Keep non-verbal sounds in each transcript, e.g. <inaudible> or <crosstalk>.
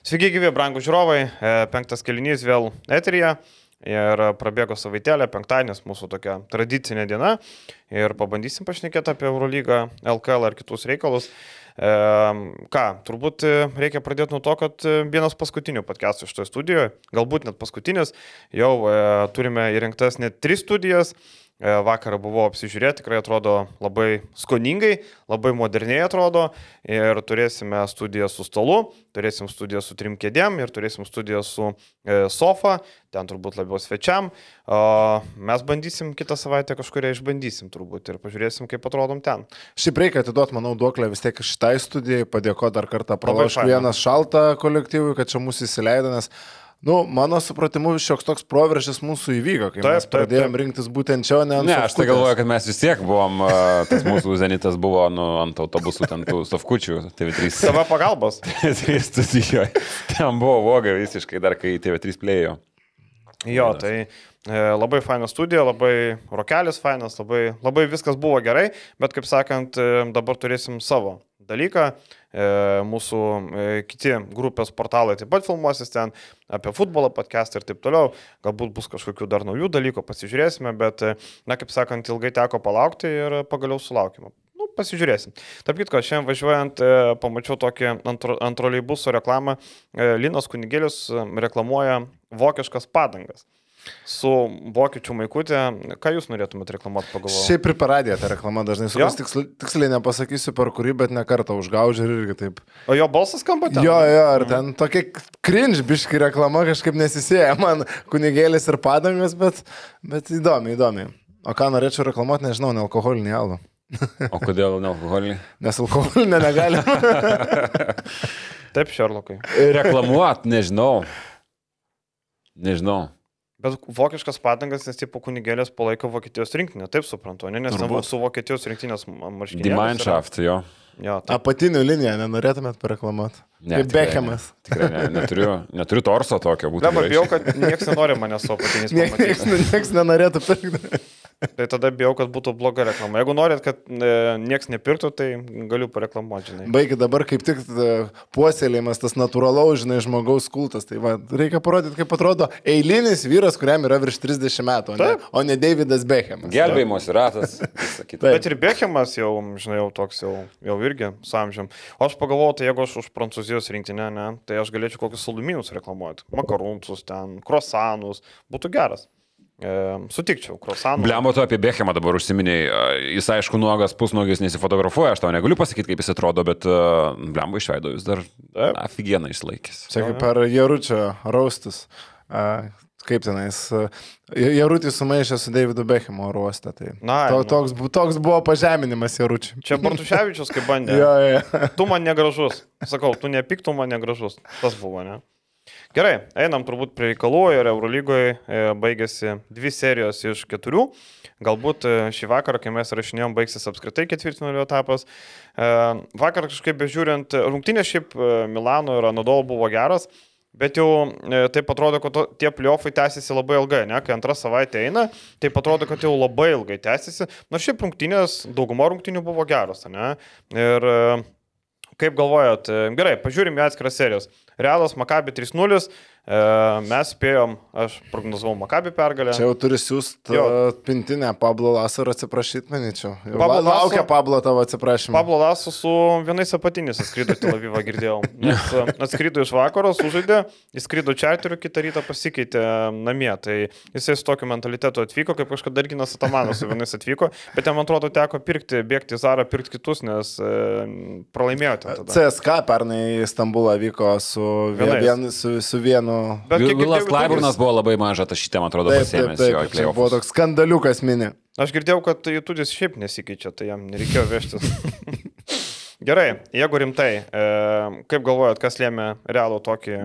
Sveiki, gyvi, brangų žiūrovai. E, Penktas kelinys vėl eterija. Ir prabėgo savaitėlė, penktadienis mūsų tokia tradicinė diena. Ir pabandysim pašnekėti apie Eurolygą, LKL ar kitus reikalus. E, ką, turbūt reikia pradėti nuo to, kad vienas paskutinių podcastų šitoje studijoje, galbūt net paskutinis, jau e, turime įrengtas net tris studijas. E, vakarą buvau apsižiūrėti, tikrai atrodo labai skoningai, labai moderniai atrodo ir turėsime studiją su stolu, turėsim studiją su trim kėdėm ir turėsim studiją su e, sofa, ten turbūt labiau svečiam. Mes bandysim kitą savaitę kažkuria išbandysim turbūt ir pažiūrėsim, kaip atrodom ten. Šiaip reikia atiduoti, manau, duoklę vis tiek šitai studijai, padėkoti dar kartą pralaškų vienas šaltą kolektyvui, kad čia mūsų įsileido, nes Nu, mano supratimu, šioks toks proveržis mūsų įvyko, kai taip, mes pradėjom taip, taip. rinktis būtent čia, ne ant... Ne, aš tai galvoju, kad mes vis tiek buvom, tas mūsų zenitas buvo nu, ant autobusų, ten tų stovkučių, TV3. Sava pagalbos. <laughs> TV3 studijoje. Ten buvo voga visiškai dar, kai TV3 plėjo. Jo, tai e, labai faina studija, labai rokelis fainas, labai, labai viskas buvo gerai, bet kaip sakant, e, dabar turėsim savo dalyką. E, mūsų e, kiti grupės portalai taip pat filmuosis ten apie futbolą, podcastą ir taip toliau. Galbūt bus kažkokių dar naujų dalykų, pasižiūrėsime, bet, e, na, kaip sakant, ilgai teko palaukti ir pagaliau sulaukime. Nu, pasižiūrėsim. Tarp kitko, šiandien važiuojant, pamačiau tokį antro, antroleibuso reklamą. Linas Kunigėlis reklamuoja vokiškas padangas su vokiečių maikutė. Ką jūs norėtumėte reklamuoti pagalvoti? Šiaip ir paradė ta reklama dažnai. Sukas, tiksliai, tiksliai nepasakysiu per kurį, bet ne kartą užgaužė ir irgi taip. O jo balsas skamba ten? Jo, jo, ar ten mhm. tokia cringe-biški reklama kažkaip nesisėja man kunigėlis ir padangas, bet, bet įdomi, įdomi. O ką norėčiau reklamuoti, nežinau, nealkoholinį alų. o kodėl nealkoholinį? <laughs> Nes alkoholinį negali. Taip, Šerlokai. Reklamuot, nežinau. Nežinau. Bet vokiškas padangas, nes tipo kunigėlės palaiko Vokietijos rinktinę, taip suprantu, ne? nes ten su Vokietijos rinktinės marškinėliais. Dimanshaft, jo. Jo taip. Apatinių liniją nenorėtumėt pareklamuoti. Ne, Kaip Bechemas. Tikrai ne, neturiu, neturiu torso tokio būtų. Dabar bijau, kad niekas nenori manęs su apatiniais. <laughs> Niekas nieks nenorėtų pirkti. Tai tada bijau, kad būtų bloga reklama. Jeigu norit, kad e, niekas nepirktų, tai galiu pareklamuoti, žinai. Baigi dabar kaip tik e, puoselėjimas tas natūralaus, žinai, žmogaus kultas. Tai va, reikia parodyti, kaip atrodo eilinis vyras, kuriam yra virš 30 metų, o ne, o ne Davidas Bechemas. Gelbėjimos ratas. Bet ir Bechemas jau, žinai, jau toks jau, jau irgi su amžiam. O aš pagalvojau, tai jeigu aš už Prancūzijos rinktinę, ne, tai aš galėčiau kokius saldumynus reklamuoti. Makaruntus ten, krosanus. Būtų geras. E, sutikčiau, Krosanų. Bliamo, tu apie Bechemą dabar užsiminėjai. E, jis, aišku, nuogas, pusnuogis nesifotografuoja, aš tau negaliu pasakyti, kaip jis atrodo, bet uh, Bliamo išveido vis dar aфиgeną išlaikęs. Čia kaip per Jaručio raustus. Uh, kaip tenais, Jarutį sumaišė su Davidu Bechemo ruostą. Tai Na, to, nu. toks, toks buvo pažeminimas Jaručiui. Čia Bartuševičius kaip bandė. <laughs> jo, jo. Tu man negražus. Sakau, tu nepik, tu man negražus. Tas buvo, ne? Gerai, einam turbūt prie reikalų ir Eurolygoje e, baigėsi dvi serijos iš keturių. Galbūt e, šį vakarą, kai mes rašinėjom, baigsis apskritai ketvirtinio etapas. E, vakar kažkaip bežiūrint, rungtynės šiaip Milano ir Anadolo buvo geras. Bet jau e, taip atrodo, kad to, tie pliofai tęsiasi labai ilgai, ne? Kai antrą savaitę eina, taip atrodo, kad jau labai ilgai tęsiasi. Nors šiaip rungtynės, dauguma rungtynių buvo geros, ne? Ir kaip galvojat, gerai, pažiūrime atskiras serijas. Realas Makabi 3-0, E, mes spėjom, aš prognozavau Makabį pergalę. Čia jau turi siūsti pintinę Pablo Lasaro atsiprašyti, manyčiau. Pablo laukia Pablo tavo atsiprašymą. Pablo Lasu su vienais apatinis atskrido Tel Avivą, girdėjau. Nes e, atskrido iš vakaro, sužaidė, įskrido čarteriu, kitą rytą pasikeitė namie. Tai jisai su tokiu mentalitetu atvyko, kaip kažkada Darginas Atamanas su vienais atvyko, bet jam atrodo teko pirkti, bėgti į Zarą, pirkti kitus, nes e, pralaimėjote. CSK pernai Stambulą vyko su, vien, su, su vienu nu... Bet Vilas Klaiburnas buvo labai mažas, aš šitą, man atrodo, pasėmęs jo atleidimą. Buvo toks skandaliukas mini. Aš girdėjau, kad Jutudis šiaip nesikeičia, tai jam nereikėjo vežtis. <laughs> Gerai, jeigu rimtai, e, kaip galvojat, kas lėmė realų tokį,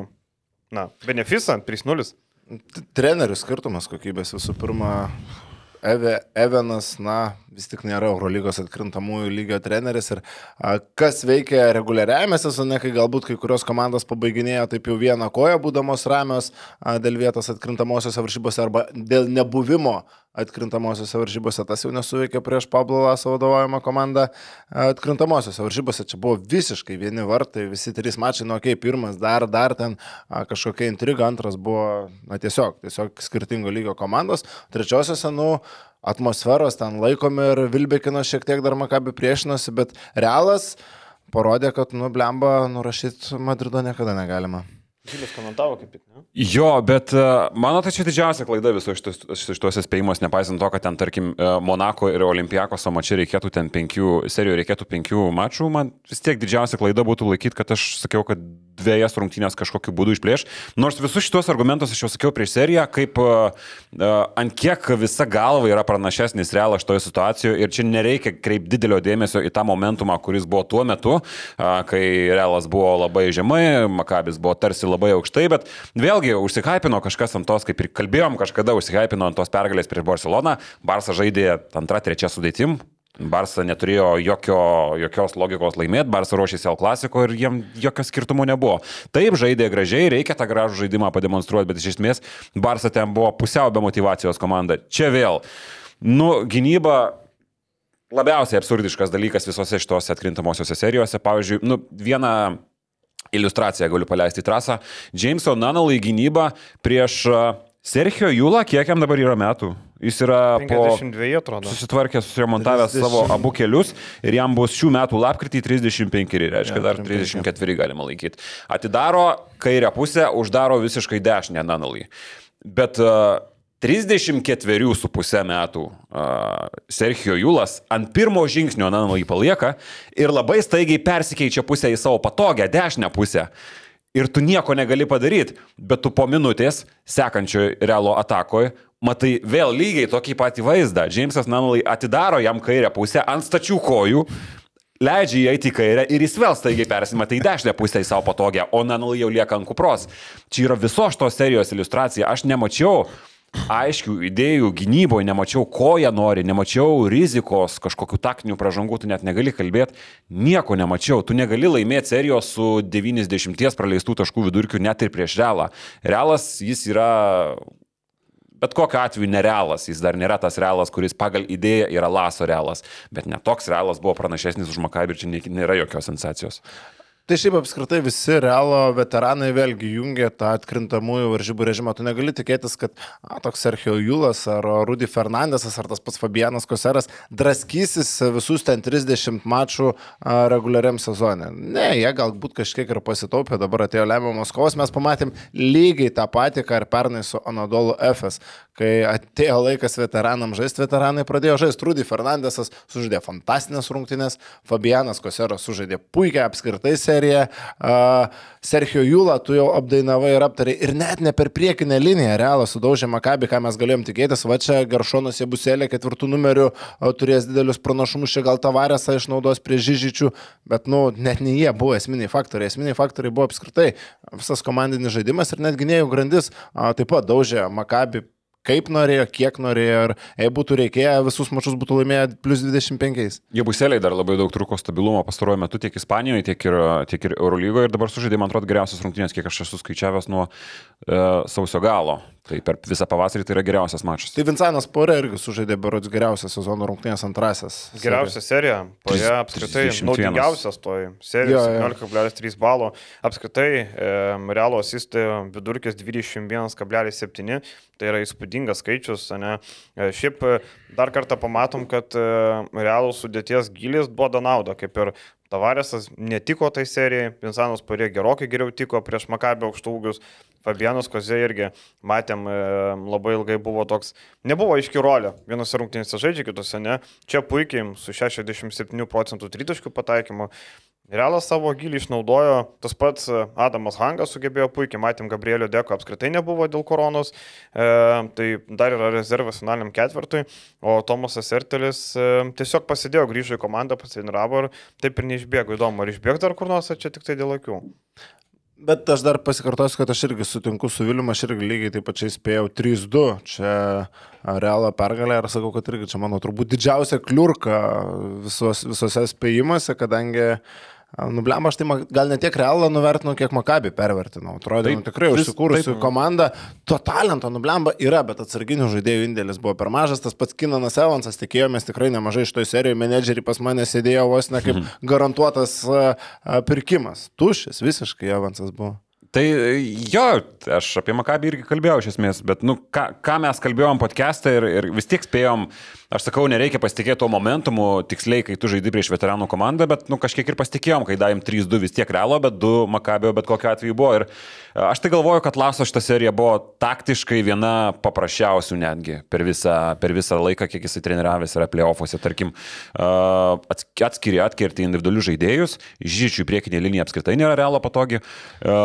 na, benefisą 3-0? Trenerių skirtumas kokybės visų pirma Eve, Evenas, na, vis tik nėra Eurolygos atkrintamųjų lygio treneris ir a, kas veikia reguliariajame sezone, kai galbūt kai kurios komandos pabaiginėjo taip jau vieną koją, būdamos ramios a, dėl vietos atkrintamosiose varžybose arba dėl nebuvimo atkrintamosiose varžybose, tas jau nesuveikė prieš Pablo Laso vadovaujamą komandą. Atkrintamosiose varžybose čia buvo visiškai vieni vartai, visi trys mačai, nu, okei, okay, pirmas dar, dar ten kažkokia intriga, antras buvo, na, tiesiog, tiesiog skirtingo lygio komandos, trečiosiose, nu, atmosferos ten laikomi ir Vilbekino šiek tiek dar Makabi priešinosi, bet realas parodė, kad, nu, blemba, nurašyti Madrido niekada negalima. Žilis komentavo kaip tik, ne? Jo, bet uh, mano tai čia didžiausia klaida viso šitos spėjimuose, nepaisant to, kad ten, tarkim, e, Monako ir Olimpiakoso mačiai reikėtų ten penkių, serijoje reikėtų penkių mačų, man vis tiek didžiausia klaida būtų laikyti, kad aš sakiau, kad dviejas rungtynės kažkokiu būdu išplėš. Nors visus šitos argumentus aš jau sakiau prieš seriją, kaip uh, ant kiek visa galva yra pranašesnis realas šitoje situacijoje ir čia nereikia kreipti didelio dėmesio į tą momentumą, kuris buvo tuo metu, kai realas buvo labai žemai, Makabis buvo tarsi labai aukštai, bet vėlgi užsihypino kažkas ant tos, kaip ir kalbėjom, kažkada užsihypino ant tos pergalės prieš Barceloną, Barça žaidė antrą, trečią sudėtim, Barsa neturėjo jokio, jokios logikos laimėti, Barsa ruošėsi L klasiko ir jiem jokio skirtumo nebuvo. Taip, žaidė gražiai, reikia tą gražų žaidimą pademonstruoti, bet iš esmės Barsa ten buvo pusiau be motivacijos komanda. Čia vėl, nu, gynyba labiausiai absurdiškas dalykas visose šitose atkrintamosiose serijose. Pavyzdžiui, nu, vieną iliustraciją galiu paleisti į trasą. Jameso Nanalai gynyba prieš Sergio Jūla, kiek jam dabar yra metų? Jis yra 52 atrodo. Susitvarkęs, suremontavęs 30. savo abu kelius ir jam bus šių metų lapkritį 35, reiškia, ja, dar 34 galima laikyti. Atidaro kairę pusę, uždaro visiškai dešinę Nanalį. Bet uh, 34 su pusę metų uh, Sergio Julas ant pirmo žingsnio Nanalį palieka ir labai staigiai persikeičia pusę į savo patogią dešinę pusę. Ir tu nieko negali padaryti, bet tu po minutės sekančioje realo atakoje matai vėl lygiai tokį patį vaizdą. Džeimsas Nanulai atidaro jam kairę pusę ant stačių kojų, leidžia jį eiti į kairę ir jis vėl staigiai persimeta į dešinę pusę į savo patogią, o Nanulai jau lieka ant kupros. Čia yra visos šitos serijos iliustracija. Aš nemačiau aiškių idėjų gynyboje, nemačiau, ko jie nori, nemačiau rizikos, kažkokių taktinių pražangų, tu net negali kalbėti, nieko nemačiau, tu negali laimėti serijos su 90 praleistų taškų vidurkiu net ir prieš realą. Realas jis yra bet kokiu atveju nerealas, jis dar nėra tas realas, kuris pagal idėją yra laso realas, bet netoks realas buvo pranašesnis už Makabį ir čia nėra jokios sensacijos. Tai šiaip apskritai visi realo veteranai vėlgi jungia tą atkrintamųjų varžybų režimą. Tu negali tikėtis, kad a, toks Sergio Julas ar Rudy Fernandesas ar tas pats Fabianas Koseras draskysis visus ten 30 mačų reguliariam sezonė. Ne, jie galbūt kažkiek ir pasitaupė, dabar atėjo lemiamos kovos, mes pamatėm lygiai tą patį, ką ir pernai su Anadolu FS. Kai atėjo laikas veteranam žaisti, veteranai pradėjo žaisti. Rudy Fernandesas sužaidė fantastinės rungtynės, Fabianas Koseras sužaidė puikiai apskritai seriją. Uh, Sergio Jūla, tu jau apdainavai ir aptarai ir net ne per priekinę liniją, realą sudaužė Makabį, ką mes galėjom tikėtis. Va čia Garšonas Jebuselė ketvirtų numerių turės didelius pranašumus, čia gal tavarėsą išnaudos prie Žyžičių, bet, nu, net ne jie buvo esminiai faktoriai. Esminiai faktoriai buvo apskritai visas komandinis žaidimas ir net gynėjų grandis taip pat daužė Makabį kaip norėjo, kiek norėjo ir jei būtų reikėję, visus mačius būtų laimėję plus 25. Jie buseliai dar labai daug truko stabilumo pastaruoju metu tiek Ispanijoje, tiek ir, tiek ir Eurolygoje ir dabar sužaidė, man atrodo, geriausias rungtynės, kiek aš esu skaičiavęs nuo e, sausio galo. Tai per visą pavasarį tai yra geriausias mačas. Tai Vincentas Porė irgi sužaidė berods geriausią sezono rungtynės antrasis. Geriausia serija. Porė apskritai naudingiausias toj serijoje. 17,3 balo. Apskritai e, Realo asistai vidurkis 21,7. Tai yra įspūdingas skaičius. Ne? E, šiaip e, dar kartą pamatom, kad e, Realo sudėties gilis duoda naudą. Kaip ir Tavarėsas netiko tai serijai, Vincentas Porė gerokai geriau tiko prieš Makabio aukštaugius. Fabianas Kozė irgi matėm e, labai ilgai buvo toks, nebuvo aiški rolė, vienose rungtynėse žaidžia, kitose ne. Čia puikiai su 67 procentų tritaškių pataikymu. Realas savo gilį išnaudojo, tas pats Adamas Hangas sugebėjo puikiai, matėm, Gabrielio Deko apskritai nebuvo dėl koronos, e, tai dar yra rezervas finaliniam ketvirtui, o Tomasas Ertelis e, tiesiog pasidėjo, grįžo į komandą, pasitravo ir taip ir neišbėgo. Įdomu, ar išbėgo dar kur nors, ar čia tik tai dėl akių. Bet aš dar pasikartosiu, kad aš irgi sutinku su Viliu, aš irgi lygiai taip pačiai spėjau 3-2 čia realą pergalę ir sakau, kad irgi čia mano turbūt didžiausia kliurka visos, visose spėjimuose, kadangi Nublemba, aš tai gal ne tiek realą nuvertinau, kiek Makabi pervertinau. Atrodo, Taip, nu, tikrai užsikūrusi komanda. To talento Nublemba yra, bet atsarginių žaidėjų indėlis buvo per mažas. Tas pats Kinanas Evansas, tikėjomės tikrai nemažai iš toj serijų. Menedžeriai pas mane sėdėjo vos ne kaip garantuotas a, a, pirkimas. Tuščias, visiškai Evansas buvo. Tai jo, aš apie Makabį irgi kalbėjau iš esmės, bet, nu, ką, ką mes kalbėjom podcast'e ir, ir vis tiek spėjom, aš sakau, nereikia pasitikėti to momentumu, tiksliai, kai tu žaidži prieš veteranų komandą, bet, nu, kažkiek ir pasitikėjom, kai davėm 3-2 vis tiek realo, bet 2 Makabio bet kokiu atveju buvo. Ir e, aš tai galvoju, kad Laso šitą seriją buvo taktiškai viena paprasčiausių netgi per visą, per visą laiką, kiek jisai treniravęs yra playoffuose, tarkim, e, ats- atskiri, atkerti individualius žaidėjus, žyčių priekinė linija apskritai nėra realo patogi. E,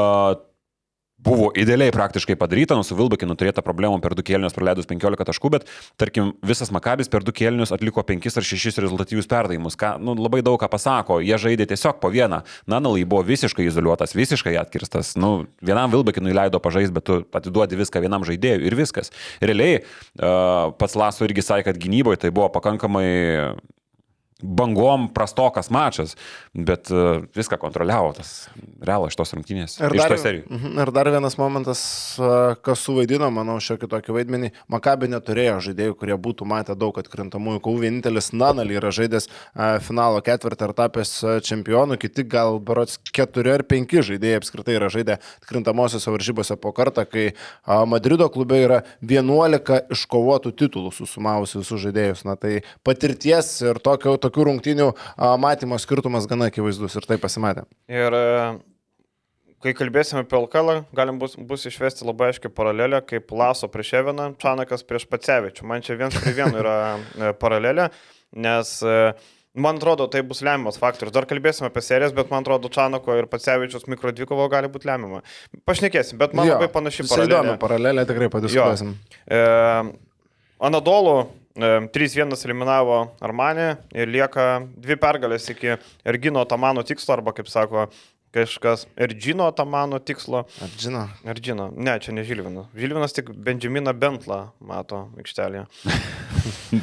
buvo idealiai praktiškai padaryta, nu su Vilbekinu turėta problemų per du kėlinius praleidus 15 taškų, bet tarkim visas Makabis per du kėlinius atliko 5 ar 6 rezultatyvius perdavimus, ką nu, labai daug ką pasako, jie žaidė tiesiog po vieną, Nanalai buvo visiškai izoliuotas, visiškai atkirstas, nu, vienam Vilbekinui leido pažaisti, bet tu atiduodi viską vienam žaidėjui ir viskas. Realiai uh, pats Laso irgi sakė, kad gynyboje tai buvo pakankamai bangom prastokas mačas, bet uh, viską kontroliavo tas realas iš tos rungtynės. Ir dar. Mhm, ir dar vienas momentas, a, kas suvaidino, manau, šiokį tokį vaidmenį. Makabi neturėjo žaidėjų, kurie būtų matę daug atkrintamųjų kovų. Vienintelis Nanali yra žaidęs a, finalo ketvirtą ir tapęs čempionu, kiti gal berots keturi ar penki žaidėjai apskritai yra žaidę atkrintamosiose varžybose po kartą, kai Madrido klube yra 11 iškovotų titulų susumavus visus žaidėjus. Na tai patirties ir tokio, tokių rungtynių matymo skirtumas gana akivaizdus ir tai pasimatė. Ir e, kai kalbėsime apie LKL, galim bus, bus išvesti labai aiškiai paralelę, kaip Laso prieš Eveną, Čanakas prieš Pacevičių. Man čia viens prie vieno yra e, paralelė, nes e, man atrodo, tai bus lemiamas faktorius. Dar kalbėsime apie serijas, bet man atrodo, Čanako ir Pacevičius mikro dvikovo gali būti lemiama. Pašnekėsim, bet man Jo, labai panaši visai įdomi paralelė. Paralelė tikrai padiskutuosim. E, Anadolu 3-1 eliminavo Armanį ir lieka dvi pergalės iki Ergino Tamano tikslo, arba kaip sako kažkas, Ergino Tamano tikslo. Ar žino? Ergino, ne, čia ne Žilvinas. Žilvinas tik Benjaminą Bentlą mato aikštelėje.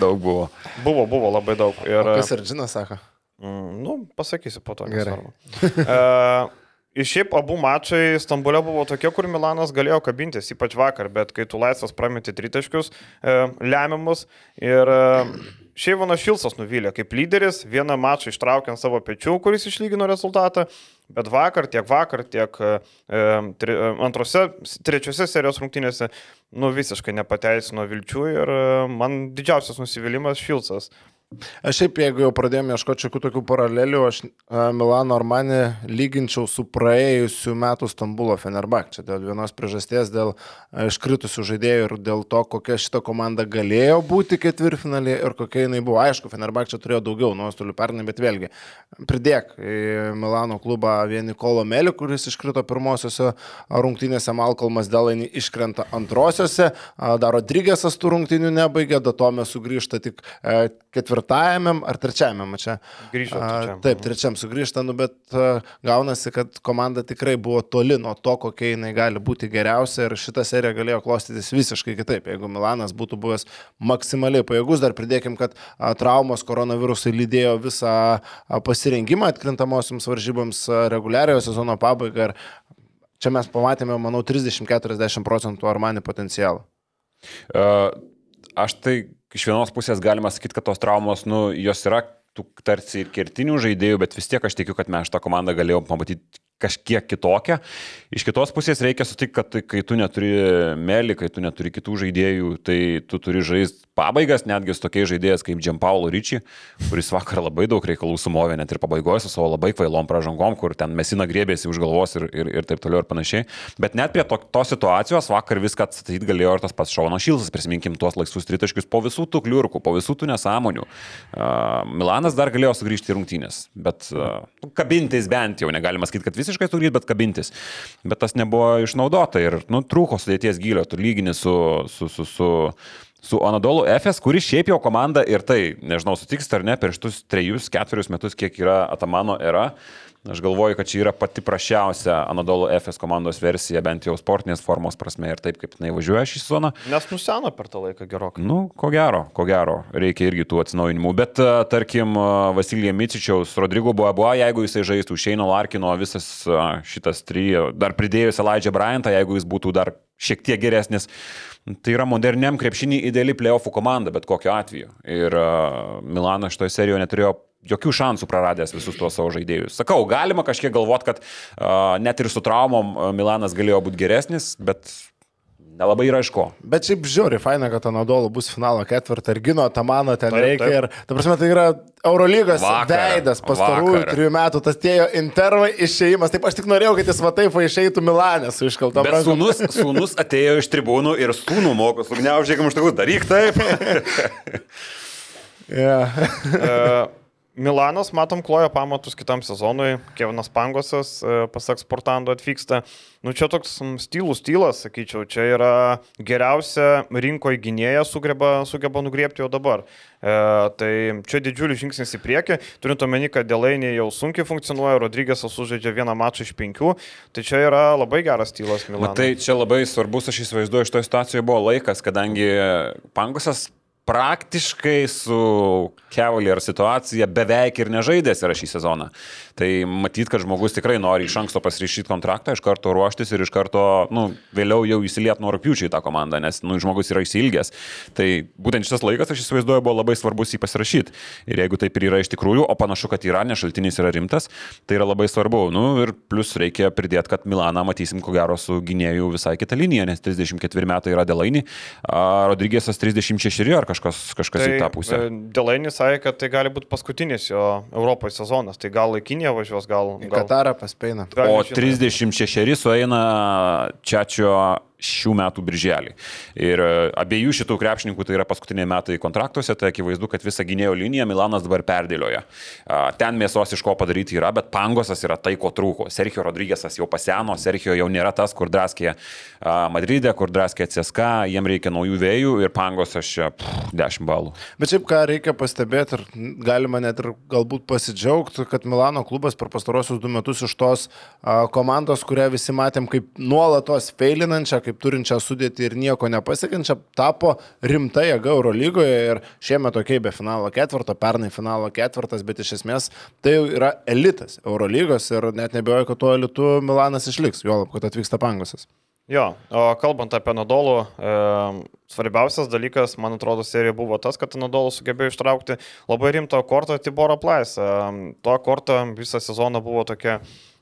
Daug buvo. Buvo, buvo labai daug. Ir, O kas žino, sako? Mm, nu, pasakysiu po to. Gerai. nesvarbu. E, Ir šiaip abu mačai Stambulė buvo tokie, kur Milanas galėjo kabintis, ypač vakar, bet kai tu laisvas prameti tritaškius e, lemiamus ir e, šiaip Vanas Šilsas nuvylė kaip lyderis, vieną mačą ištraukė ant savo pečių, kuris išlygino rezultatą, bet vakar, tiek vakar, tiek e, tri, e, antrose, trečiose serijos rungtynėse, nu visiškai nepateisino vilčių ir e, man didžiausias nusivylimas Šilsas. Aš šiaip, jeigu jau pradėjome ieškoti šiokių tokių paralelių, aš a, Milano Armani lyginčiau su praėjusiu metu Stambulo Fenerbak. Čia dėl vienos priežasties, dėl a, iškritusių žaidėjų ir dėl to, kokia šita komanda galėjo būti ketvirtfinalė ir kokia jinai buvo. Aišku, Fenerbak čia turėjo daugiau nuostolių pernai, bet vėlgi, pridėk į Milano klubą vieni Kolo Melį, kuris iškrito pirmosiose rungtynėse, Malcolmas Delaini iškrenta antrosiose, dar Rodrygėsas tų rungtynių nebaigė, Datome sugrįžta tik e, ketvirtajame ar trečiajame mače. Grįžo A, trečiam. Taip, trečiam sugrįžta, nu, bet gaunasi, kad komanda tikrai buvo toli nuo to, kokia jinai gali būti geriausia ir šita serija galėjo klostytis visiškai kitaip. Jeigu Milanas būtų buvęs maksimaliai pajėgus, dar pridėkim, kad traumos koronavirusai lydėjo visą pasirengimą atkrintamosiams varžyboms reguliariojo sezono pabaigą ir čia mes pamatėme, manau, 30-40 procentų Armani potencialą. Uh, aš tai iš vienos pusės galima sakyti, kad tos traumos, nu, jos yra tų tarsi ir kertinių žaidėjų, bet vis tiek aš tikiu, kad mes šitą komandą galėjom pamatyti kažkiek kitokią. Iš kitos pusės reikia sutikti, kad tai, kai tu neturi melį, kai tu neturi kitų žaidėjų, tai tu turi žaisti pabaigas, netgi su tokiais žaidėjais kaip Džempaulo Ryčiai, kuris vakar labai daug reikalų sumovė, net ir pabaigoje su savo labai kvailom pražangom, kur ten mesina grėbėsi už galvos ir, ir, ir taip toliau ir panašiai. Bet net prie to, tos situacijos vakar viską atstatyti galėjo ir tas pats Šaunas Šilsas, prisiminkim tuos laisvus tritaškius po visų tų kliurkų, po visų tų nesąmonių. Uh, Milanas dar galėjo sugrįžti į rungtynės, bet uh, kabintis bent jau, negalima sakyti, kad visiškai sugrįžti, bet kabintis. Bet tas nebuvo išnaudota ir, nu, trūko sudėties gilio, tu lygini su, su, su, su su Anadolu FS, kuris šiaip jau komanda ir tai, nežinau, sutiks ar ne, per šitus trejus, ketverius metus, kiek yra Atamano era, Aš galvoju, kad čia yra pati prašiausia Anadolu FS komandos versija, bent jau sportinės formos prasme ir taip, kaip jinai važiuoja šį sezoną. Nes nuseno per tą laiką gerokai. Nu, ko gero, ko gero, reikia irgi tų atsinaujinimų. Bet, a, tarkim, a, Vasilija Micičiaus, Rodrigo Boabo, jeigu jisai žaistų Šeino Larkino, visas a, šitas trijų, dar pridėjus Elijah Bryantą, jeigu jis būtų dar šiek tiek geresnis, tai yra moderniam krepšinį ideali playoffų komanda, bet kokiu atveju. Ir Milanas šitoje serijoje neturėjo jokių šansų praradęs visus tuos savo žaidėjus. Sakau, galima kažkiek galvoti, kad uh, net ir su traumom Milanas galėjo būti geresnis, bet nelabai yra iš ko. Bet šiaip žiūri, faina, kad Anadolu bus finalo ketvirtą ir gino Tamano ten Taip, reikia. taip. Ir, ta prasme, tai yra Eurolygos Vakarą, veidas pastarųjų trijų metų, tas tėjo intervai išėjimas. Taip aš tik norėjau, kad jis va taip išeitų Milanė su iškalta Bet sūnus, sūnus atėjo iš tribūnų ir sūnų moko, sugniaužėkam iš tikrųjų, daryk taip. <laughs> Yeah. <laughs> E, Milanas, matom, kloja pamatus kitam sezonui. Kevinas Pangosas, e, pasak Sportando, atvyksta. Nu, čia toks stylų stylas, sakyčiau. Čia yra geriausia rinkoje gynėja sugeba, sugeba nugriepti jau dabar. E, tai čia didžiulis žingsnis į priekį. Turint omeny, kad Delainė jau sunkiai funkcionuoja, Rodrygėsas sužaidžia vieną mačą iš penkių. Tai čia yra labai geras stylas Milanui. Matai, čia labai svarbus, aš įsivaizduoju, šitoje situacijoje buvo laikas, kadangi Pangosas praktiškai su Cavalier situacija beveik ir nežaidęs yra šį sezoną. Tai matyt, kad žmogus tikrai nori iš anksto pasirašyti kontraktą, iš karto ruoštis ir iš karto, nu, vėliau jau įsiliet nuo rūpiučiai tą komandą, nes, nu, žmogus yra įsilgęs. Tai būtent šitas laikas, aš įsivaizduoju, buvo labai svarbus jį pasirašyti. Ir jeigu taip ir yra iš tikrųjų, o panašu, kad yra, nes šaltinis yra rimtas, tai yra labai svarbu. Nu, ir plus reikia pridėti, kad Milaną matysim, ko gero, su gynėjų visai kitą liniją, nes 34 metai yra Delaini, Rodrygėsas 36 ar kažkas, kažkas tai, į tą pusę. Delainis sakė, kad tai gali būti paskutinis jo Europoje sezonas. Tai gal laikinė važiuos, gal... Į gal... Katarą paspeina. O nežinau. 36 sueina Čiačio šių metų birželį. Ir e, abiejų šitų krepšininkų tai yra paskutiniai metai kontraktuose, tai akivaizdu, kad visą gynėjo liniją Milanas dabar perdėlioja. Ten mėsos iš ko padaryti yra, bet Pangosas yra tai, ko trūko. Sergio Rodrygėsas jau paseno, Sergio jau nėra tas, kur draskė a, Madride, kur draskė CSK, jiem reikia naujų vėjų ir Pangosas čia pff, 10 balų. Bet šiaip ką reikia pastebėti ir galima net ir galbūt pasidžiaugti, kad Milano klubas per pastarosius du metus iš tos komandos, kurią visi matėm kaip nuolatos feilinančią, kaip turinčią sudėti ir nieko nepasiekiančią, tapo rimta jėga Eurolygoje ir šiemet tokiai be finalo ketvirto, pernai finalo ketvirtas, bet iš esmės tai yra elitas Eurolygos ir net nebejoju, kad tuo elitu Milanas išliks, juolab, kad atvyksta Pangosas. Jo, o kalbant apie Nadolų, e, svarbiausias dalykas, man atrodo, serijoje buvo tas, kad Nadolų sugebėjo ištraukti labai rimtą kortą Tiboro Plais. E, tuo kortą visą sezoną buvo tokia,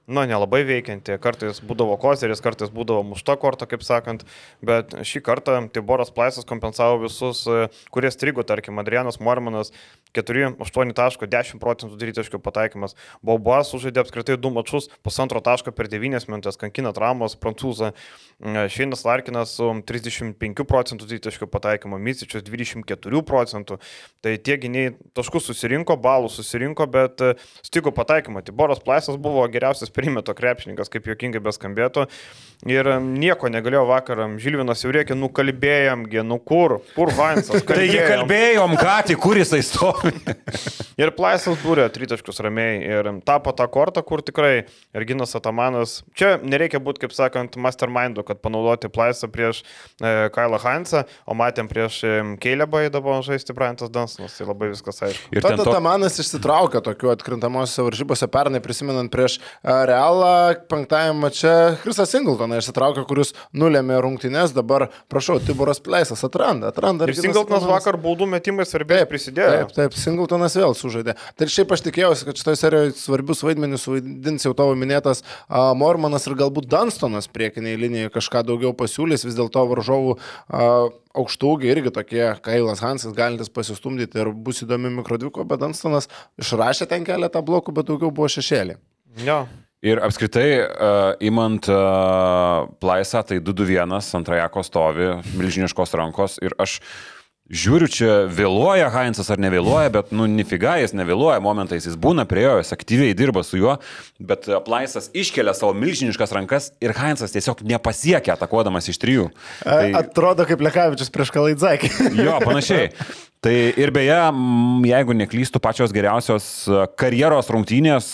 nu, nelabai veikianti. Kartais būdavo kozeris, kartais būdavo mušta korta, kaip sakant, bet šį kartą Tiboras Plaisas kompensavo visus, e, kurie strigo, tarkim, Adrianas Mormanas 4, 8 taško, 10 procentų dvitaškių pataikymas. Bauba sužaidė apskritai du mačius, pusantro taško per 9 minutės, kankina traumos, prancūzą. Šeinas Larkinas su 35 procentų dvitaškių pataikymo, Misičius 24 procentų. Tai tie gyniai taškus susirinko, balų susirinko, bet e, stigo pataikymo. Tiboras Plaisas buvo geriausias perimeto krepšininkas, kaip juokingai beskambėtų. Ir e, nieko negalėjo vakaram. Žilvinas jau reikia, nukalbėjomgi, nu kur, kur Vainsas. <laughs> Taigi kalbėjom, ką tik, kur jisai stovi. <laughs> Ir Plaisas būrė tritaškius ramiai ir tapo tą kortą, kur tikrai Erginas Atamanas, čia nereikia būti, kaip sakant, mastermindu, kad panaudoti Plaisą prieš e, Kailą Hansą, o matėm prieš e, Keilebą įdavo žaisti Briantas Dansonas, tai labai viskas aišku. Ir ten Tada to... Tamanas išsitraukė tokiu atkrintamosiose varžybose pernai, prisimenant prieš a, Realą penktąjame mače Chrisas Singletoną išsitraukė, kuris nulėmė rungtynes, dabar, prašau, Tiboras Pleisas atranda, atranda. Ir Singletonas Atamanas. vakar baudų metimais svarbiai prisidėjo. Taip, taip, Singletonas vėl sužaidė. Tai šiaip aš tikėjausi, kad šitoje serijoje svarbius vaidmenis suvaidins jau tavo minėtas a, Mormanas ir galbūt Dunstonas priekiniai linijoje kažką daugiau pasiūlys, vis dėlto varžovų a, aukštūgiai irgi tokie, Kailas Hansas galintis pasistumdyti ir bus įdomi mikrodviko, bet Dunstonas išrašė ten keletą blokų, bet daugiau buvo šešėlį. Jo. Ir apskritai, uh, imant uh, plaisą, tai 2-2-1 ant trajako stovi, milžiniškos rankos. Ir aš Žiūriu, čia vėluoja Heinzas ar nevėluoja, bet, nu, nifiga jis nevėluoja, momentais jis būna prie jo, jis aktyviai dirba su juo, bet Plaisas iškelia savo milžiniškas rankas ir Heinzas tiesiog nepasiekia atakuodamas iš trijų. Tai... Atrodo kaip Lekavičius prieš Kalaidzakį. <laughs> jo, panašiai. Tai ir beje, jeigu neklystų pačios geriausios karjeros rungtynės,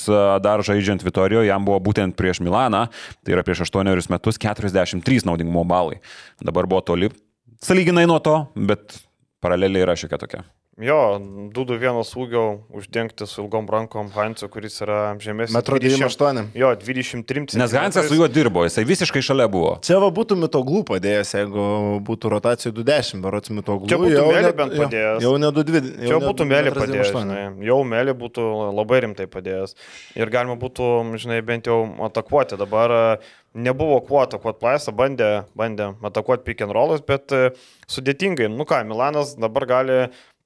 dar žaidžiant Vitorijoje, jam buvo būtent prieš Milaną, tai yra prieš 8 metus 43 naudingumo balai. Dabar buvo toli, saliginai nuo to, bet paraleliai yra šiokia tokia. Jo, 2-2-1 ūgio uždengti su ilgom rankom Heinzu, kuris yra žemesnis. Metro 28. Jo, 23 cm. Nes Heinzas su juo dirbo, jisai visiškai šalia buvo. Čia va būtų mitoglų padėjęs, jeigu būtų rotacijų 20, berots mitoglų. Čia būtų mėly bent padėjęs. Jau, jau ne 2-20. Čia būtų mėly padėjęs, žinai. Jau mėly būtų labai rimtai padėjęs. Ir galima būtų, žinai, bent jau atakuoti. Dabar nebuvo kuo atakuoti Plaisą, bandė, bandė atakuoti pick and rollus, bet e, sudėtingai. Nu ką, Milanas dabar gali,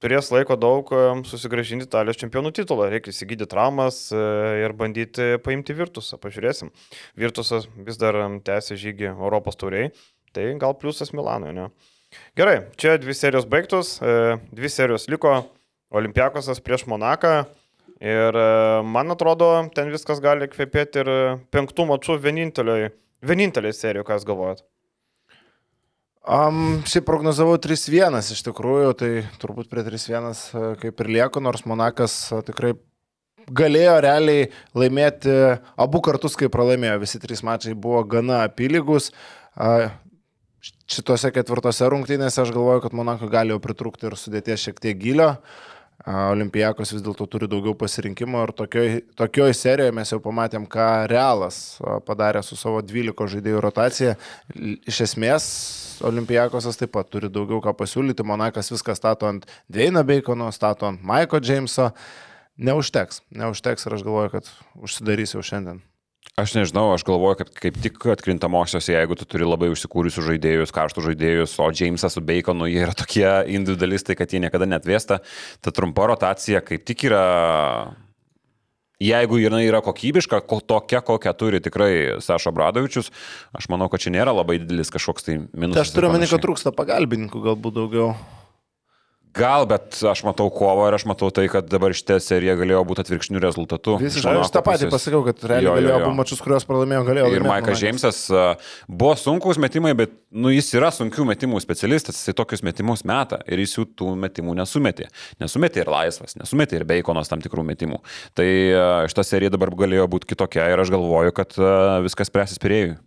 turės laiko daug e, susigražinti Italijos čempionų titulą. Reikia įsigyti traumas e, ir bandyti paimti Virtusą. Pažiūrėsim. Virtusas vis dar tęsia žygį Europos tauriai. Tai gal pliusas Milanui, ne? Gerai, čia dvi serijos baigtos, dvi serijos liko. Olimpiakosas prieš Monaką. Ir e, man atrodo, ten viskas gali kvepėti ir penktų mačų vieninteliai, serijų, ką jūs galvojat. Um, šiaip prognozavau 3-1 iš tikrųjų, tai turbūt prie 3-1 e, kaip ir lieku, nors Monakas e, tikrai galėjo realiai laimėti abu kartus, kai pralaimėjo. Visi trys mačai buvo gana apylygus. Šitose ketvirtose rungtynėse aš galvoju, kad Monako gali jau pritrūkti ir sudėties šiek tiek gilio. Olimpijakos vis dėlto turi daugiau pasirinkimo ir tokioj, tokioj serijoje mes jau pamatėm, ką Realas padarė su savo 12 žaidėjų rotacija. Iš esmės, Olimpijakosas taip pat turi daugiau ką pasiūlyti, Monakas viską stato ant Dveino Bacono, stato ant Maiko Jameso. Neužteks, neužteks ir aš galvoju, kad užsidarys jau šiandien. Aš nežinau, aš galvoju, kad kaip tik atkrintamosiose, jeigu tu turi labai užsikūrusius žaidėjus, karštus žaidėjus, o Jamesas su Baconu, jie yra tokie individualistai, kad jie niekada netvėsta, ta trumpa rotacija kaip tik yra Jeigu jinai yra kokybiška, ko, tokia, kokią turi tikrai Sašo Bradovičius, aš manau, kad čia nėra labai didelis kažkoks tai minusas. Tai aš turiu omeny, kad trūksta pagalbininkų galbūt daugiau. Gal, bet aš matau kovą ir aš matau tai, kad dabar šitą seriją galėjo būti atvirkšnių rezultatų. Visiškai. Aš tą patį pasakiau, kad realiai jo, galėjo jo, jo. abu mačius, kuriuos pralaimėjo, galėjo. Ir Maikas Džeimsas buvo sunkus metimai, bet nu, jis yra sunkių metimų specialistas, jisai tokius metimus meta ir jis jų tų metimų nesumetė. Nesumetė ir laisvas, nesumetė ir beikonos tam tikrų metimų. Tai šitą seriją dabar galėjo būti kitokia ir aš galvoju, kad viskas spręsis pirėjui.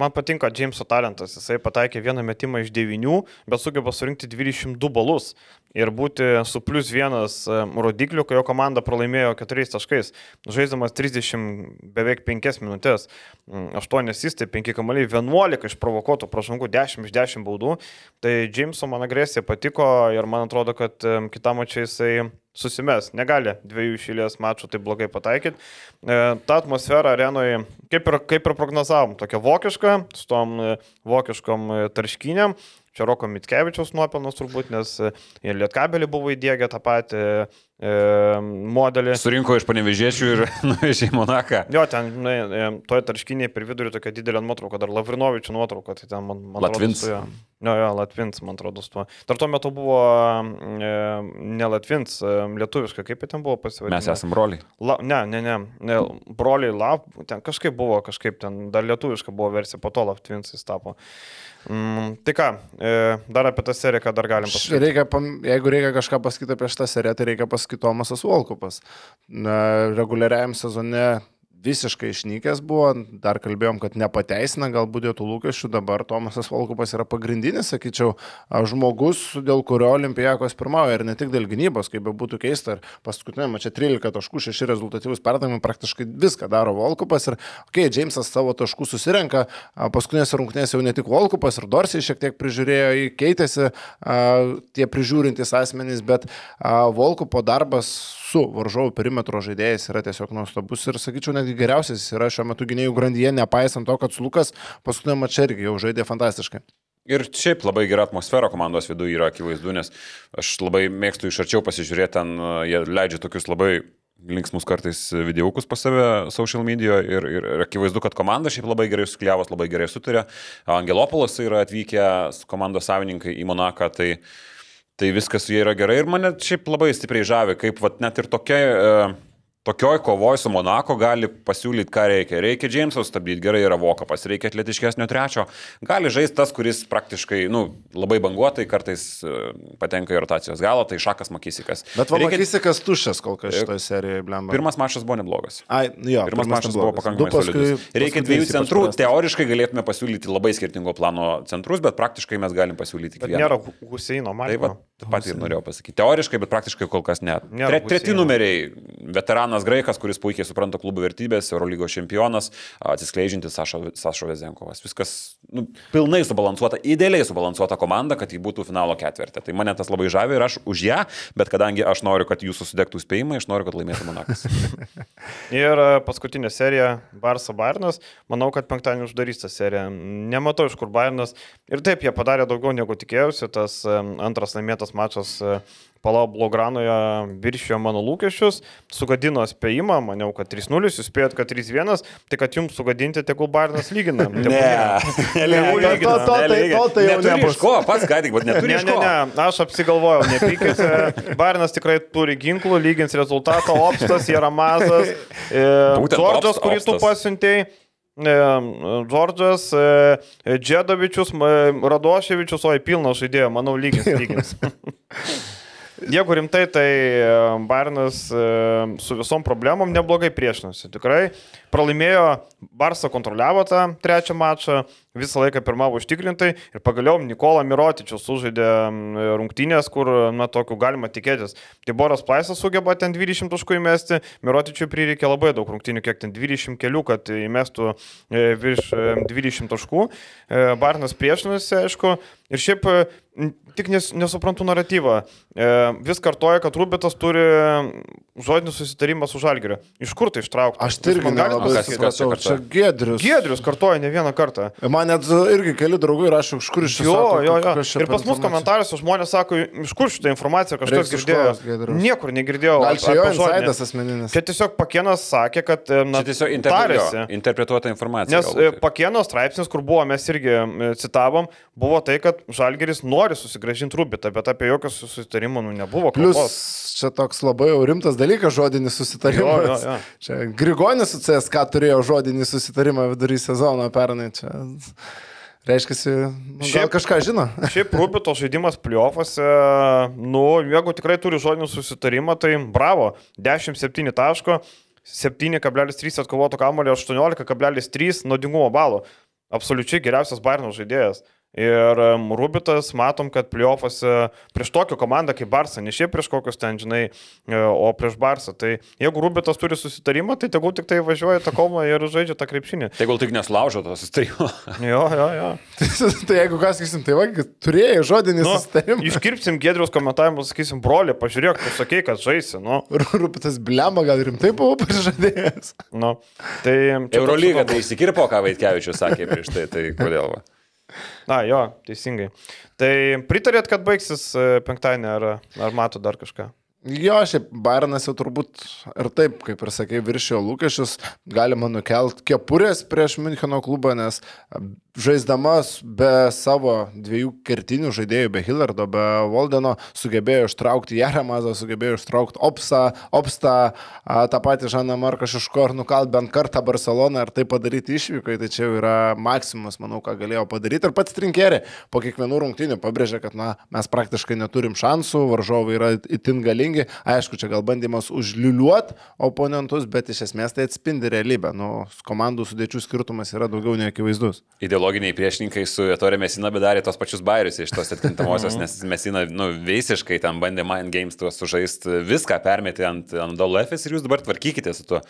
Man patinka Jameso talentas. Jisai pataikė vieną metimą iš devynių, bet sugeba surinkti 22 balus ir būti su plus vienas rodikliu, kai jo komanda pralaimėjo 4 taškais, žaidžiamas 30 beveik 5 minutės, 8 asistai, 5 kamaliai, 11 išprovokuotų pražangų, 10 iš 10 baudų. Tai Jameso man agresija patiko ir man atrodo, kad kitam mačiai jisai susimes, negali dviejų išėlės mačų taip blogai pataikyti. E, ta atmosfera arenoje, kaip ir, kaip ir prognozavom, tokia vokiška, su tom vokiškom tarškinėm, Čia Roko Mitkevičiaus nuopelnas turbūt, nes e, ir Lietkabelį buvo įdėgę tą patį e, modelį. Surinko iš panevežėčių ir <laughs> nuvežė į Monaką. Jo, ten, na, e, toje tarškinėje per vidurį tokia didelė nuotrauka, dar Lavrinovičių nuotrauka, tai ten man, man Latvins. Atrodo, jo, jo, Latvins, man atrodo, tuo. Dar tuo metu buvo e, ne Latvins, e, lietuviškai, kaip ten buvo pasivadinta. Mes esame broliai. La, ne, ne, ne, ne, broliai Lav, ten kažkaip buvo, kažkaip ten, dar lietuviška buvo versija, po to Latvins jis tapo. Mm, tai ką, e, dar apie tą seriją, ką dar galim pasakyti. Reikia, jeigu reikia kažką pasakyti apie šitą seriją, tai reikia pasakyti Tomasas Volkupas. Reguliariajam sezone visiškai išnykęs buvo, dar kalbėjom, kad nepateisina galbūt dėl tų lūkesčių, dabar Tomasas Volkupas yra pagrindinis, sakyčiau, žmogus, dėl kurio Olimpijakos pirmauja ir ne tik dėl gynybos, kaip be būtų keista, ir paskutinėme čia 13 taškų, 6 rezultatyvus perdavimai, praktiškai viską daro Volkupas ir, okei, okay, Džeimsas savo taškų susirenka, paskutinėse rungtynėse jau ne tik Volkupas ir Dorsiai šiek tiek prižiūrėjo, keitėsi tie prižiūrintys asmenys, bet Volkupo darbas su varžovų perimetro žaidėjais yra tiesiog nuostabus ir, sakyčiau, netgi geriausias yra šiuo metu gynėjų grandyje, nepaisant to, kad Lukas paskutinio mačą irgi jau žaidė fantastiškai. Ir šiaip labai gera atmosfera komandos viduje yra akivaizdu, nes aš labai mėgstu iš arčiau pasižiūrėti, ten jie leidžia tokius labai linksmus kartais videokus pas save social medijoje ir, ir, ir akivaizdu, kad komanda šiaip labai gerai sukliavos, labai gerai sutarė. Angelopolas yra atvykę komandos savininkai į Monaką, tai uh, Tai viskas su jie yra gerai ir mane šiaip labai stipriai žavi, kaip vat, net ir tokia... Uh, Tokioj kovoj su Monako gali pasiūlyti, ką reikia. Reikia Džeimso stabdyti, gerai yra Vokapas, reikia atletiškesnio trečio. Gali žaisti tas, kuris praktiškai, nu, labai banguotai, kartais uh, patenka į rotacijos galą, tai Šakas Makysikas. Bet va, Reikia- Makysikas tuščias kol kas šitoje serijoje, blemba. Pirmas mačas buvo neblogas. Ai, jo, Pirmas mačas buvo pakankamai solidus. Reikia dviejų centrų. Teoriškai galėtume pasiūlyti labai skirtingo plano centrus, bet praktiškai mes galim pasiūlyti tik Bet vieną. nėra Huseino, man. Tai va, taip pat ir norėjau pasakyti. Teoriškai, bet praktiškai kol kas ne. Tre, treti numeriai. Veteranas Graikas, kuris puikiai supranta klubų vertybės, Eurolygos čempionas, atsiskleidžiantis Sašo, Vezenkovas. Viskas nu, pilnai subalansuota, idealiai subalansuota komanda, kad ji būtų finalo ketvirtė. Tai mane tas labai žavi ir aš už ją, bet kadangi aš noriu, kad jūsų sudegtų spėjimai, aš noriu, kad laimėtų Monakas. <laughs> Ir e, paskutinė serija Barsa Bairnas. Manau, kad penktadienį uždarys tą seriją. Nematau, iš kur Bairnas. Ir taip, jie padarė daugiau negu tikėjausi. Tas e, antras laimėtas mačas e, Palau Blogranoje viršijo mano lūkesčius. Sugadino spėjimą. Maniau, kad 3-0, jūs spėjot, kad 3-1. Tai kad jums sugadinti, tegul Bairnas lygina. <laughs> <laughs> Lygina. Tegul to- to- tai- to tai jau nebus. ko, pats ką tik, bet neturi Ne, ne, ne, aš apsigalvojau, nepykite. <laughs> Barinas tikrai turi ginklų, lygins rezultatą, Opstas, Jaramazas, e, Džordžas, kurį tu pasiuntėjai. e, Džordžas, e, Džedovičius, Radoševičius, oi pilnas žaidėjo, manau, lygins, lygins. Jeigu rimtai, tai e, Bairnas e, su visom problemom neblogai priešinosi. Tikrai pralaimėjo, Barsa kontroliavo tą trečią mačą, visą laiką pirmavo užtikrintai ir pagaliau Nikola Mirotičius sužaidė rungtynės, kur, na, tokių galima tikėtis. Tai Boras Plaisas sugeba ten 20 taškų įmesti, Mirotičiui prireikė labai daug rungtynių, kiek ten 20 kelių, kad įmestų e, virš e, 20 taškų. E, Barnas priešinosi, aišku, ir šiaip e, tik nes, nesuprantu naratyvą. E, vis kartoja, kad Rubitas turi žodinį susitarimą su Žalgiriu. Iš kur tai ištraukti? Aš tai irgi galit nelabai čia supratau. kartoja? Čia Gedrius. Giedrius kartoja ne vieną kartą. Man net irgi keli draugai rašo, iš kur iš Jo, jo, jo. čia Ir pas mus komentaruose žmonės sako, iš kur šitą informaciją kažkas girdėjo. Niekur negirdėjau. Gal čia jo insaidas asmeninis. Čia tiesiog Pakienas sakė, kad e, na, Čia tiesiog tarėsi. interpretuota informacija. Nes galbūt. e, Pakieno straipsnis, kur buvo, mes irgi e, citavom, buvo tai, kad Žalgeris nori susigražinti Rubitą, bet apie jokio susitarimo nu, nebuvo. Plus, kalbos. čia toks labai jau rimtas dalykas, žodinis susitarimas. Jo, jo, jo. Čia Grigonis su CSK turėjo žodinį susitarimą vidury sezono pernai. Čia reiškia, nu, Šiaip- kažką žino. <laughs> Šiaip Rubito žaidimas pliuofose, nu, jeigu tikrai turi žodinį susitarimą, tai bravo, 10-7 taško, 7,3 atkovoto kamulio, 18,3 naudingumo balų. Absoliučiai geriausias Bairno žaidėjas. Ir Rubitas, matom, kad pliuofuose prieš tokią komandą kaip Barsa, ne šiaip prieš kokius ten, žinai, e, o prieš Barsą. Tai jeigu Rubitas turi susitarimą, tai tegul tik tai važiuoja tą komą ir žaidžia tą krepšinį. Tegul tik neslaužo to sustarimo. <laughs> Jo, jo, jo. <laughs> tai jeigu kas sakysim, tai va, turėjai žodinį Nu, susitarimą. iškirpsim Gedrius komentavimus, sakysim, broli, pažiūrėk, tu sakei, kad žaisi. Nu, Rupitas blemba gal rimtai buvo pažadėjęs. nu. Tai Eurolyga tai įsikirpo, ką Vaitkevičius sakė prieš tai, tai kodėl? Va? Na, jo, teisingai. Tai pritarėt, kad baigsis e, penktadienį, ar, ar mato dar kažką? Jo, šiaip Bairnas jau turbūt ir taip, kaip ir sakė, viršijo lūkesčius, galima nukelt kepurės prieš Müncheno klubą, nes žaisdamas be savo dviejų kertinių žaidėjų, be Hillardo, be Voldeno, sugebėjo ištraukti Jaramazą, sugebėjo ištraukti Opsą, Opstą, tą patį Žaną Marką Šiško ir nukalt bent kartą Barceloną ir tai padaryti išvykai, tai čia yra maksimumas, manau, ką galėjo padaryti. Ir pats Trinkeri po kiekvienų rungtynių pabrėžė, kad na, mes praktiškai neturim šansų, varžovai yra itin galingi. Aišku, čia gal bandymas užliuliuot oponentus, bet iš esmės tai atspindi realybę. Nu, komandų sudėčių skirtumas yra daugiau nei akivaizdus. Ideologiniai priešininkai su Etorė Mesina bedarė tos pačius bairius iš tos atkintamosios, nes Mesina nu, visiškai ten bandė mind games tuos sužaisti, viską permetė ant, ant Dolefės ir jūs dabar tvarkykite su tuo.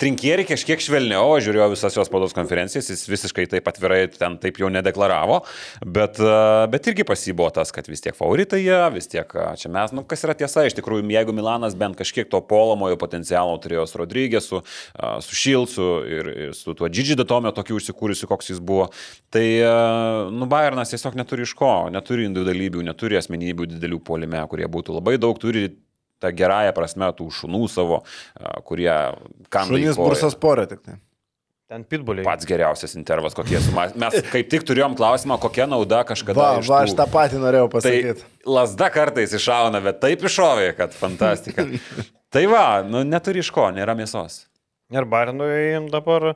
Trinkieri kažkiek švelniau, aš žiūrėjau visas jos spaudos konferencijas, jis visiškai taip atvirai ten taip jau nedeklaravo, bet, e, bet irgi pasibuvo tas, kad vis tiek favoritai jie, vis tiek čia mes, nu kas yra tiesa, iš tikrųjų, jeigu Milanas bent kažkiek to polomojo potencialo turėjo su Rodrygėsu, su Šilcu ir, ir su tuo Džidži Datomio tokiu užsikūrusiu, koks jis buvo, tai, e, nu, Bayernas tiesiog neturi iš ko, neturi individualybių, neturi asmenybių didelių polime, kurie būtų labai daug, turi tą gerąją prasme tų šunų savo, a, kurie į Šunys bursas porė tik tai. Ten pitbuliai. Pats geriausias intervas, kokie suma. Mes <laughs> kaip tik turėjom klausimą, kokia nauda kažkada. Va, iš va, tų- aš tą patį norėjau Tai pasakyti. lasda kartais iššauna, bet taip iššovė, kad fantastika. <laughs> tai va, nu neturi iš ko, nėra mėsos. Ir Barinui dabar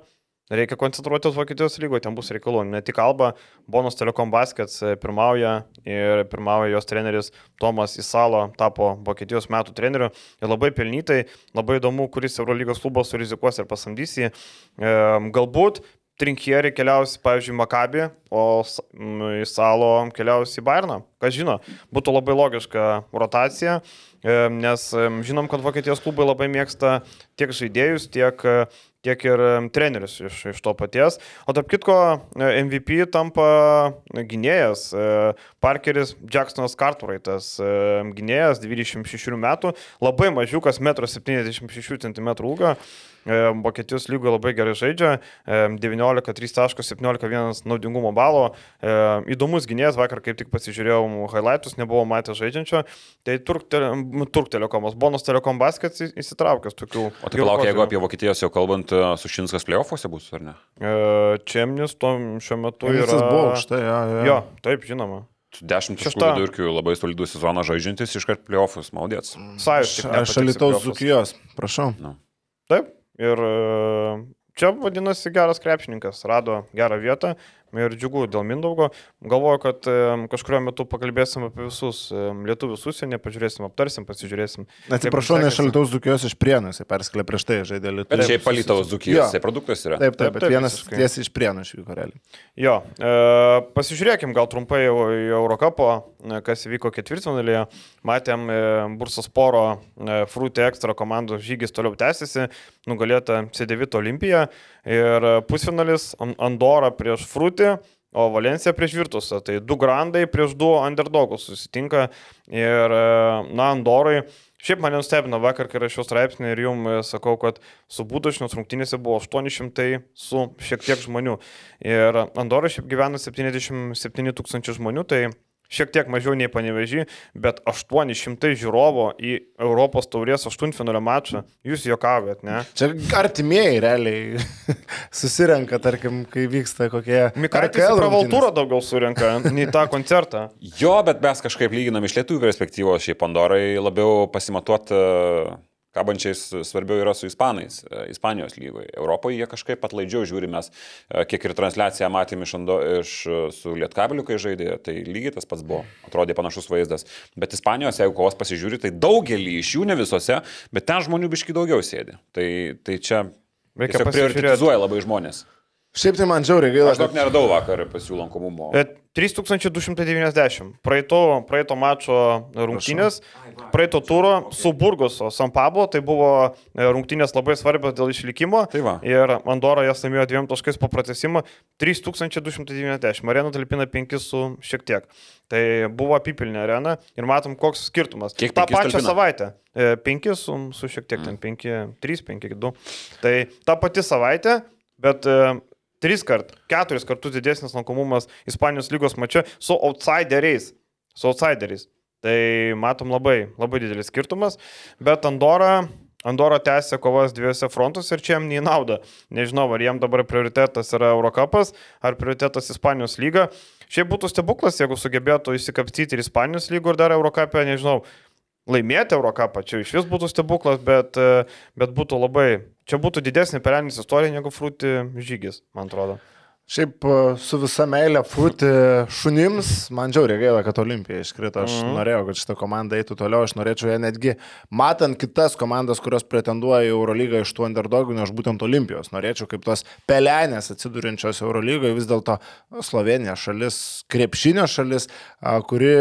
reikia koncentruotis Vokietijos lygoje, ten bus reikalų. Ne tik Alba, Bonus Telekom Baskets e, pirmauja ir pirmauja jos treneris Tomas Isalo, tapo Vokietijos metų treneriu. Ir labai pelnytai, labai įdomu, kuris Eurolygos klubas surizikuos ir pasamdys jį. Galbūt Trinkieri keliaus, pavyzdžiui, Makabį, o S- m, Isalo keliaus į Bairną. Kas žino, būtų labai logiška rotacija, nes žinom, kad Vokietijos klubai labai mėgsta tiek žaidėjus, tiek, tiek ir e, trenerius iš, iš to paties. O tarp kitko, e, MVP tampa gynėjas, e, Parkeris Jacksonas Cartwrightas, e, gynėjas 26 metų, labai mažiukas, 1,76 cm ūgio. E, Vokietijos lygoje labai gerai žaidžia, e, 19, 3 taškas, 17, 1 naudingumo balo. E, Įdomus gynėjas, vakar kaip tik pasižiūrėjau highlightus, nebuvau matęs žaidžiančio. Tai Turk, tele, Turk telekomas, Bonus telekom baskets į- įsitraukęs tokių. O tai palauk, jeigu apie Vokietijos jau kalbant, e, Sušinskas playoffuose bus, ar ne? E, Čemnis šiuo metu yra. Visas buvo aukštai, jo, jo. Jo, taip, žinoma. 10 taškų vidurkių, labai solidų sezoną žaidžiantis iškart playoffus, maudėts. Sąjus. Šalitaus playoffus. Zukijos, prašau. Taip. Ir e, čia vadinasi geras krepšininkas, rado gerą vietą ir džiugu dėl Mindaugo. Galvoju, kad e, kažkurio metu pakalbėsim apie visus e, lietuvius užsienį, pažiūrėsim, aptarsim, pasižiūrėsim. Atsiprašau, ne sekasi. Šalitaus Zukijos iš Prienų, jis perskėlė prieš tai žaidė Bet Lietuvos. šiaip palytaus Jo. Dzukijos, tai produktas yra. Taip, taip, Taip, bet taip, vienas tiesiai iš Prienų išvyko realiai. Jo, e, pasižiūrėkim gal trumpai į Eurocapo, e, kas įvyko ketvirtfinalyje. Matėm e, Bursas Poro e, Fruity Extra komandos žygis toliau tęsiasi, nugalėta C9 Olimpija ir pusfinalis An- Andorra prieš Fruity. O Valencija prieš Virtusą. Tai du grandai prieš du underdogus susitinka. Ir, e, na, Andorai. Šiaip mane nustebino vakar, kai rašiau straipsnį ir jums sakau, kad su būdašnios rungtynėse buvo 800 su šiek tiek žmonių. Ir Andorra šiaip gyvena 77 tūkstančių žmonių, tai šiek tiek mažiau nei panevežį, bet 800 žiūrovo į Europos taurės aštuntfinalio mačą. Jūs juokavot, ne? Čia artimieji realiai <laughs> susirenka, tarkim, kai vyksta kokie... Mikaitis RKL pravaltūrą daugiau surenka nei tą koncertą. Jo, bet mes kažkaip lyginam iš lietuvių perspektyvos, šiaip Pandorai labiau pasimatuot e, kabančiais svarbiau yra su ispanais, e, Ispanijos lygoje. Europoje jie kažkaip atlaidžiau žiūri, mes e, kiek ir transliaciją matėm iš, Ando, iš e, su Lietkabiliu, kai žaidė, tai lygiai tas pats buvo, atrodė panašus vaizdas. Bet Ispanijos, jeigu kovos pasižiūri, tai daugelį iš jų, ne visose, bet ten žmonių biški daugiau sėdi. Tai, tai čia prioritizuoja labai žmonės. Šiaip tai man žiauriai gaila, Aš daug neradau vakar pas jų lankomumo. E, 3290. Praeito, praeito mačo rungtynės, praeito turo su Burgoso San Pablo, tai buvo e, rungtynės labai svarbios dėl išlikimo. Tai va. Ir Andorra jas laimėjo dviem taškais po pratesimą. 3290. Arena talpina 5 su šiek tiek. Tai buvo apipilnė arena ir matom, koks skirtumas. Kiek tą pačią talpina? savaitę. 5 su, su šiek tiek, ten 5, 3, 5, 2. Tai ta pati savaitė, bet e, tris kart, keturis kartus didesnis lankomumas Ispanijos lygos mače su outsideriais. Su outsideriais. Tai matom labai, labai didelis skirtumas, bet Andorra, Andorra tęsia kovas dviejose frontuose ir čia jam neį naudą. Nežinau, ar jam dabar prioritetas yra Eurocapas, ar prioritetas Ispanijos lyga. Šiaip būtų stebuklas, jeigu sugebėtų įsikapstyti ir Ispanijos lygų ir dar Eurocapę, nežinau, laimėti Eurocapą, čia iš vis būtų stebuklas, bet, e, bet būtų labai, čia būtų didesnė pelenis istorija negu frūti žygis, man atrodo. Šiaip e, su visa meilė frūti šunims, man žiauriai gaila, kad Olimpija iškrito. Aš mm. norėjau, kad šitą komandą eitų toliau. Aš norėčiau ją netgi, matant kitas komandas, kurios pretenduoja į Eurolygą iš tų underdogų, aš būtent Olimpijos. Norėčiau kaip tos pelenės atsidūrinčios Eurolygoje, vis dėlto Slovenija šalis, krepšinio šalis, kuri,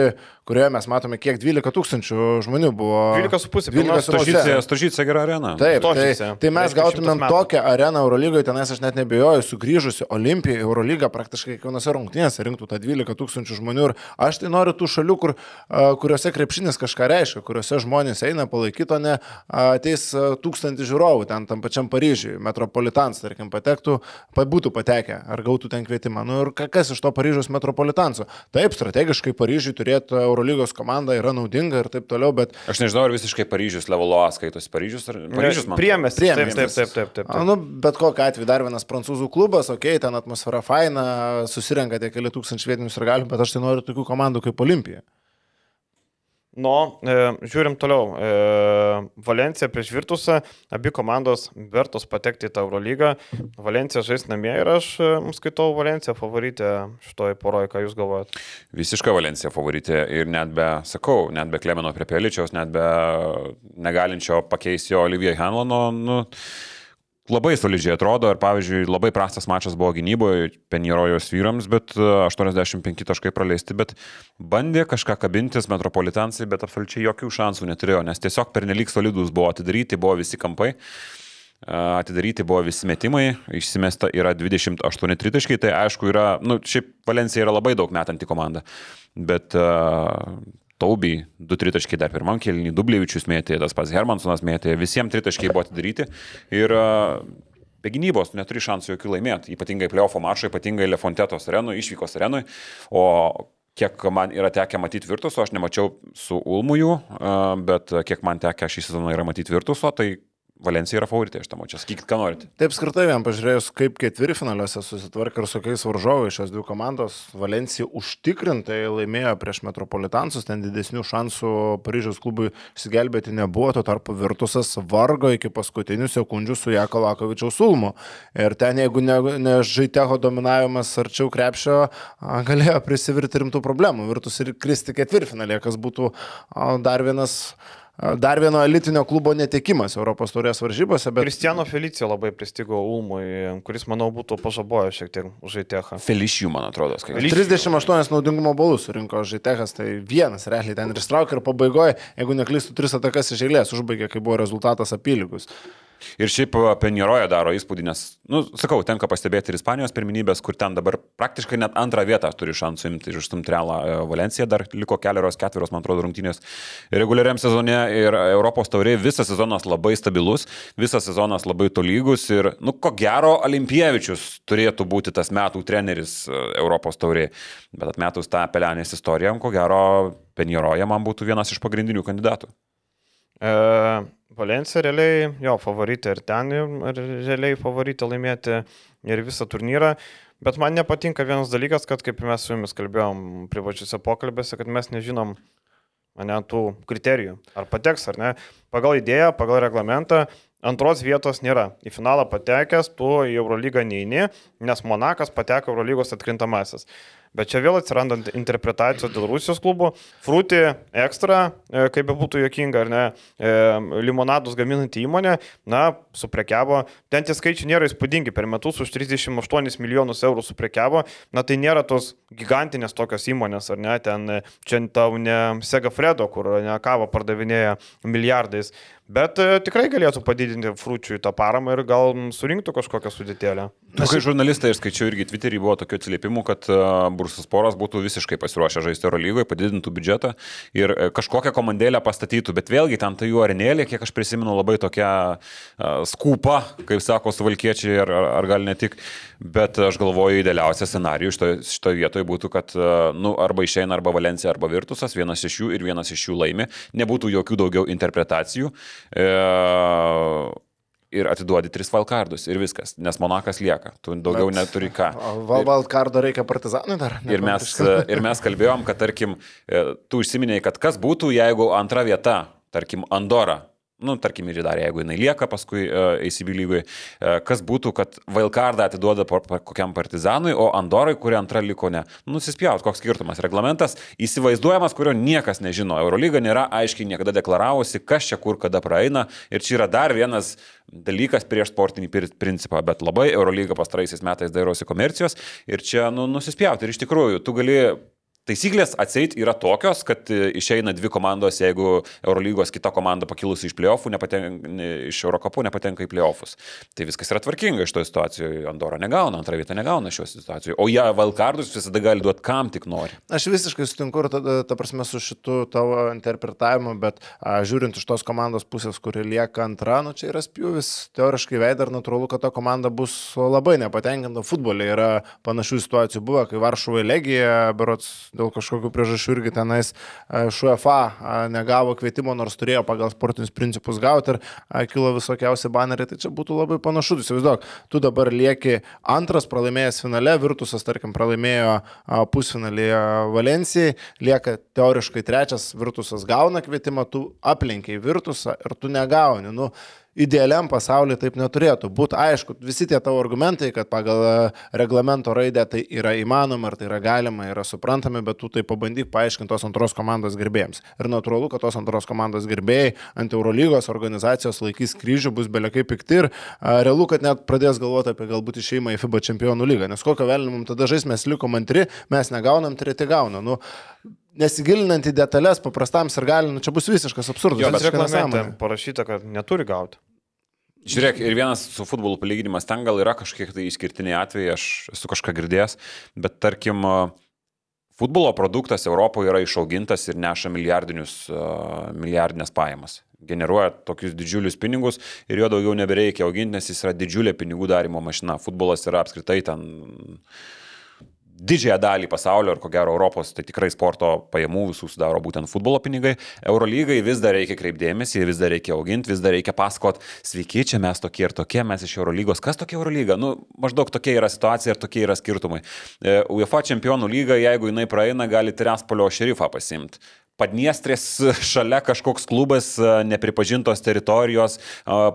kurioje mes matome, kiek 12 tūkstančių žmonių buvo. 12,5 pilna 12,5. Stožycija, gera arena. Taip, tai, tai mes gautumėm 100 metų. tokią areną Eurolygoje, tenais aš net nebejoju, sugrįžusi Olimpija Eurolygą, praktiškai kiekvienose rungtynėse rinktų tą 12 tūkstančių žmonių. Ir aš tai noriu tų šalių, kur, kuriuose krepšinis kažką reiškia, kuriuose žmonės eina palaikyti, o ne ateis tūkstantį žiūrovų, ten tam pačiam Paryžiui, metropolitans, tarkim, patektų, pa- būtų patekę, ar gautų ten kvietimą. Nu ir ka- kas iš to Paryžiaus metropolitanso? Taip, strategiškai Paryžiui turėti Eurolygos komandą yra naudinga ir taip toliau, bet Aš nežinau, ar visiškai Paryžius levelo A skaitosi. Paryžius ar Paryžius man? Priemės. Taip, taip, Priemiestis. taip, taip, taip. A, taip. nu, bet kokiu atveju dar vienas prancūzų klubas, okei, okay, ten atmosfera faina, susirenka tie keli tūkstančiai vietinių sirgalių, bet aš tai noriu tokių komandų kaip Olimpija. Nu, e, žiūrim toliau. E, Valencija prieš Virtusą, abi komandos vertos patekti į tą Eurolygą. Valencija žais namie ir aš e, skaitau Valenciją favoritę šitoj poroje, ką jūs galvojate. Visiška Valencija favoritė ir net be, sakau, net be Klemeno Prepeličiaus, net be negalinčio pakeisti Olivijai Hanlano, nu, labai solidžiai atrodo ir, pavyzdžiui, labai prastas mačas buvo gynyboje, Penjerojos vyrams, bet e, 85 taškai praleisti, bet bandė kažką kabintis metropolitansai, bet absoliučiai jokių šansų neturėjo, nes tiesiog pernelyg solidus buvo atidaryti, buvo visi kampai. A, Atidaryti buvo visi metimai, išsimesta yra 28 tritaškai, tai aišku yra, nu, šiaip Valencija yra labai daug metanti komanda, bet uh, Taubiai 2 tritaškai dar pirmam kelnį, Dublievičius mėtė, tas pats Hermansonas mėtė, visiems tritaškai buvo atidaryti. Ir uh, be gynybos tu neturi šansų jokių laimėti, ypatingai playoffo mačo, ypatingai Lefontetos arenui, išvykos arenui, o kiek man yra tekę matyti Virtuso, aš nemačiau su Ulmuju, uh, bet kiek man tekę šį sezoną yra matyti Virtuso, tai Valencija yra favoritė iš tamo čia. Sakykit, ką norite. Taip skirtai vien pažiūrėjus, kaip ketvirfinaliuose susitvarkė ir su kokiais varžovais šios dvi komandos, Valencija užtikrintai laimėjo prieš Metropolitansus, ten didesnių šansų Paryžiaus klubui išsigelbėti nebuvo, tuo tarpu Virtusas vargo iki paskutinių sekundžių su Jako Lakovičiaus Ulmu. Ir ten, jeigu ne, ne Žaiteho dominavimas arčiau krepšio, galėjo prisivirti rimtų problemų. Virtus ir kristi ketvirfinalėje, kas būtų dar vienas Dar vieno elitinio klubo netekimas Europos taurės varžybose, bet Kristiano Felicijo labai pristigo Ulmui, kuris, manau, būtų pažabojęs šiek tiek žaitėchą. Felišijų, man atrodo, skaičius. 38 naudingumo balus surinko Žaitechas, tai vienas realiai ten ir straukė ir pabaigoje, jeigu neklystų, tris atakas iš eilės užbaigė, kai buvo rezultatas apylygus. Ir šiaip Penjeroje daro įspūdį, nes, nu, sakau, tenka pastebėti ir Ispanijos pirminybės, kur ten dabar praktiškai net antrą vietą turi šansų imti ir išstumti realą e, Valenciją, dar liko kelios, ketverios, man atrodo, rungtynės reguliariam sezone ir Europos taurė visas sezonas labai stabilus, visas sezonas labai tolygus ir, nu, ko gero, Olimpievičius turėtų būti tas metų treneris e, Europos taurė, bet atmetus tą pelenės istoriją, ko gero, Penjeroje man būtų vienas iš pagrindinių kandidatų. E, Valencija realiai jo favoritė ir ten ir realiai favoritė laimėti ir visą turnyrą. Bet man nepatinka vienas dalykas, kad kaip mes su jumis kalbėjom privačiuose pokalbėse, kad mes nežinom ne, tų kriterijų. Ar pateks ar ne. Pagal idėją, pagal reglamentą antros vietos nėra. Į finalą patekęs, tu į Eurolygą neini, nes Monakas pateko Eurolygos atkrintamasis. Bet čia vėl atsiranda interpretacijos dėl Rusijos klubų. Fruti ekstra, e, kaip be būtų jokinga, ar ne, e, limonadus gaminanti įmonė, na, suprekiavo. Ten tie skaičiai nėra įspūdingi. Per metus už 38 milijonus eurų suprekiavo. Na, tai nėra tos gigantinės tokios įmonės, ar ne, ten e, čia tau ne Sega Fredo, kur ne kavą pardavinėja milijardais. Bet tikrai galėtų padidinti frūčių tą paramą ir gal surinktų kažkokią sudėtėlę. Na, kai žurnalistai, aš skaičiau irgi Twitter'į, buvo tokių atsiliepimų, kad uh, Bursas Poras būtų visiškai pasiruošę žaisti Euro lygoje, padidintų biudžetą ir uh, kažkokią komandėlę pastatytų, bet vėlgi ten tai jų arenėlė, kiek aš prisimenu, labai tokia uh, skupa, kaip sako suvalkiečiai, ar, ar, gal ne tik, bet aš galvoju, idealiausias scenarijus šitoje šito vietoje būtų, kad uh, nu, arba išeina arba Valencija, arba Virtusas, vienas iš jų ir vienas iš jų laimi, nebūtų jokių daugiau interpretacijų. Uh, ir atiduodi tris valkardus ir viskas, nes Monakas lieka, tu daugiau Bet, neturi ką. Valkardo reikia partizanui dar. Ir mes, ir mes kalbėjom, kad tarkim, e, tu užsiminėjai, kad kas būtų, jeigu antra vieta, tarkim, Andora nu, tarkim, ir dar, jeigu jinai lieka paskui uh, ACB lygui, uh, kas būtų, kad Vailkardą atiduoda po, po, kokiam partizanui, o Andorai, kuri antra liko ne. Nusispjaut, koks skirtumas. Reglamentas įsivaizduojamas, kurio niekas nežino. Eurolyga nėra aiškiai niekada deklaravusi, kas čia kur kada praeina. Ir čia yra dar vienas dalykas prieš sportinį principą, bet labai Eurolyga pastaraisiais metais dairosi komercijos ir čia, nu, nusispjauti. Ir iš tikrųjų, tu gali Taisyklės atseit yra tokios, kad e, išeina dvi komandos, jeigu Eurolygos kita komanda pakilusi iš playoffų, iš Eurocapų nepatenka į playoffus. Tai viskas yra tvarkinga iš to situacijoje. Andorra negauna, antrą vietą negauna šios situacijos. O jie Valkardus visada gali duoti kam tik nori. Aš visiškai sutinku ir tada, ta prasme, su šitu tavo interpretavimu, bet a, žiūrint iš tos komandos pusės, kuri lieka antra, nu čia yra spjūvis, teoriškai veida ir natūralu, kad ta komanda bus labai nepatenkinta. Futbolė yra panašių situacijų buvo, kai Varšuvoje Legija, berots dėl kažkokių priežasčių irgi tenais ŠUFA negavo kvietimo, nors turėjo pagal sportinius principus gauti ir kilo visokiausi baneriai, tai čia būtų labai panašu. Įsivaizduok, tu dabar lieki antras pralaimėjęs finale, Virtusas, tarkim, pralaimėjo pusfinalį Valencijai, lieka teoriškai trečias, Virtusas gauna kvietimą, tu aplenkiai Virtusą ir tu negauni. Nu, idealiam pasaulyje taip neturėtų būti. Aišku, visi tie tavo argumentai, kad pagal e, reglamento raidę tai yra įmanoma, ar tai yra galima, yra suprantami, bet tu tai pabandyk paaiškinti tos antros komandos gerbėjams. Ir natūralu, kad tos antros komandos gerbėjai ant Eurolygos organizacijos laikys kryžių, bus belekai pikti ir a, realu, kad net pradės galvoti apie galbūt išeimą į FIBA čempionų lygą. Nes kokio velnimo tada žais mes likom antri, mes negaunam, treti gauna. Nu, nesigilinant į detalės, paprastam ir gali, nu, čia bus visiškas absurdas. Jo, bet reglamente parašyta, kad neturi gauti. Žiūrėk, ir vienas su futbolu palyginimas, ten gal yra kažkiek tai išskirtiniai atvejai, aš esu kažką girdėjęs, bet tarkim, futbolo produktas Europoje yra išaugintas ir neša milijardinius, milijardinės pajamas. Generuoja tokius didžiulius pinigus ir jo daugiau nebereikia auginti, nes jis yra didžiulė pinigų darimo mašina. Futbolas yra apskritai ten didžiąją dalį pasaulio ir ko gero Europos, tai tikrai sporto pajamų visų sudaro būtent futbolo pinigai. Eurolygai vis dar reikia kreipdėmėsi, vis dar reikia auginti, vis dar reikia pasakot, sveiki, čia mes tokie ir tokie, mes iš Eurolygos. Kas tokia Eurolyga? Nu, maždaug tokia yra situacija ir tokie yra skirtumai. E, UEFA čempionų lyga, jeigu jinai praeina, gali Tirespolio šerifą pasimti. Padniestrės šalia kažkoks klubas nepripažintos teritorijos,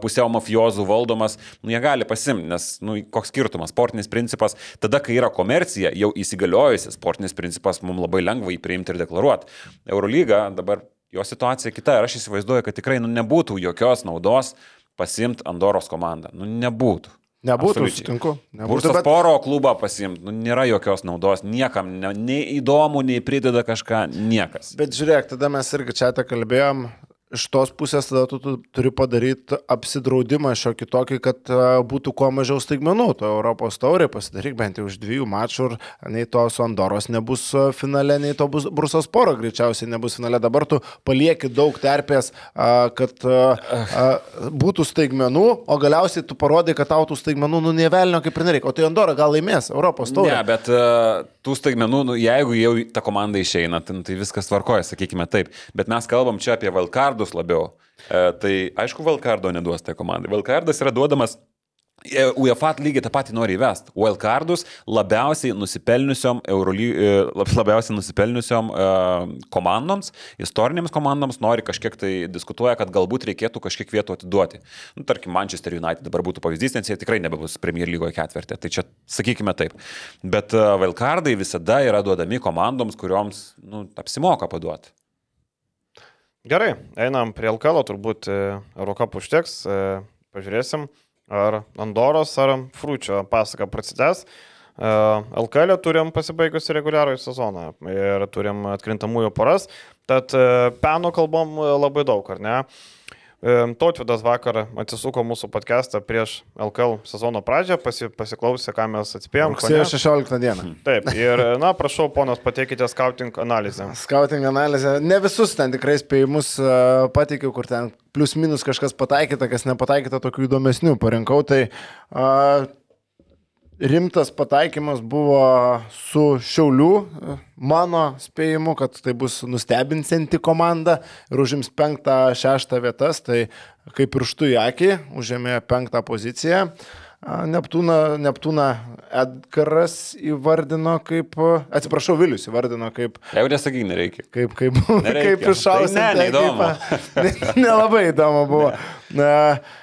pusiau mafijozų valdomas, nu jie gali pasimti, nes, nu, koks skirtumas, sportinis principas, tada, kai yra komercija, jau įsigaliojusi sportinis principas, mums labai lengva jį priimti ir deklaruoti. Eurolyga dabar jo situacija kita ir aš įsivaizduoju, kad tikrai nu, nebūtų jokios naudos pasimti Andoros komandą. Nu, nebūtų. Nebūtų, Absoliučiai. sutinku. Nebūtų bet... poro klubą pasimti, nu, nėra jokios naudos, niekam, ne, nei įdomu, nei prideda kažką, niekas. Bet žiūrėk, tada mes irgi čia tą kalbėjom, iš tos pusės tada tu, tu turi padaryti apsidraudimą šiokį tokį, kad uh, būtų kuo mažiau staigmenų. To Europos taurė pasidaryk bent jau už dviejų mačų ir nei tos Andoros nebus finale, nei to bus Brusos poro greičiausiai nebus finale. Dabar tu palieki daug terpės, uh, kad būtų staigmenų, o galiausiai tu parodai, kad tau tų staigmenų nu nevelnio kaip ir nereikia. O tai Andora gal laimės Europos taurę. Ne, bet tų staigmenų, nu, jeigu jau ta komanda išeina, tai, tai viskas tvarkoja, sakykime taip. Bet mes kalbam čia apie Valkar Valkardus labiau. E, tai aišku, Valkardo neduos tai komandai. Valkardas yra duodamas e, UEFA lygiai tą patį nori įvesti. Wildcardus labiausiai nusipelniusiom, Euroly, e, labiausiai nusipelniusiom uh, komandoms, istorinėms komandoms nori kažkiek tai diskutuoja, kad galbūt reikėtų kažkiek vietų atiduoti. Nu, tarkim, Manchester United dabar būtų pavyzdys, nes jie tikrai nebebus Premier lygoje ketvirtė. Tai čia sakykime taip. Bet Wildcardai visada yra duodami komandoms, kurioms nu, apsimoka paduoti. Gerai, einam prie LKL, turbūt e, Eurocap užteks, e, pažiūrėsim, ar Andoros, ar Frūčio pasaka prasidės. E, LKL turim pasibaigusi reguliarųjį sezoną ir turim atkrintamųjų poras, tad peno kalbom labai daug, ar ne? Tautvidas vakar atsisuko mūsų podcastą prieš LKL sezono pradžią, pasi, pasiklausė, ką mes atspėjom. Rugsėjo 16 dieną. <laughs> Taip, ir, na, prašau, ponas, pateikite scouting analizę. Scouting analizę. Ne visus ten tikrai spėjimus pateikiau, kur ten plius minus kažkas pataikyta, kas nepataikyta, tokių įdomesnių parinkau. Tai uh, rimtas pataikymas buvo su Šiauliu, mano spėjimu, kad tai bus nustebinsianti komanda ir užims penktą, šeštą vietas, tai kaip ir štų į akį, užėmė penktą poziciją. Neptūną, Neptūną Edgaras įvardino kaip, atsiprašau, Vilius įvardino kaip... Jau nesakai, nereikia. Kaip, kaip, nereikia. kaip iššausi. Tai ne, neįdomu. Nelabai įdomu buvo. Na,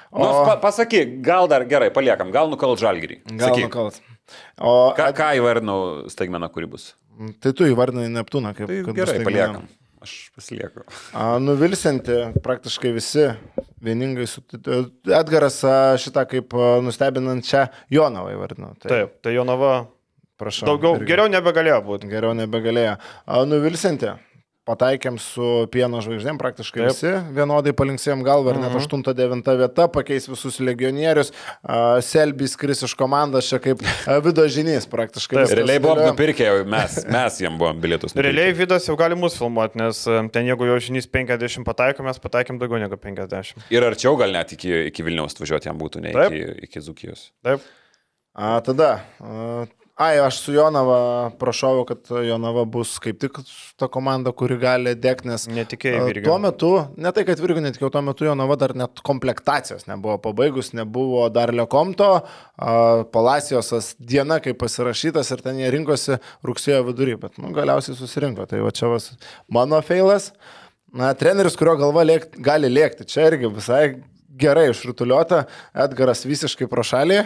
o... Nu, pa, pasakyk, gal dar gerai, paliekam, gal nukalt žalgyrį. Gal nukalt. O, ką, ką įvardinau staigmeną, kuri bus? Tai tu įvardinai Neptūną kaip... Tai gerai, paliekam. Aš pasilieku. A, nuvilsinti praktiškai visi vieningai su... Edgaras šitą kaip nustebinančią Jonavą įvardino. Tai... Taip, tai Jonava Prašau. Daugiau, irgi. geriau nebegalėjo būti. Geriau nebegalėjo. A, Nuvilsinti. Pataikėm su pieno žvaigždėm, praktiškai Taip. Visi vienodai palinksėjom galvą ir net Mhm. 8-9 vieta pakeis visus legionierius. A, Selbis kris iš komandos čia kaip a, vido žinys praktiškai. Taip. Realiai buvom nupirkę, mes, mes jiem buvom bilietus. nupirkę. Realiai Vidas jau gali mus filmuoti, nes ten jeigu jo žinys 50 pataiko, mes pataikėm daugiau negu 50. Ir arčiau gal net iki, iki Vilniaus važiuoti jam būtų, ne Taip. iki, iki Zukijos. Taip. A, tada. A, ai, aš su Jonava prašau, kad Jonava bus kaip tik ta komanda, kuri gali dėkti, nes Netikėjai, a, Virgi. tuo metu, ne tai, kad Virgi netikėjau, tuo metu Jonava dar net komplektacijos nebuvo pabaigus, nebuvo dar Lekomto, Palacijosas diena, kai pasirašytas ir ten jie rinkosi rugsėjo vidury, bet nu, galiausiai susirinko. Tai va čia vas mano feilas. Na, treneris, kurio galva lėkt, gali lėkti, čia irgi visai gerai išrutuliuota, Edgaras visiškai pro šalį,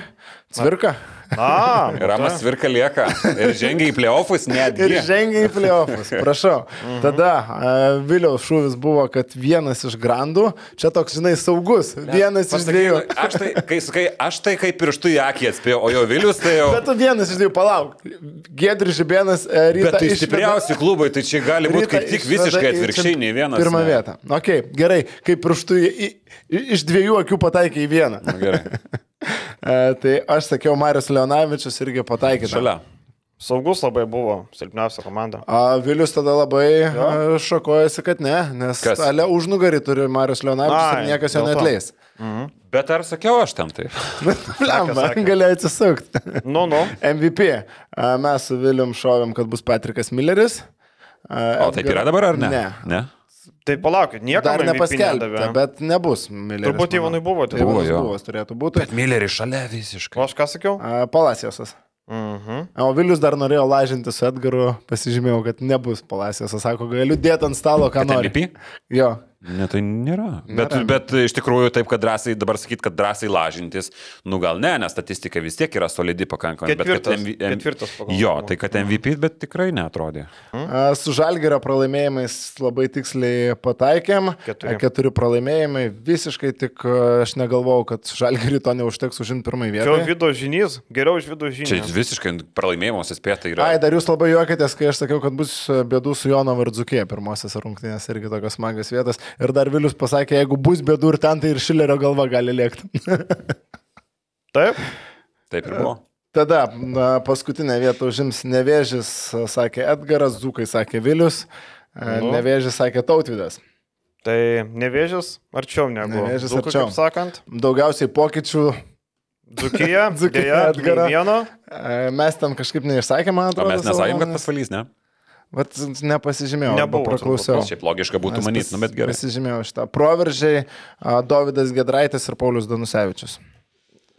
cvirka. A, <laughs> Ramas Svirka lieka ir žengia į playoffus netgi. Ir žengia į playoffus, prašau. Tada uh, Viliaus šūvis buvo, kad vienas iš grandų, čia toks, žinai, saugus, vienas iš Pasakyk, dviejų. Aš tai, kai sakai, aš tai kaip pirštų į akį atspėjau, o jo Vilius tai jau... Bet tu vienas iš dviejų, palauk. Gedris Žibėnas e, rytą Bet tai stipriausi klubai, tai čia gali būti kaip tik visiškai atvirkščiai, nei vienas. Pirmą ne. vietą. Ok, gerai, kaip pirštų į, į, iš dviejų akių pataikė į vieną. Na, Gerai. <laughs> E, tai aš sakiau, Marius Leonavičius irgi pataikė. tą. Šalia. Saugus labai buvo, silpniausia komanda. A, Vilius tada labai a, šakojasi, kad ne, nes ale užnugarį turi Marius Leonavičius Ai, ir niekas jo to. netleis. Bet ar sakiau aš tam taip? <laughs> Lemba, sakė. gali atsisukti. Nu, nu. <laughs> MVP. A, Mes su Vilium šovėm, kad bus Patrikas Milleris. A, O taip yra dabar ar ne? Ne. ne? Tai palaukit, nieko Dar nedavė. bet nebus Milleris. Turbūt. Ivanui buvo, tai Buvo, jo. buvo, turėtų būti. Bet Millerį šalia visiškai. O aš ką sakiau? A, Palacijosas. Mhm. O Vilius dar norėjo lažinti su Edgaru, pasižymėjau, kad nebus Palacijosas. Sako, galiu dėti ant stalo, ką nori. Jo. Ne, tai nėra. Bet, Nėra. bet iš tikrųjų taip, kad drąsiai, dabar sakyt, kad drąsiai lažintis, nu gal ne, nes statistika vis tiek yra solidi pakankamai. bet kad Ketvirtas, MV ketvirtas pagal Jo, tai kad MVP, bet tikrai netrodė. A, Su Žalgerio pralaimėjimais labai tiksliai pataikėm. Keturi. A, Keturi pralaimėjimai. Visiškai tik aš negalvojau, kad Žalgerį to neužteks užimti pirmąjį Čia vietą. vido žinys, geriau iš vido Čia žinys. visiškai pralaimėjimas įspėta yra. Ai, dar jūs labai juokitės, kai aš sakiau, kad bus bėdų su Jono Vardzukė pirmosios rungtynės irgi tokios smagios vietos. Ir dar Vilius pasakė, jeigu bus bėdų ir ten, tai ir Šilerio galva gali lėkti. <laughs> Taip, Taip ir buvo. Tada na, paskutinę vietą užims Nevėžis, sakė Edgaras, Zukai sakė Vilius, Nu. nu. Nevėžis sakė Tautvidas. tai nevėžis arčiau negu. Nevėžis Dzūkai, arčiau. Kaip sakant, Daugiausiai pokyčių Dzukija, <laughs> Edgaro. nei vieno. e, mes ten kažkaip neišsakėme, man O atrodo. mes savo nesakėm, kad pasvalys, ne? Vat nepasižymėjau, Nebuvo praklausiau. Šiaip logiška būtų manyti, nu bet gerai. Pasižymėjau šitą. Proveržiai, a, Dovydas Gedraitis ir Paulius Danusevičius.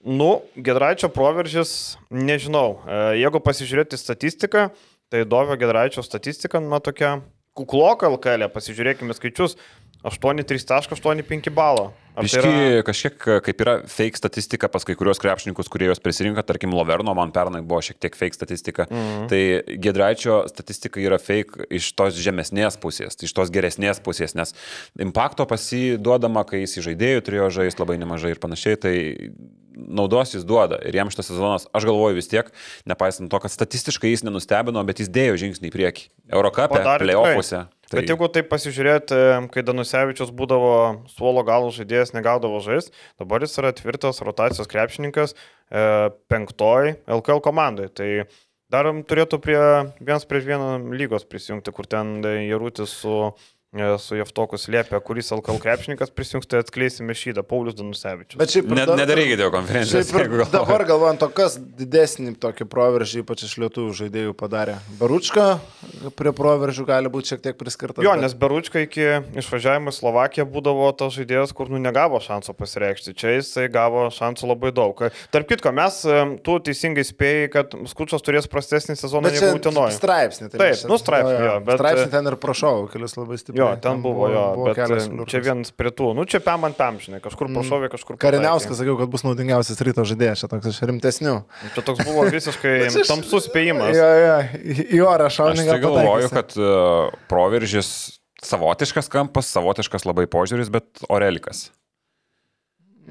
Nu, Gedraičio proveržis, nežinau. E, Jeigu pasižiūrėti statistiką, tai Dovio Gedraičio statistika, na tokia kukloka LKL, pasižiūrėkime skaičius. 8,3,85 balo. Ar tai yra- kažkiek kaip yra fake statistika pas kai kurios krepšininkus, kurie juos prisirinka, tarkim, Loverno, man pernai buvo šiek tiek fake statistika. Mhm. Tai Gedraičio statistika yra fake iš tos žemesnės pusės, iš tos geresnės pusės, nes impakto pasiduodama, kai jis į žaidėjų turėjo žaisti labai nemažai ir panašiai, tai naudos jis duoda. Ir jam šitas sezonas, aš galvoju vis tiek, nepaisant to, kad statistiškai jis nenustebino, bet jis dėjo žingsnį į priekį. Eurocapė, playoffuose. Tai... Bet jeigu taip pasižiūrėti, kai Danusevičius būdavo suolo galų žaidėjas, negaudavo žaisti, dabar jis yra tvirtas rotacijos krepšininkas e, penktoj LKL komandai. Tai dar turėtų prie vienas prieš vieną lygos prisijungti, kur ten Jarutis su, e, su Jeftokus liepia, kuris LKL krepšininkas prisijungs, tai atskleisime šydą, Paulius Danusevičius. Bet šiaip ir Ne, dar- nedarykite jo konferencijos. Galvojat. dabar galvojant, o kas didesnį tokį proveržį, ypač iš lietuvių žaidėjų padarė. Baručka prie proveržių gali būti šiek tiek priskirtas. Jo, bet- nes Beručka iki išvažiavimo į Slovakiją būdavo tas žaidėjas, kur nu negavo šanso pasireikšti. Čia jisai gavo šansų labai daug. Tarp kitko, mes, em, tu teisingai spėjai, kad Skučas turės prastesnį sezoną negu Utenoje. straipsnį. Tai Taip, čia- nu, straipsnį, jo, bet- Straipsnį ten ir prašau, kelius labai stipriai. Jo, ten buvo jo, bet kelios em, liurkos. čia vienas prie tų. Nu, čia pam ant pam, žinai, kažkur pašovė, kažkur Kariniauskas sakiau, kad bus naudingiausias ryto žaidėjas, čia toks iš rimtesnių. pataikė. Čia toks buvo visiškai <laughs> Bet tamsus spėjimas. Jo, jo, orą Aš šaunį tai galvoju, kad uh, proveržis savotiškas kampas, savotiškas labai požiūris, bet orelikas.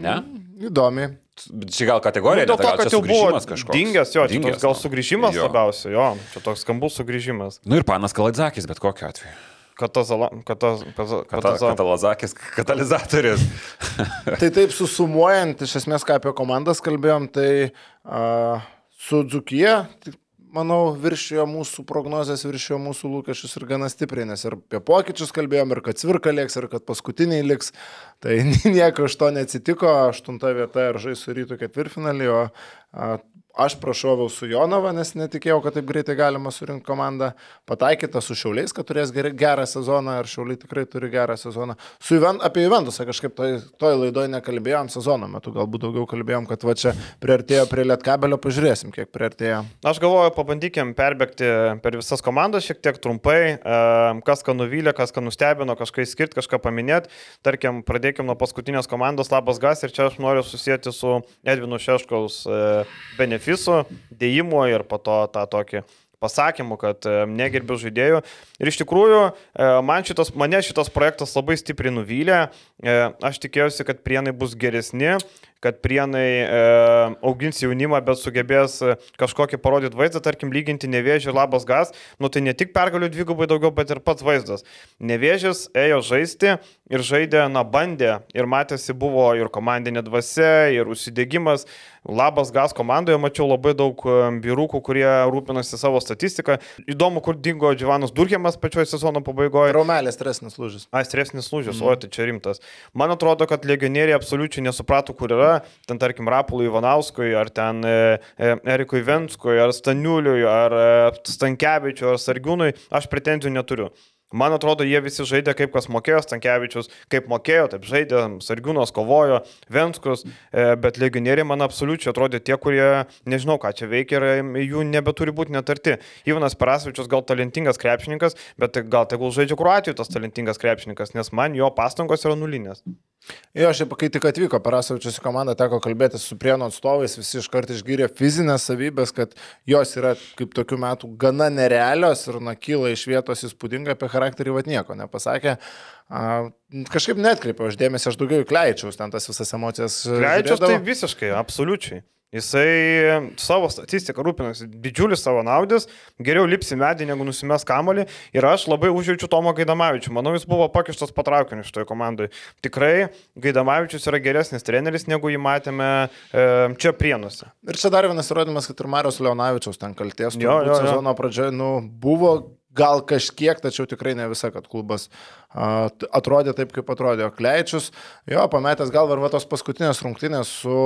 Ne? Įdomi. Bet Čia gal kategorija, Nu, dėl ne, to, kad čia jau buvo sugrįžimas kažkoks. dingęs, jo, čia Dingęs, toks gal nu. sugrįžimas Jo. labiausiai, jo, čia toks skambus sugrįžimas. Nu ir panas Kaladzakis, bet kokiu atveju. Katalazakis, katalizatorius. <laughs> Tai taip susumuojant, iš esmės, ką apie komandas kalbėjom, tai a, su Dzukija, manau, viršijo mūsų prognozes, viršijo mūsų lūkesčius ir gana stipriai, nes ir apie pokyčius kalbėjom, ir kad cvirka liks, ir kad paskutiniai liks. Tai <laughs> nieko iš to neatsitiko, aštunta vieta ir žais su rytų ketvirtfinalį, o a, aš prašoviau su Jonava, nes netikėjau, kad taip greitai galima surinkti komandą. Pataikyta su Šiauliais, kad turės ger- gerą sezoną ir Šiauliai tikrai turi gerą sezoną. Su Juven, apie Juventusą kažkaip toj, toj laidoje nekalbėjom sezono metu, galbūt daugiau kalbėjom, kad va čia priartėjo prie Lietkabelio, pažiūrėsim, kiek priartėjo. Aš galvoju, pabandykim perbėgti per visas komandas šiek tiek trumpai, e, kas ką nuvylė, kas ką nustebino, kažką išskirti, kažką paminėti. Tarkim, pradėkim nuo paskutinės komandos Labas Gas ir čia aš noriu susijęti su Edvinu Šeškaus e, benefisu, dėjimu ir po to tą tokį pasakymų, kad e, negerbiu žaidėjų. Ir iš tikrųjų, e, man šitas, mane šitas projektas labai stipriai nuvylė. E, Aš tikėjausi, kad prienai bus geresni, kad prienai e, augins jaunimą, bet sugebės e, kažkokį parodyti vaizdą, tarkim, lyginti nevėžį ir labas gas. Nu tai ne tik pergalių dvigubai daugiau, bet ir pats vaizdas. Nevėžis ėjo žaisti ir žaidė, na, bandė ir matėsi buvo ir komandinė dvasia, ir užsidėgymas. Labas gas komandoje mačiau labai daug e, vyrukų, kurie rūpinasi savo statistiką. Įdomu, kur dingo Dživanas Durkėmas pačioje sezono pabaigoje. Raumelės stresnis lūžis. Ai, stresnis lūžis, mm. o tai čia rimtas. Man atrodo, kad legionieriai absoliučiai nesuprato, kur yra. Ten, tarkim, Rapului Ivanauskui, ar ten e, e, Erikui Venskui, ar Staniuliui, ar e, Stankievičiui, ar Sargiūnui. Aš pretenzijų neturiu. Man atrodo, jie visi žaidė kaip kas mokėjo, Stankievičius kaip mokėjo, taip žaidė, Sargiūnas kovojo, Venskus, bet legionieriai man absoliučiai atrodė tie, kurie nežinau, ką čia veikia ir jų nebeturi būti netarti. Ivanas Parasvičius gal talentingas krepšininkas, bet gal tegul žaidžia Kroatijoje tas talentingas krepšininkas, nes man jo pastangos yra nulinės. Jo, šiaip, kai tik atvyko Parasavičius į komandą, teko kalbėti su prienų atstovais, visi iškart išgyrė fizinės savybės, kad jos yra kaip tokių metų gana nerealios ir na, kyla iš vietos įspūdingai apie charakterį, vad nieko nepasakė. Kažkaip netkreipiau uždėmesį, aš daugiau įkleičiaus ten tas visas emocijas. Leidžiu žiūrėdavau. tai visiškai, absoliučiai. Jisai savo statistiką rūpinasi, didžiulis savo naudis, geriau lipsi medį negu nusimes kamolį ir aš labai užjaučiu Tomo Gaidamavičių. Manau, jis buvo pakištas patraukiniu šitoje komandoje. Tikrai Gaidamavičius yra geresnis treneris, negu jį matėme e, čia prienuose. Ir čia dar vienas įrodymas, kad ir Marijos Leonavičiaus ten kalties. Jo, jo, jo. Sezono pradžioje, nu, buvo gal kažkiek, tačiau tikrai ne visa, kad klubas atrodė taip, kaip atrodė. Kleičius, jo, pametęs gal ir va tos paskutinės rungtynės su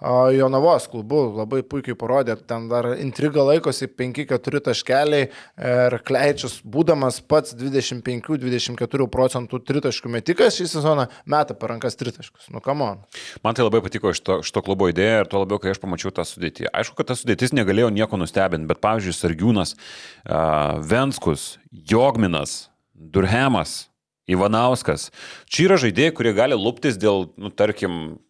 Jonavos klubu, labai puikiai parodė, ten dar intriga laikosi 5-4 taškeliai ir Kleičius, būdamas pats 25-24 procentų tritaškų metikas šį sezoną, meta per rankas tritaškus. Nu, kamon. Man tai labai patiko šito, šito klubo idėja ir tuo labiau, kai aš pamačiau tą sudėtį. Aišku, kad ta sudėtis negalėjo nieko nustebinti, bet pavyzdžiui, Sargiūnas, Venskus, Jogminas, Durhemas, Ivanauskas. Čia yra žaidėjai, kurie gali lūptis dėl, nu, tarkim,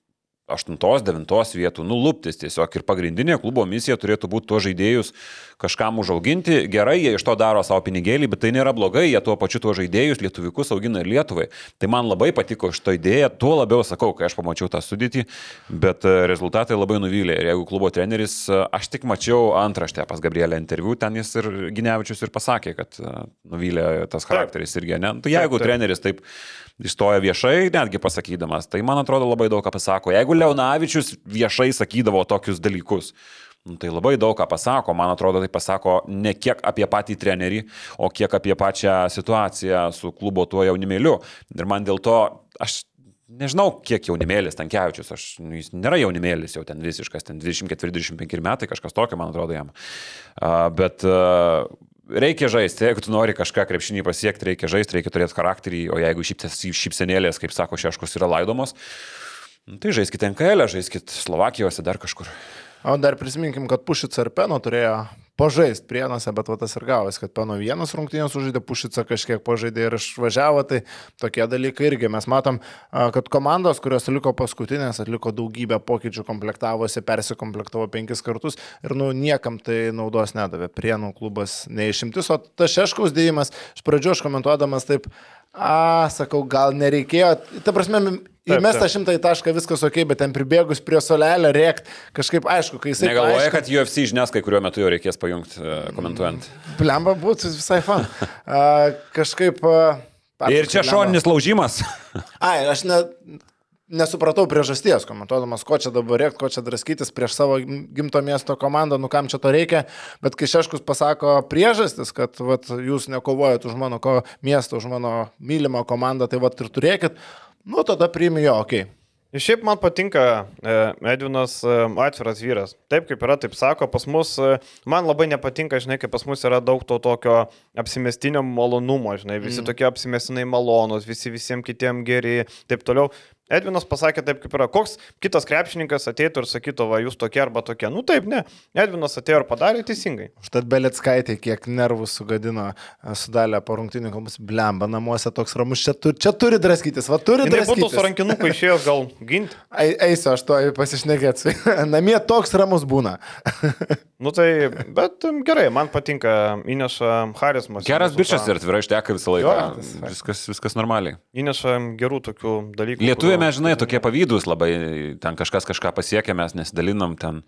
8-9 vietų, nuluptis tiesiog. Ir pagrindinė klubo misija turėtų būti tuos žaidėjus kažkam užauginti. Gerai, jie iš to daro savo pinigėlį, bet tai nėra blogai, jie tuo pačiu tuos žaidėjus lietuvikus augina ir Lietuvai. Tai man labai patiko šitą idėją, tuo labiau sakau, kai aš pamačiau tą sudėtį, bet e, rezultatai labai nuvylė. Ir jeigu klubo treneris, e, aš tik mačiau antraštę pas Gabrielę interviu, ten jis ir Ginevičius ir pasakė, kad e, nuvylė tas charakteris irgi, ne? Tai jeigu taip. treneris taip išstoja viešai, netgi pasakydamas, tai man atrodo labai daug ką pasako. Jeigu Leonavičius viešai sakydavo tokius dalykus, nu, tai labai daug ką pasako, man atrodo, tai pasako ne kiek apie patį trenerį, o kiek apie pačią situaciją su klubo tuo jaunimėliu. Ir man dėl to, aš nežinau, kiek jaunimėlis Tankievičius, aš, nu, jis nėra jaunimėlis, jau ten visiškas, ten 24-25 metai, kažkas tokio, man atrodo, jam. Uh, bet uh, reikia žaisti, jeigu tu nori kažką krepšinį pasiekti, reikia žaisti, reikia turėti charakterį, o jeigu šypsenėlės, kaip sako Šeškus, yra laidomos, nu, tai žaiskite NKL, žaiskite Slovakijose, dar kažkur. O dar prisiminkim, kad Pušica ir Peno turėjo pažaisti prienuose, bet va tas ir gavosi, kad Peno vienas rungtynės sužaidė, Pušica kažkiek pažaidė ir išvažiavo, tai tokie dalykai irgi. Mes matom, kad komandos, kurios liko paskutinės, atliko daugybę pokyčių, komplektavosi, persikomplektavo penkis kartus ir nu niekam tai naudos nedavė. Prienų klubas neišimtis, o tas šeškaus dėjimas, iš pradžių aš komentuodamas taip, A, sakau, gal nereikėjo. Ta prasme, Įmesta šimtą į tašką, viskas ok, bet ten pribėgus prie solelio rėkt, kažkaip aišku, kai jisai... Negalvoja, paaiškina- kad UFC žinias kai kuriuo metu jau reikės pajungti e, komentuojant. Blemba būtų visai fan. Kažkaip... Ir čia šoninis laužimas. <laughs> Ai, aš ne, nesupratau priežasties, komentuodamas, ko čia dabar rėkti, ko čia draskytis prieš savo gimto miesto komandą, nu kam čia to reikia, bet kai Šeškus pasako priežastis, kad vat, jūs nekovojat už mano ko, miestą, už mano mylimą komandą, tai vat ir turėkit, nu tada priimi jo, okei. Okay. Šiaip man patinka e, Edvinas e, atviras vyras. Taip kaip yra, taip sako, pas mus, e, man labai nepatinka, žinai, kai pas mus yra daug to tokio apsimestinio malonumo, žinai, visi mm. tokie apsimestinai malonus, visi visiems kitiem geri, taip toliau. Edvinas pasakė taip, kaip yra. Koks kitas krepšininkas ateitų ir sakytų, va, jūs tokie arba tokie. Nu taip, ne. Edvinas atėjo ir padarė teisingai. Užtat Beletskaitė, kiek nervų sugadino e, sudalę po rungtinių kalbus, blemba, namuose toks ramus, čia, tu, čia turi draskytis, va turi būtų draskytis. su rankinuku išėjęs gal ginti. <laughs> Ei- Eisiu aš to pasišnekėti. <laughs> Namie toks ramus būna. <laughs> Nu tai, bet gerai, man patinka įneša charizmas. Geras bičias ir atvirai išteka visą laiką. Jo, Viskas, viskas normaliai. Įneša gerų tokių dalykų. Kurių- mes, žinai, tokie pavydus labai, ten kažkas kažką pasiekė, mes nesidalinam ten.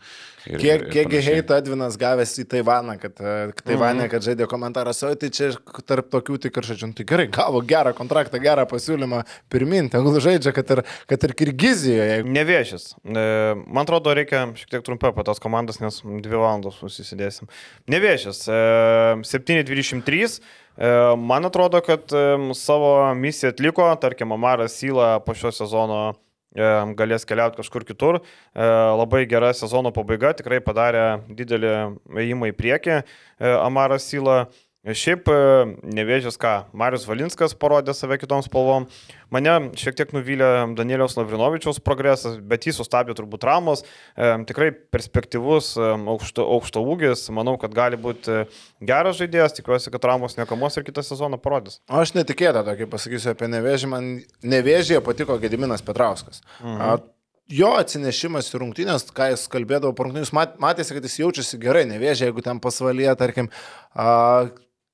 Ir, Kiek, panašiai. heito Edvinas gavęs į Taivaną, kad e, Taivanė, kad žaidė komentaras, o tai čia tarp tokių tik ir žodžiu, nu, tai gerai, gavo gerą kontraktą, gerą pasiūlymą pirmin, tegul žaidžia, kad ir, kad ir Kirgizijoje. Nevėžys. E, Man atrodo, reikia šiek tiek trumpiau apie tos komandas, nes dvi valandos susisidėsim. Nevėžys. e, 7.23. E, Man atrodo, kad savo misiją atliko, tarkim, Amaras Syla po šio sezono galės keliauti kažkur kitur. Labai gera sezono pabaiga, tikrai padarė didelį ėjimą į priekį Amaras Syla. Šiaip nevėžės ką, Marius Valinskas parodė save kitom spalvom. Mane šiek tiek nuvylė Danieliaus Lavrinovičiaus progresas, bet jį sustabdė turbūt Ramos. E, tikrai perspektyvus, e, aukšto, aukšto ūgis. Manau, kad gali būti e, geras žaidėjas. Tikiuosi, kad Ramos nekamos ir kitą sezoną parodys. Aš netikėtą tokį pasakysiu apie Nevėžį, man Nevėžėje patiko Gediminas Petrauskas. Mhm. A, Jo atsinešimas į rungtynės, ką jis kalbėdavo po rungtynės, mat, matėsi, kad jis jaučiasi gerai, nevėžė, jeigu ten pasvalyje, tarkim, a,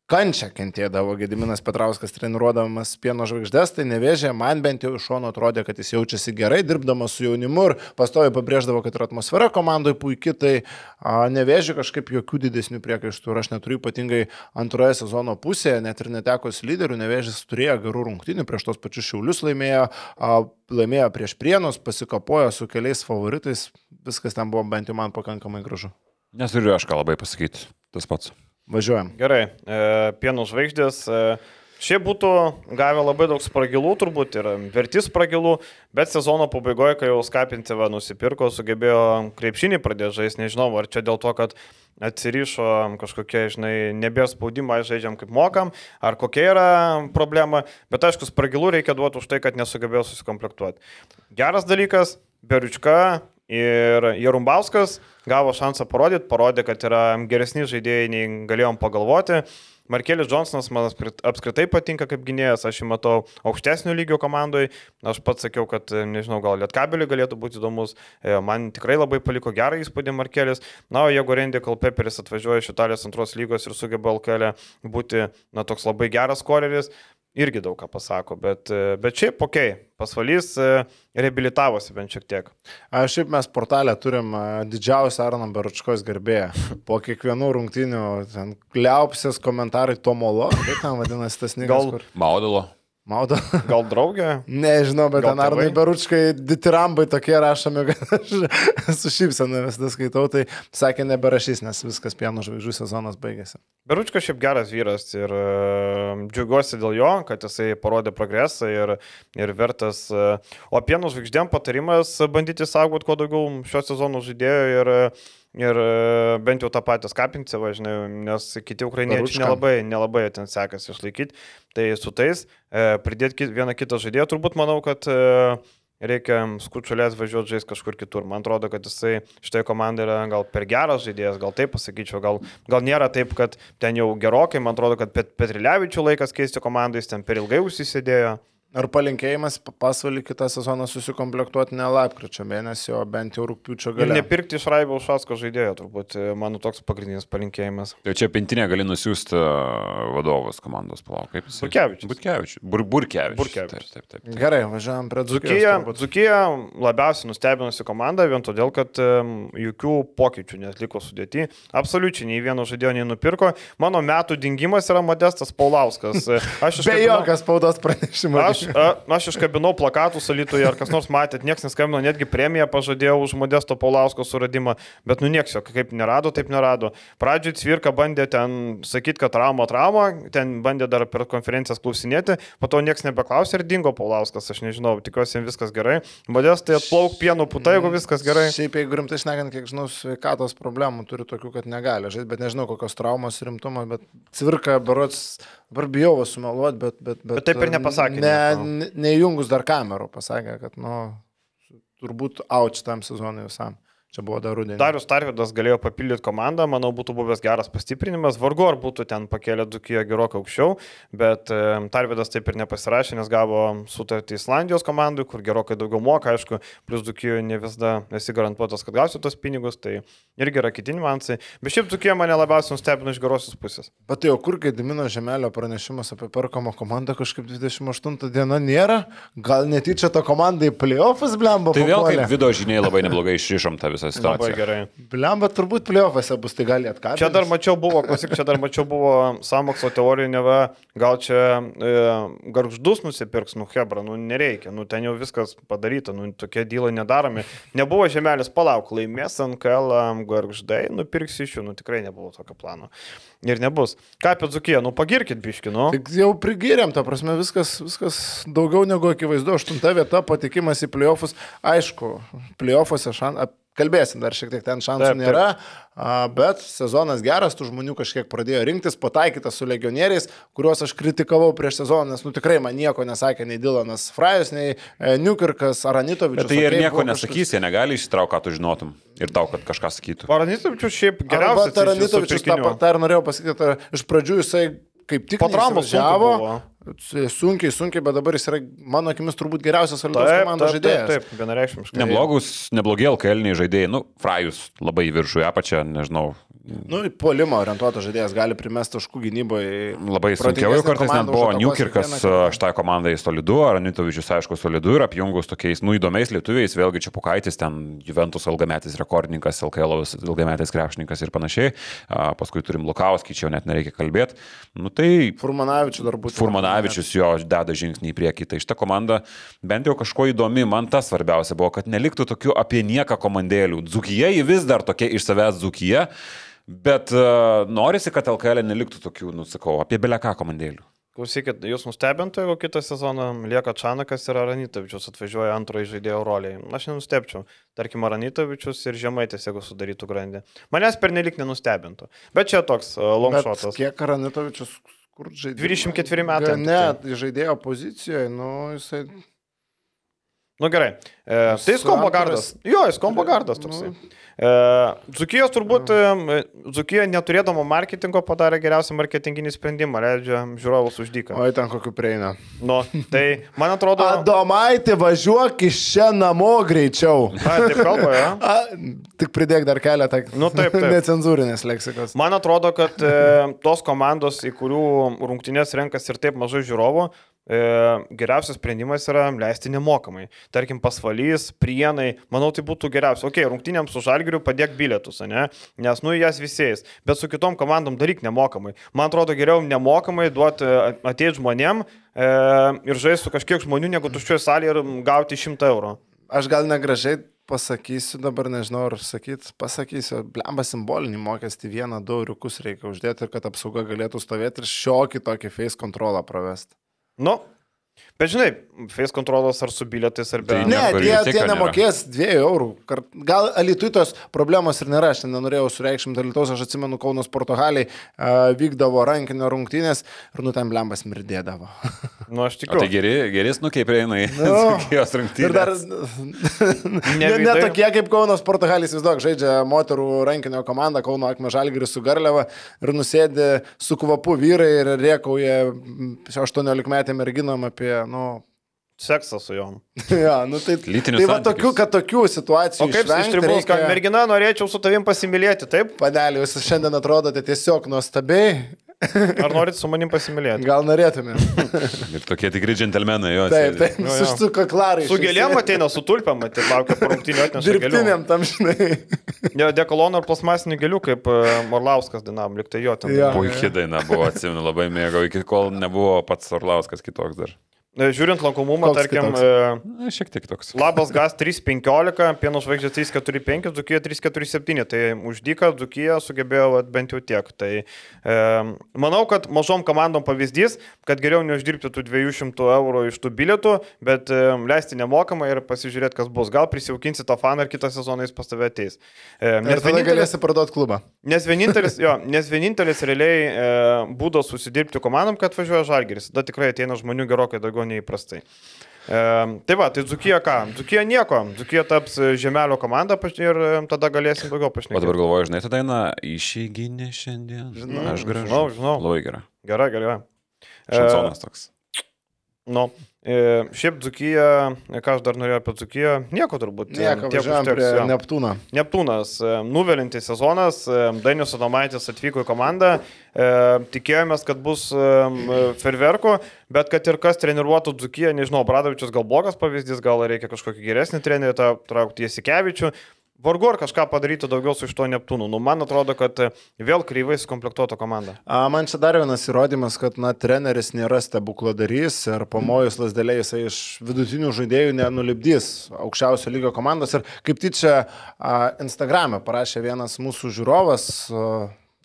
kančią kentėdavo Gediminas Petrauskas treniruodamas pieno žvaigždės, tai nevėžė, man bent jau iš šono atrodė, kad jis jaučiasi gerai, dirbdamas su jaunimu ir pastovi pabrėždavo, kad ir atmosfera komandoje puikiai, tai a, nevėžė kažkaip jokių didesnių priekaištų ir aš neturiu ypatingai antroje sezono pusėje, net ir netekos lyderių, nevėžės turėjo gerų rungtynių, prieš tos pačius šiaulius laimėjo, a, laimėjo prieš prienus, pasikapojo su keliais favoritais, viskas ten buvo bent jau man pakankamai gražu. Neturiu aš ką labai pasakyti. Tas pats. Važiuojam. Gerai, e, pieno žvaigždės. E, Šiaip būtų gavę labai daug spragilų, turbūt ir vertis spragilų, bet sezono pabaigoje, kai jau Skapintiva nusipirko, sugebėjo krepšinį pradėti žaisti, nežinau, ar čia dėl to, kad atsirišo kažkokie, žinai, nebėra spaudimą, žaidžiam kaip mokam, ar kokia yra problema, bet aišku, spragilų reikia duoti už tai, kad nesugebėjo susikomplektuoti. Geras dalykas, Berička ir Jarumbauskas gavo šansą parodyti, parodė, kad yra geresni žaidėjai, nei galėjom pagalvoti. Markelis Johnsonas man apskrit- apskritai patinka kaip gynėjas, aš jį matau aukštesnio lygio komandoje, aš pats sakiau, kad, e, nežinau, gal Lietkabeliui galėtų būti įdomus, E, man tikrai labai paliko gerą įspūdį Markelis, na, o jeigu Randy Kalpeperis atvažiuoja iš Italijos antros lygos ir sugeba LKL būti, na, toks labai geras koreris, irgi daug ką pasako, bet, e, bet šiaip, okei, okay, pasvalys e, reabilitavosi bent šiek tiek. Aš šiaip mes portalę turim a, didžiausią Arno Beručkos garbėją. Po kiekvienų rungtynių ten kliaupsės komentarai Tomolo, kaip ten vadinasi tas knygas, Gal- kur Maudalo. Maudo. Gal draugė? Nežinau, bet Gal ten Arnai? Beručkai ditirambai tokie rašomi, kad aš <laughs> su šypsena visada skaitau, tai sakė neberašys, nes viskas pieno žvaigždžių sezonas baigėsi. Beručkas šiaip geras vyras ir džiaugiuosi dėl jo, kad jisai parodė progresą ir, ir vertas. e, O pienų žvaigždėm patarimas bandyti saugoti kuo daugiau šio sezono žaidėjų ir, ir e, bent jau tą patį skapincevą, žinai, nes kiti ukrainiečiai nelabai, nelabai ten sekasi išlaikyti. Tai su tais e, pridėti vieną kitą žaidėją, turbūt manau, kad e, reikia skučiulės važiuoti žaisti kažkur kitur. Man atrodo, kad jisai šitai komandai yra gal per geras žaidėjas, gal taip pasakyčiau, gal, gal nėra taip, kad ten jau gerokai, man atrodo, kad Pet Petrilevičių laikas keisti komandai, jis ten per ilgai užsisėdėjo. Ar palinkėjimas pasvalį kitą sezoną susikomplektuoti ne lapkričio mėnesį, o bent jau rūpiučio Ir gale. nepirkti iš Raibo Šasko žaidėjo, turbūt e, mano toks pagrindinis palinkėjimas. Tai čia pintinė gali nusiųsti e, vadovas komandos, palauk, kaip jis. Burkevičius. Burkevičius. Bur, Burkevičius. Burkevičius. Taip, taip, taip. Gerai, važiuojam prie Dzukija. Dzukija labiausiai nustebinusi komanda vien todėl, kad jokių pokyčių netliko sudėti. Absoliučiai nei vieno žaidėjo nenupirko. Mano metų dingimas yra Modestas Paulauskas. <laughs> Aš Be iškabinau- jokios spaudos pranešimo. Aš, a, aš iškabinau plakatų salytoje, ar kas nors matėt, niekas neskambino, netgi premiją pažadėjau už Modesto Paulausko suradimą, bet nu nieks jo kaip nerado, taip nerado. Pradžioj Cvirka bandė ten sakyti, kad trauma, trauma, ten bandė dar per konferencijas klausinėti, po to niekas nebeklausė ir dingo Paulauskas, aš nežinau, tikiuosi jam viskas gerai. Modestai atplauk pieno puta, jeigu viskas gerai. Šiaip, jeigu rimtai šnekant, kiek žinau, sveikatos problemų turi tokių, kad negali žaisti, bet nežinau kokios traumos rimtumo, bet cvirka, berots, dabar bijau sumeluoti, bet, bet, bet... Bet taip ir nepasakė Ne, nieko. ne, neįjungus dar kamerų, pasakė, kad, nu, turbūt auč tam sezonui visam. Čia buvo dar rudenį. Darius Tarvidas galėjo papildyti komandą, manau, būtų buvęs geras pastiprinimas. Vargu ar būtų ten pakėlę Dukiją gerokai aukščiau, bet Tarvidas taip ir nepasirašė, nes gavo sutartį Islandijos komandai, kur gerokai daugiau moka, aišku, plus Dukijoje ne visada esi garantuotas, kad gausi tos pinigus, tai irgi yra kiti niuansai. Bet šiaip Dukija mane labiausiai nustebino iš gerosios pusės. Bet tai jau kur Gedimino Žemelio pranešimas apie perkamą komandą kažkaip 28 diena nėra? Gal netyčia to komandai playoffs blemba? Tai vėl kaip video žiniai labai neblogai išrišom tą visą Labai situaciją. gerai. Blemba turbūt playoffuose bus, tai gali atkakti. Čia dar mačiau buvo, klausyk, čia dar mačiau buvo samokslo teorijų, neva gal čia e, garždus nusipirks, nu Hebra, nu nereikia, nu ten jau viskas padaryta, nu tokie dylai nedaromi. Nebuvo žemelis, palauk, laimės NKL garždai, nupirks iš jų, nu tikrai nebuvo tokio plano. Ir nebus. Ką apie Dzukiją, nu pagirkit biškinu. Tik jau prigyrėm, ta prasme, viskas, viskas daugiau negu akivaizdu. Aštunta vieta, patikimas į playoffus. Aišku, playoffuose šan... kalbėsim dar šiek tiek ten šansų Taip, taip. nėra, a, bet sezonas geras, tų žmonių kažkiek pradėjo rinktis, pataikytas su legionieriais, kuriuos aš kritikavau prieš sezoną, nes, nu tikrai man nieko nesakė nei Dilanas Frajus, nei e, Niukirkas, Aranitovičius. Bet tai ir okei, nieko nesakys, jie negali išsitraukti, ką tu žinotum. Ir tau, kad kažką sakytų. Paranitovičius šiaip geriausias. Taranitovičius tą pirkinių. tą ir norėjau pasakyti, kad iš pradžių jisai kaip tik Po traumos buvo. Sunkiai, sunkiai, bet dabar jis yra, mano akimis, turbūt geriausias Taip, komandos taip, taip, žaidėjas. taip, vienareikšmiškai. Neblogus, neblogi LKL žaidėjai, nu, Frajus labai į apačią, nežinau, Nu, į puolimą orientuotas žaidėjas gali primesti taškų gynyboje. labai sunkiau jau kartais net buvo Newkirkas šitai komandai solidu, ar Nitovičius aišku solidu ir apjungus tokiais, nu, įdomiais lietuviais, vėlgi čia Pukaitis, ten Juventus ilgametis rekordininkas, LKL ilgametis krepšininkas ir panašiai, paskui turim Lukauskį, čia jau net nereikia kalbėti, nu tai Furmanavičius dar būtų. Furmanavičius jo deda žingsnį į priekį. Tai šitą komandą bent jau kažko įdomi, man tas svarbiausia buvo, kad neliktų tokių apie nieką komandėlių. Dzukija vis dar tokia iš savęs dzukija, bet uh, norisi, kad LKL neliktų tokių, nu sakau, apie beleką komandėlių. Klausykit, jūs nustebintų, jeigu kitą sezoną lieka Čanakas ir Aranitovičius atvažiuoja antrojo žaidėjo roliai. Aš nenustepčiau. Tarkim, Aranitovičius ir Žemaitis, jeigu sudarytų grandį. Manęs pernelik nenustebintų. Bet čia toks uh, Bet longšotas. kiek Aranitovičius, kur žaidė? 24 metai Ne, žaidėjo pozicijoje, nu, jisai. Nu gerai. E, tai jis kombo gardas. Jo, jis kombo gardas toksai. E, Dzukijos turbūt, e, Dzukija neturėdama marketingo padarė geriausią marketinginį sprendimą, leidžia žiūrovus uždyką. Oi, ten kokiu prieina. Nu, tai man atrodo... Adomaitė, važiuok iš čia namo greičiau. A, taip kalba, ja? <laughs> A, tik pridėk dar keletą Nu, taip, taip. <laughs> necenzūrinės leksikos. Man atrodo, kad e, tos komandos, į kurių rungtynės renkas ir taip mažai žiūrovų, e, geriausias sprendimas yra leisti nemokamai. Tarkim, pasvalys, prienai, manau, tai būtų geriausia. Ok, rungtynėms su žalgiriu padėk bilietus, ne? Nes, nu, jas visais. Bet su kitom komandom daryk nemokamai. Man atrodo, geriau nemokamai duoti ateiti žmonėm e, ir žaisti su kažkiek žmonių, negu tuščioje salėje ir gauti 100 eurų. Aš gal negražiai pasakysiu, dabar nežinau ar sakyt, pasakysiu, blemba simbolinį mokestį vieną, du euriukus reikia uždėti kad apsauga galėtų stovėti ir šiokį tokį face kontrolą pravesti. Nu, bet žinai, face kontrolas ar su bilietais ar be... Tai Ne, rizika tie nėra. nemokės 2 eurų. Gal alitui tos problemos ir nėra, aš ten nenorėjau sureikšminti alitos, aš atsimenu Kaunos Portugaliai uh, vykdavo rankinio rungtynės ir nu ten blembas mirdėdavo. <laughs> Nu, aš tikiu. tai geri, geris nukiai prieina į Nu. <laughs> Dzukijos Ir dar rungtynės. <laughs> ne, ne tokie kaip Kaunos Portugalis, vis daug žaidžia moterų rankinio komanda, Kauno Akme Žalgiris su Garliava ir nusėdi su kvapu vyrai ir riekauja 18 metė merginom apie, nu, seksą su juom. <laughs> ja, nu tai, Lytinius tai va tokių, kad tokių situacijų. O kaip sustribus, kad reikia- mergina norėčiau su tavim pasimylėti, taip? Panelė, jūs šiandien atrodote tiesiog nuostabiai. Ar norit su manim pasimylėti? Gal norėtume. <laughs> Ir tokie tikri džentelmenai, jo. Taip, taip, Jo, su jo. štu kaklarai. Su gėlėm ateina, su tulpėm ateina, laukia parungtinio gėlių. Dirbtiniam tam, žinai. Ne, dekolono ir plasmasinių gėlių, kaip e, Morlauskas dainam, liktai jo ten. Jo. Puikiai daina buvo, atsimenu, labai mėgau, iki kol nebuvo pats Orlauskas kitoks dar. Žiūrint lankomumą, Koks tarkim, e, Na, šiek tiek toks. Labas gas 3.15, pieno žvaigždė 3.45, Dzukija 3.47. Tai uždyka Dzukija sugebėjo vat, bent jau tiek. Tai e, manau, kad mažom komandom pavyzdys, kad geriau neuždirbti tų 200 eurų iš tų bilietų, bet e, leisti nemokamai ir pasižiūrėti, kas bus. Gal prisijaukinsi tą faną ir kitą sezoną jis pas tave ateis. E, Ir tada galėsi parduoti klubą. Nes vienintelis, jo, nes vienintelis realiai e, būdas susidirbti komandom, kad važiuoja žalgeris. Tada tikrai ateina žmonių gerokai daugiau neįprastai. E, tai va, tai Dzukija ką? Dzukija nieko. Dzukija taps e, žemelio komanda ir e, tada galėsim daugiau O pašnekėti. dabar galvoju, žinai, ta daina išeiginė šiandien. Žinau, Aš gražu. žinau, žinau. Labai gera. Gerai, gerai. Šansonas toks. Nu, e, šiaip Dzukija, ką aš dar norėjau apie Dzukiją, nieko turbūt. e, Nieko, tiek prie jo. Neptūno. Neptūnas, e, nuvelintis sezonas, e, Dainius Adomaitis atvyko į komandą, e, tikėjomės, kad bus e, ferverko, bet kad ir kas treniruotų Dzukiją, nežinau, Bradovičius gal blogas pavyzdys, gal reikia kažkokį geresnį trenerių, tą traukti Jasikevičių. Vargu ar kažką padaryti daugiau su iš to Neptūnu. Nu, man atrodo, kad e, vėl kryvai sukomplektuota komanda. A, Man čia dar vienas įrodymas, kad na, treneris nėra stebukladarys ir pamojus lasdelė jisai iš vidutinių žaidėjų nenulipdys aukščiausio lygio komandos. Ir kaip tik čia a, Instagram'e parašė vienas mūsų žiūrovas, a,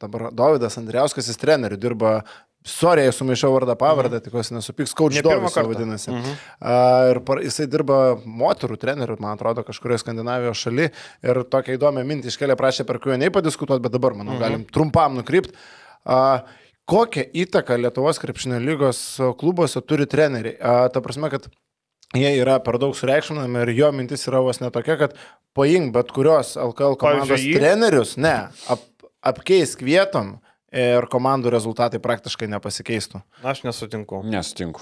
dabar Davidas Andriauskas, jis treneriu dirba. Sorry, sumaišiau vardą pavardę, mhm. tikiuosi nesupyks, Coach Ne pirmą Dovis kartą. vadinasi. Mhm. Uh, ir par, jisai dirba moterų treneriu, man atrodo, kažkurioje Skandinavijos šaly. Ir tokią įdomią mintį iškelia, prašė per Q&A padiskutuoti, bet dabar, manau, mhm. galim trumpam nukrypti. Uh, kokią įtaką Lietuvos krepšinio lygos klubuose turi treneriai? Uh, ta prasme, kad jie yra per daug sureikšminami ir jo mintis yra vos netokia, kad paimk bet kurios LKL komandos trenerius, ne, ap, apkeisk vietom ir komandų rezultatai praktiškai nepasikeistų. Aš nesutinku. Nesutinku.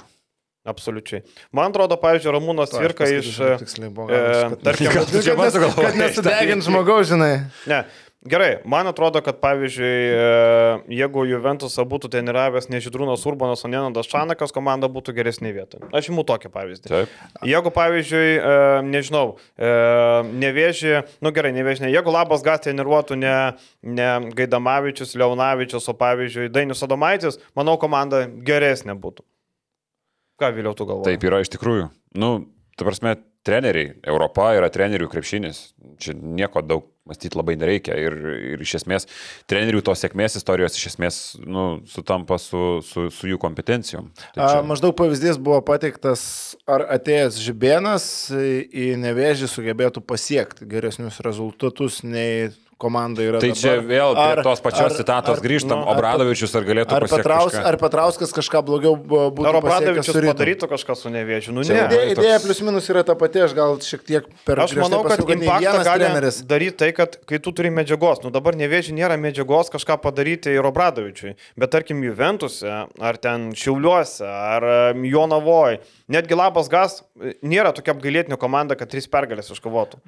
Absoliučiai. Man atrodo, pavyzdžiui, Ramūnas Cvirka iš... Tiksliai buvo. e, <laughs> kad- tarkim, Kad sugalvojai Kad nesudegint žmogaus, žinai. Ne, gerai, man atrodo, kad pavyzdžiui, e, jeigu Juventusą būtų treniravęs ne Židrūnas Urbanas, o Nenandas Šanakas, komanda būtų geresnė vieta. Aš imu tokį pavyzdį. Taip. Jeigu, pavyzdžiui, e, nežinau, e, nevėžį, nu gerai, nevėžį, ne, jeigu Labas Gas treniruotų ne, ne Gaidamavičius, Leonavičius, o pavyzdžiui, Dainius Adomaitis, manau, komanda geresnė būtų. Ką vėliau tu galvoji? Taip yra iš tikrųjų. Nu, ta prasme, treneriai, Europa yra trenerių krepšinis. Čia nieko daug mąstyti labai nereikia. Ir, ir iš esmės, trenerių tos sėkmės istorijos iš esmės nu, sutampa su, su, su jų kompetencijom. Tai A, čia- maždaug pavyzdys buvo pateiktas, ar atėjęs žibėnas į nevėžį sugebėtų pasiekti geresnius rezultatus nei komanda yra. Tai dabar. čia vėl prie Ar- tos pačios ar- citatos ar- grįžtam, nu, o ar- ar galėtų Ar, pasiekti Petraus, kažką? ar Petrauskas kažką blogiau būtų Ar pasiekęs Obradovičius padarytų kažką su nevėžiu? Nu, Čia ne. Idėja, idėja plius minus yra ta pati, aš gal šiek tiek per Aš manau, kad vienas gali treneris. daryti tai, kad kai tu turi medžiagos, nu dabar nevėžiai nėra medžiagos kažką padaryti ir Obradovičiui, bet tarkim Juventuse, ar ten Šiauliuose, ar em, Jonavoje, netgi Labas Gas e, nėra tokia apgailėtinė komanda, kad tris pergalės iškovotų.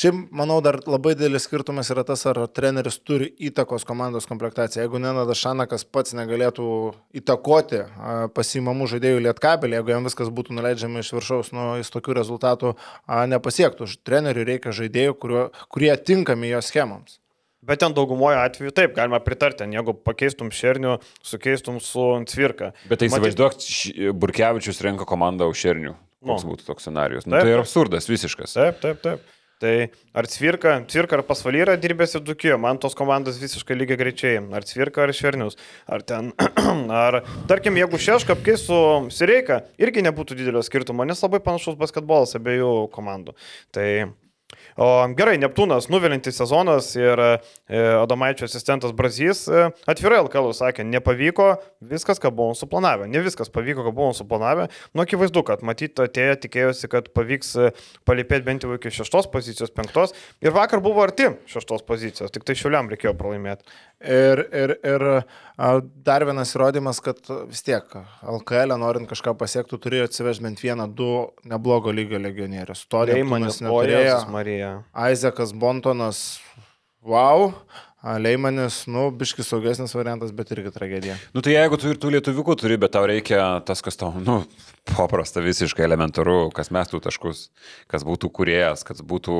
Šiaip, manau, dar labai didelis skirtumas yra tas, ar treneris turi įtakos komandos komplektaciją. Jeigu Nenadas Šanakas pats negalėtų įtakoti pasimamų žaidėjų lietkabelį, jeigu jam viskas būtų nuleidžiama iš viršaus, nu, jis tokių rezultatų nepasiektų. Treneriui reikia žaidėjų, kurio, kurie tinkami jo schemams. Bet ten daugumoje atveju taip, galima pritarti, jeigu pakeistum Šernių, sukeistum su Cvirka. Bet tai Matyt- įsivaizduok, š- Burkevičius renka komandą už šernių. Koks Nu. būtų toks scenarius? Nu, Taip, tai yra absurdas visiškas. Taip, taip, taip. Tai ar Cvirka, Cvirka ar Pasvaly yra dirbęs ir Dukijo, man tos komandos visiškai lygiai greičiai. Ar Cvirka ar Šernius. Ar ten, <clears throat> ar tarkim, jeigu Šeška apkeis su Sireika, irgi nebūtų didelio skirtumo, nes labai panašus basketbolas abiejų komandų. Tai O gerai, Neptūnas nuvilintis sezonas ir e, Adomaičio asistentas Brazys e, atvirai LKL sakė, nepavyko viskas, ką buvom suplanavę. Ne viskas pavyko, ką buvom suplanavę. Nu, akivaizdu, kad matyt, atėję tikėjosi, kad pavyks e, palipėti bent jau iki šeštos pozicijos, penktos. Ir vakar buvo arti šeštos pozicijos, tik tai šiuliam reikėjo pralaimėti. Ir, ir, ir dar vienas įrodymas, kad vis tiek LKL, norint kažką pasiekti, turi atsivežti bent vieną, du neblogo lygio legionierius. To Leimanis Neptūnas neturėjo. Ojezus Marija. Aizekas Bontonas, wow. Leimanis, nu, biškis saugesnis variantas, bet irgi tragedija. Nu tai jeigu tu ir tų lietuviukų turi, bet tau reikia tas, kas tau, nu, paprasta, visiškai elementaru, kas mestų taškus, kas būtų kuriejas, kas būtų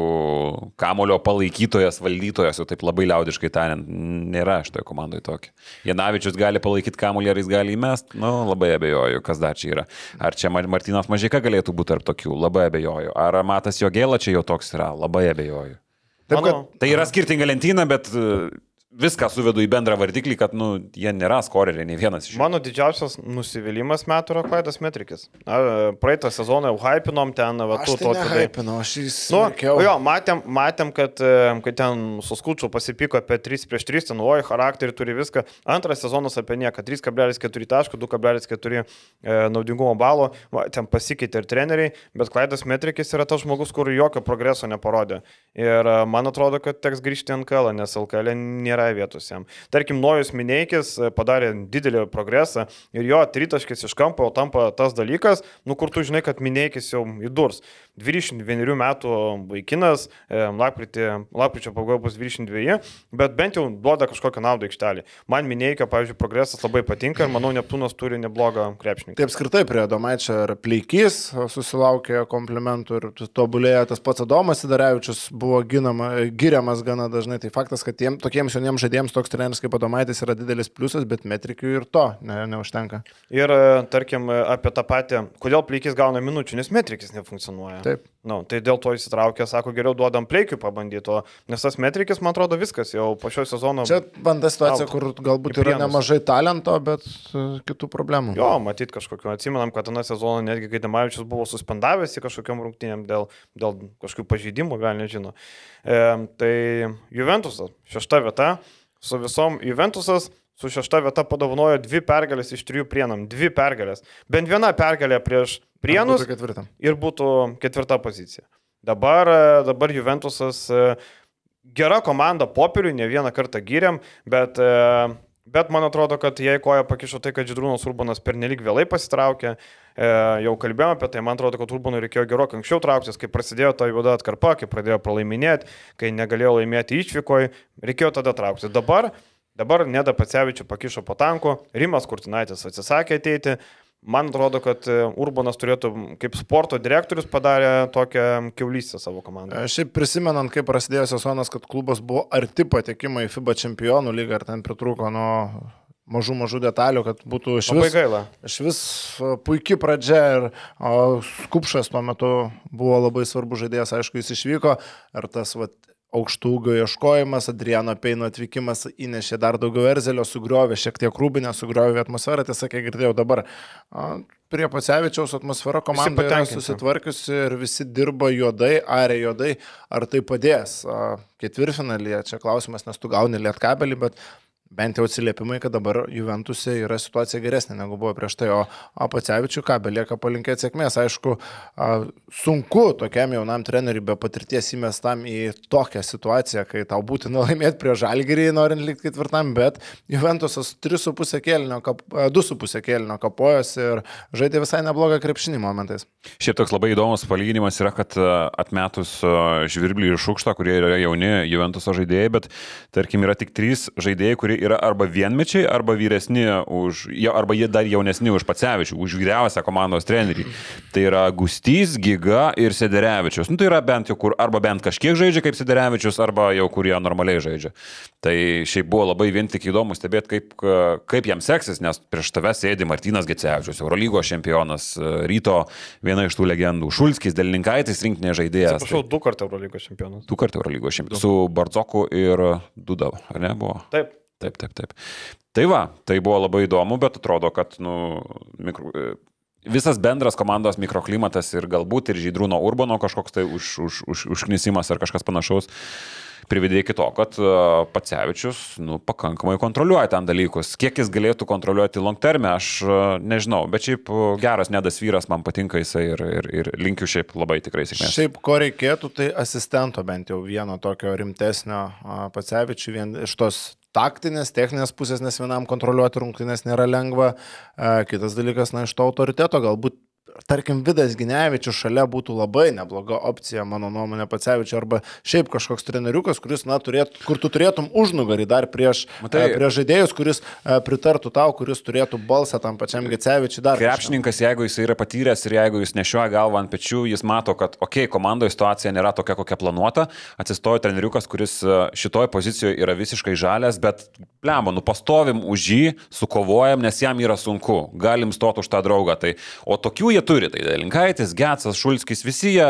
kamulio palaikytojas, valdytojas, jau taip labai liaudiškai tariant, nėra šitoje komandoje tokio. Janavičius gali palaikyti kamulį, ar jis gali įmest, nu, labai abejoju, kas dar čia yra. Ar čia Mar- Martinas Mažika galėtų būti tarp tokių, labai abejoju. Ar Matas Jogėla čia jau toks yra, labai abejoju. Taip, kad Tai yra skirtinga lentyna, bet viską suvedu į bendrą vardiklį, kad, nu, jie nėra skoreriai, nei vienas iš jų. Mano didžiausias nusivylimas metų yra Klaidas Metrikis. Praeitą sezoną jau hypinom ten, va, tu tai to tada. nehypinau, aš jis... Nu, jo, matėm, matėm kad, e, kad ten suskučiu pasipiko apie 3 prieš 3, ten, oi, charakterį turi viską. Antras sezonas apie nieką, 3,4 taškų, 2,4 e, naudingumo balo, Va, ten pasikeitė ir treneriai, bet Klaidas Metrikis yra tas žmogus, kur jokio progreso neparodė. Ir e, man atrodo, kad teks grįžti ant LKL, nes LKL nėra vietos jam. Tarkim, Nojus Mineikis e, padarė didelį progresą ir jo tritaškis iš kampo jau tampa tas dalykas, nu kur tu žinai, kad Mineikis jau įdurs. 21 metų vaikinas, e, lapkričio pabaigoje bus 22, bet bent jau duoda kažkokią naudą aikštelį. Man Mineikio, pavyzdžiui, progresas labai patinka ir manau, Neptūnas turi neblogą krepšininką. Taip skirtai prie Domaičio ir Pleikys susilaukė komplimentų ir tobulėjo tas pats Adomas Sidarevičius buvo ginama, giriamas gana dažnai. Tai faktas, kad tiem, tokiems jauniems žaidėjams toks treneris kaip Adomaitis yra didelis pliusas, bet metrikių ir to ne, neužtenka. Ir, e, tarkim, e, apie tą patį, kodėl Pleikis gauna minučių, nes metrikis nefunkcionuoja. Taip. Nu, tai dėl to įsitraukė, sako, geriau duodam Pleikiui pabandyti, o- nes tas metrikis, man atrodo, viskas jau po šio sezono. Čia banda situacija, Out. kur galbūt yra nemažai talento, bet e, kitų problemų. Jo, matyt kažkokiu. Atsimenam, kad aną sezoną netgi Gaidamavičius buvo suspendavęs į kažkokiam rungtynėm dėl, dėl kažkokių pažeidimų, gal nežino. E, tai Juventusas, šešta vieta, su visom Juventusas su šešta vieta padovanojo dvi pergalės iš trijų prienam. Dvi pergalės. Bent viena pergalė prieš prienus Būtų ketvirtam. ir būtų ketvirta pozicija. Dabar, e, dabar Juventusas e, gera komanda popieriui, ne vieną kartą gyrėm, bet, e, bet man atrodo, kad jai koja pakišo tai, kad Židrūnas Urbanas pernelyg vėlai pasitraukė. Jau kalbėjome apie tai, man atrodo, kad Urbanui reikėjo gerokai anksčiau trauktis, kai prasidėjo ta juoda atkarpa, kai pradėjo pralaiminėti, kai negalėjo laimėti išvykoje, reikėjo tada trauktis. Dabar, dabar Neda Pacevičių pakišo po tanku, Rimas Kurtinaitis atsisakė ateiti. Man atrodo, kad e, Urbanas turėtų, kaip sporto direktorius, padarė tokią keulystę savo komandai. E, Šiaip prisimenant, kaip prasidėjo sezonas, kad klubas buvo arti patekimo į FIBA čempionų lygą, ar ten pritrūko nuo mažų mažų detalių, kad būtų iš vis, iš vis e, puikia pradžia ir o, Skupšas tuo metu buvo labai svarbus žaidėjas, aišku, jis išvyko ir tas vat, aukštų ūgio ieškojimas, Adriano Peino atvykimas įnešė dar daugiau erzelio, sugriovė šiek tiek rūbinę, sugriovė atmosferą, tiesą kiek girdėjau dabar. Prie Pacevičiaus atmosfera komanda yra susitvarkiusi ir visi dirba juodai, arė juodai. Ar tai padės? A, Ketvirtfinalyje, čia klausimas, nes tu gauni lietkabelį, bet bent jau atsiliepimai, kad dabar Juventuse yra situacija geresnė negu buvo prieš tai, o Apacevičiu ką, belieka palinkėti sėkmės. Aišku, sunku tokiam jaunam treneriui be patirties įmestam į tokią situaciją, kai tau būtina <laughs> laimėti prie žalgyrį, norint likti ketvirtam, bet Juventusas 3,5 kėlinio, kap, 2,5 kėlinio kapojos ir žaidė visai neblogą krepšinį momentais. Šiaip toks labai įdomus palyginimas yra, kad atmetus Žvirblį ir Šukštą, kurie yra jauni Juventuso žaidėjai, bet tarkim yra tik trys žaidėjai, kurie yra arba vienmečiai, arba vyresni už, arba jie dar jaunesni už Pacevičių, už vyriausią komandos trenerį. Tai yra Gustys, Giga ir Sederevičius. Nu, tai yra bent jau kur, arba bent kažkiek žaidžia kaip Sederevičius, arba jau kurie normaliai žaidžia. Tai šiaip buvo labai vien tik įdomu stebėti, kaip, kaip jam seksis, nes prieš tave sėdi Martinas Gecevičius, Eurolygos čempionas, ryto viena iš tų legendų, Šulskis, Delininkaitis rinktinė žaidėjas. Prašau, du kartų Eurolygos čempionas. Du kartų Eurolygos čempionas. Su Barzoku ir Dudav, ar ne buvo? Taip. Taip, taip, taip. Tai va, tai buvo labai įdomu, bet atrodo, kad, nu, mikro, e, visas bendras komandos mikroklimatas ir galbūt ir Žydrūno Urbano kažkoks tai už, už, už, užknisimas ar kažkas panašaus privedė iki to, kad e, Pacevičius nu, pakankamai kontroliuoja ten dalykus. Kiek jis galėtų kontroliuoti long terme, aš e, nežinau, bet šiaip geras nedas vyras, man patinka jisai ir, ir, ir linkiu šiaip labai tikrai sėkmės. Šiaip ko reikėtų, tai asistento bent jau vieno tokio rimtesnio Pacevičių, vien iš tos taktinės, techninės pusės, nes vienam kontroliuoti rungtynės nėra lengva. Kitas dalykas, na, iš to autoriteto galbūt tarkim, Vidas Ginevičius šalia būtų labai nebloga opcija, mano nuomonė, Pacevičius, arba šiaip kažkoks treneriukas, kuris, na, turėt, kur tu turėtum užnugarį dar prieš, Matai, e, prieš žaidėjus, kuris e, pritartų tau, kuris turėtų balsą tam pačiam Gecevičiui dar. Krepšininkas, jeigu jis yra patyręs ir jeigu jis nešioja galvą ant pečių, jis mato, kad, okei, okay, komandoje situacija nėra tokia, kokia planuota, atsistoja treneriukas, kuris e, šitoje pozicijoje yra visiškai žalias, bet, blemba, nu pastovim už jį, sukovojam, nes jam yra sunku, galim stoti už tą draugą. Tai, o tokių jie turi. Tai Linkaitis, Getsas, Šulskis, visi jie,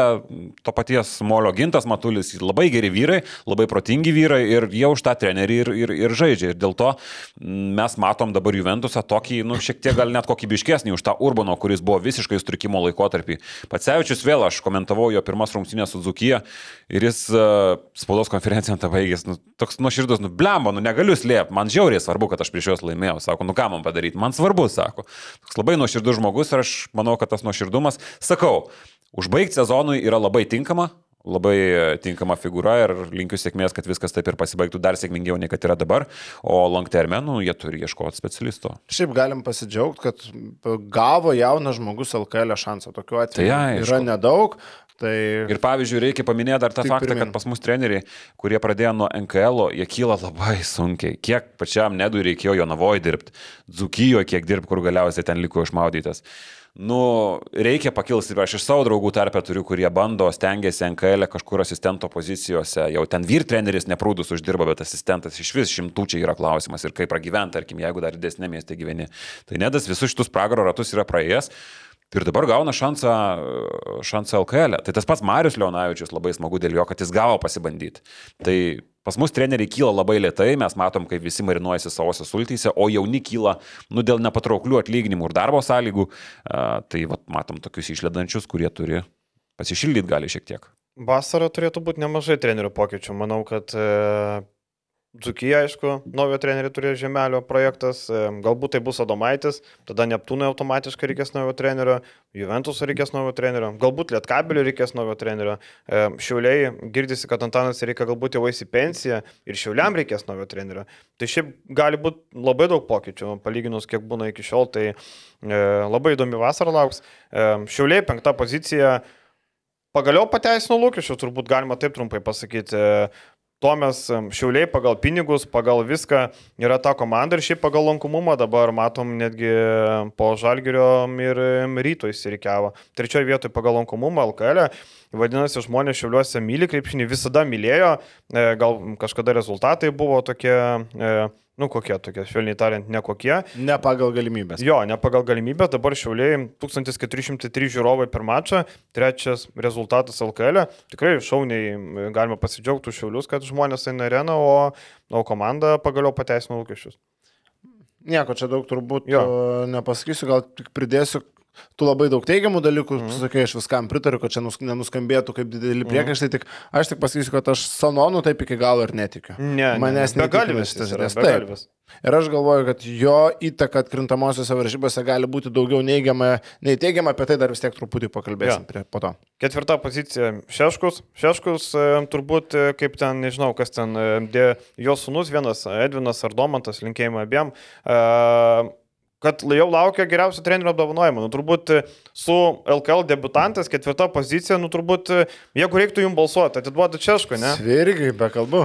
to paties Molio Gintas, Matulis, labai geri vyrai, labai protingi vyrai ir jie už tą trenerį ir, ir, ir žaidžia. Ir dėl to mes matom dabar Juventusą tokį, nu, šiek tiek gal net kokybiškesnį už tą Urbano, kuris buvo visiškai sutrikimo laikotarpį. Pacevičius vėl, aš komentavau jo pirmas rungtynės su Dzukyje ir jis uh, spaudos konferenciją tą baigęs, nu, toks nuoširdus, nu, blemba, nu, negaliu slėpti, man žiauriai svarbu, kad aš prieš juos laimėjau, sako, nu ką man padaryti, man svarbu, sako. Toks labai nuoširdus žmogus ir aš manau, kad tas nuoširdumas. Sakau, užbaigti sezonui yra labai tinkama, labai tinkama figūra ir linkiu sėkmės, kad viskas taip ir pasibaigtų dar sėkmingiau nei kad yra dabar, o long termenų jie turi ieškoti specialisto. Šiaip galim pasidžiaugti, kad gavo jaunas žmogus LKL šansą. Tokiu atveju tai, ja, yra nedaug. Tai... Ir pavyzdžiui, reikia paminėti dar tą faktą, pirmin. kad pas mus treneriai, kurie pradėjo nuo NKL, jie kyla labai sunkiai. Kiek pačiam nedui reikėjo jo navoje dirbti, Dzukijo kiek dirbti, kur galiausiai ten liko išmaudytas nu, reikia pakilti. Aš iš savo draugų tarpę turiu, kurie bando, stengiasi NKL e kažkur asistento pozicijose. Jau ten vyr treneris neprūdus uždirba, bet asistentas iš vis šimtų čia yra klausimas. Ir kaip pragyventi, tarkim, jeigu dar didesnė mieste gyveni. Tai nedas visus šitus pragaro ratus yra praėjęs. Ir dabar gauna šansą, šansą LKL. E. Tai tas pats Marius Leonavičius labai smagu dėl jo, kad jis gavo pasibandyti. Tai Pas mus treneriai kyla labai lietai, mes matom, kaip visi marinuojasi savose sultyse, o jauni kyla nu, dėl nepatrauklių atlyginimų ir darbo sąlygų. Uh, tai vat, matom tokius išledančius, kurie turi pasišildyti gali šiek tiek. Vasarą turėtų būti nemažai trenerių pokyčių. Manau, kad e, Dzukija, aišku, naujo trenerių turėjo Žemelio projektas, e, galbūt tai bus Adomaitis, tada Neptūnui automatiškai reikės naujo trenerio, Juventusui reikės naujo trenerio, galbūt Lietkabeliui reikės naujo trenerio, e, Šiauliai girdisi, kad Antanas reikia galbūt jau eisi pensiją ir Šiauliam reikės naujo trenerio. Tai šiaip gali būti labai daug pokyčių, palyginus kiek būna iki šiol, tai e, labai įdomi vasara lauks. Šiauliai penkta pozicija. Pagaliau pateisino lūkesčius, turbūt galima taip trumpai pasakyti. Tuo mes šiauliai pagal pinigus, pagal viską yra ta komanda ir šiaip pagal lankomumą dabar matom netgi po žalgerio ir ryto įsirikiavo. Trečioje vietoje pagal lankomumą LKL. E. Vadinasi, žmonės šiauliuose myli krepšinį, visada mylėjo, e, gal kažkada rezultatai buvo tokie e, Nu, kokie tokie, švelniai tariant, ne kokie. Ne pagal galimybės. Jo, ne pagal galimybės. Dabar šiauliai 1403 žiūrovai per mačą, trečias rezultatas LKL. E. Tikrai šauniai galima pasidžiaugti šiaulius, kad žmonės eina areną, o, o komanda pagaliau pateisino lūkesčius. Nieko čia daug turbūt jo. nepasakysiu, gal tik pridėsiu, tu labai daug teigiamų dalykų, mm. sakai, aš viskam pritariu, kad čia nenuskambėtų kaip dideli mhm. priekaištai, mm. tik aš tik pasakysiu, kad aš Sanonų taip iki galo ir netikiu. Ne, manęs negalvis šitas žinias. Taip. Ir aš galvoju, kad jo įtaka atkrintamosiose varžybose gali būti daugiau neigiama, nei teigiama, apie tai dar vis tiek truputį pakalbėsim ja. prie, po to. Ketvirta pozicija - Šeškus. Šeškus e, turbūt, e, kaip ten, nežinau, kas ten, e, jo sunus vienas, Edvinas ar Domantas, linkėjimai abiem. Uh, kad jau laukia geriausio trenerio apdovanojimo. Nu, turbūt e, su LKL debutantas ketvirta pozicija, nu turbūt, e, jeigu reiktų jums balsuoti, atiduodu Češko, ne? Irgi, be kalbų.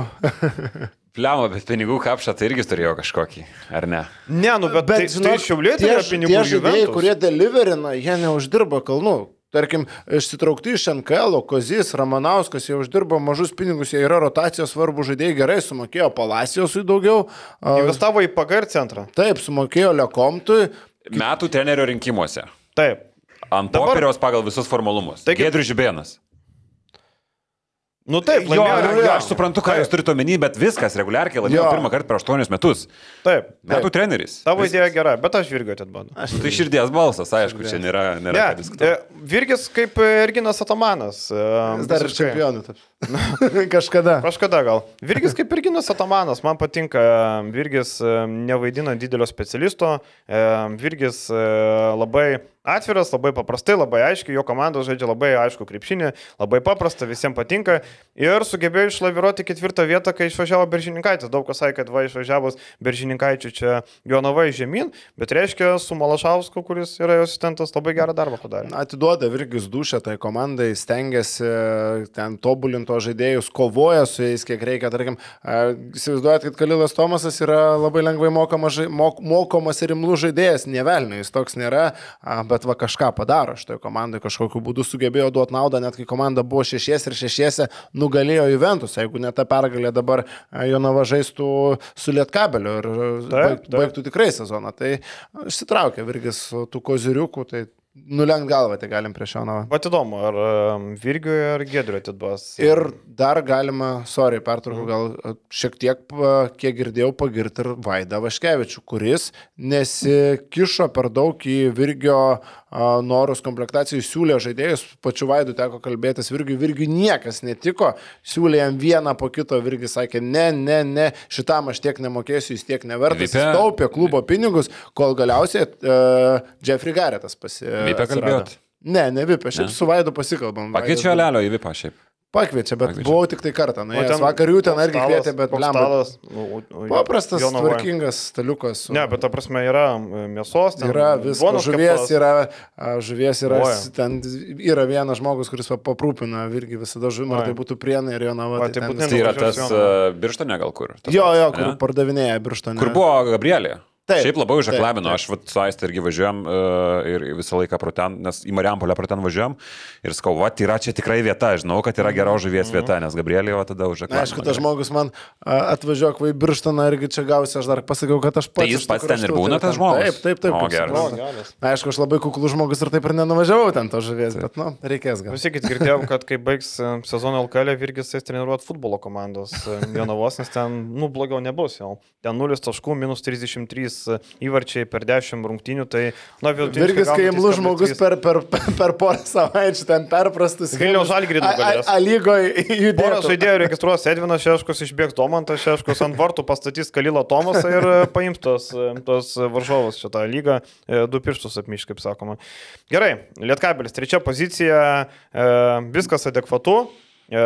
Pliamo, <laughs> bet pinigų kapšą tai irgi turėjo kažkokį, ar ne? Ne, nu bet, bet tai, žinok, tai šiauliai turėjo pinigų. Tie žaidėjai, kurie deliverina, jie neuždirba kalnų. Tarkim, išsitraukti iš NKL, Kozys, Ramanauskas jau uždirbo mažus pinigus, jie yra rotacijos svarbu žaidėjai, gerai sumokėjo Palacijosui daugiau. Investavo į PGR centrą. Taip, sumokėjo Lekomtui. Metų trenerio rinkimuose. Taip. Ant popieriaus pagal visus formalumus. Taigi, Gedrius Žibėnas. Nu taip, Jo, laimėjo. jo, aš suprantu, ką jūs turite omeny, bet viskas reguliarkiai laimėjo Jo. pirmą kartą per 8 metus. Taip. Metų treneris. Tavo idėja gera, bet aš Virgio atbadu. Nu, Tai širdies balsas, aišku, čia nėra, nėra Ne, diskutuoti. e, Virgis kaip e, Erginas Atamanas. e, Jis dar ir čempionų. <laughs> Kažkada. Kažkada gal. Virgis kaip Irginas Atamanas, man patinka. Virgis nevaidina didelio specialisto. Virgis e, labai atviras, labai paprastai, labai aiškiai, jo komanda žaidžia labai aišku krepšinį, labai paprasta, visiems patinka. Ir sugebėjo išlaviruoti ketvirtą vietą, kai išvažiavo Beržininkaitis. Daug kas sakė, kad va išvažiavus Beržininkaičių čia Jonavai žemyn, bet reiškia su Malašausku, kuris yra jo asistentas, labai gerą darbą padarė. Atiduoda Virgis dušę tai komandai, stengiasi ten tobulinto žaidėjus, kovoja su jais kiek reikia. Tarkim, įsivaizduojat, kad Kalilas Tomasas yra labai lengvai mokamas, mok, mokomas ir imlų žaidėjas, nevelnio, jis toks nėra, bet va kažką padaro šitoje komandai, kažkokiu būdu sugebėjo duoti naudą, net kai komanda buvo šešies ir šešiese, nugalėjo Juventus, jeigu ne ta pergalė dabar Jonava žaistų su Lietkabeliu ir Taip, baig, taip. baigtų tikrai sezoną. Tai išsitraukė Virgis tų koziriukų, tai nulenkt galvą tai galim prieš Jonavą. Vat įdomu, ar Virgiui ar Gedriui atiduos. Ir dar galima, sorry, pertraukiu, gal a, šiek tiek, kiek girdėjau, pagirti ir Vaidą Vaškevičių, kuris nesikišo per daug į Virgio a, norus komplektacijų, siūlė žaidėjus, pačiu Vaidu teko kalbėtis Virgiui, Virgiui niekas netiko, siūlė jam vieną po kito, Virgis sakė, ne, ne, ne, šitam aš tiek nemokėsiu, jis tiek nevertas, taupė klubo pinigus, kol galiausiai uh, Jeffrey Garrettas pasi... Atsirado. kalbėjot? Ne, ne Vipė, šiaip Ne? su Vaidu pasikalbam. Pakeičia Vaidas- Lelio į Vipą šiaip. Pakviečia, bet Pakviečia. buvau tik tai kartą. Nu, ten vakar jų ten irgi kvietė, bet koks lemba. stalas, nu, Paprastas, Jonavoje. tvarkingas staliukas. su- Ne, bet ta prasme yra e, mėsos, ten Yra visko, žuvies yra, žuvies yra, Oja. s- ten yra vienas žmogus, kuris paprūpina irgi visada žuvimą, ar tai būtų prienai ir jo nava. Tai tai Tai yra tas uh, birštone gal kur? Tas Jo, jo, kur ne? pardavinėja birštą. Kur buvo Gabrielė? Taip, Šiaip labai taip, taip. aš vat, su Aistė irgi važiuojam uh, ir visą laiką pro ten, nes į Mariampolę pro ten važiuojam ir skau, va, yra čia tikrai vieta, žinau, kad yra gera žuvies vieta, nes Gabrielė va tada užaklabino. Na, aišku, tas žmogus man a, atvažiuok vai birštaną irgi čia gausi, aš dar pasakiau, kad aš pats. Tai jis pats ten ir būna, tas žmogus? Taip, taip, taip. O, geras. geras. Na, aišku, aš labai kuklus žmogus ir taip ir nenuvažiavau ten to žuvies, bet, nu, reikės gal. Klausykit, girdėjau, kad kai baigs e, sezoną LKL, Virgis eis treniruoti futbolo komandos e, Jonavos, nes ten, nu, blogiau nebus jau. Ten 0 taškų, minus 33 įvarčiai per 10 rungtynių, tai, na, vidutiniškai Virgis, kai imlus 3,3. žmogus per, per, per porą savaičių ten perprastus. Vilniaus Žalgirį nugalės. A lygoje Porą judėjo. žaidėjų registruos Edvinas Šeškus, išbėgs Domantas Šeškus, ant vartų pastatys Kalilą Tomasą ir e, paims tos, e, tos varžovus šitą lygą, e, du pirštus apmiš, kaip sakoma. Gerai, Lietkabelis, trečia pozicija, viskas adekvatu. E,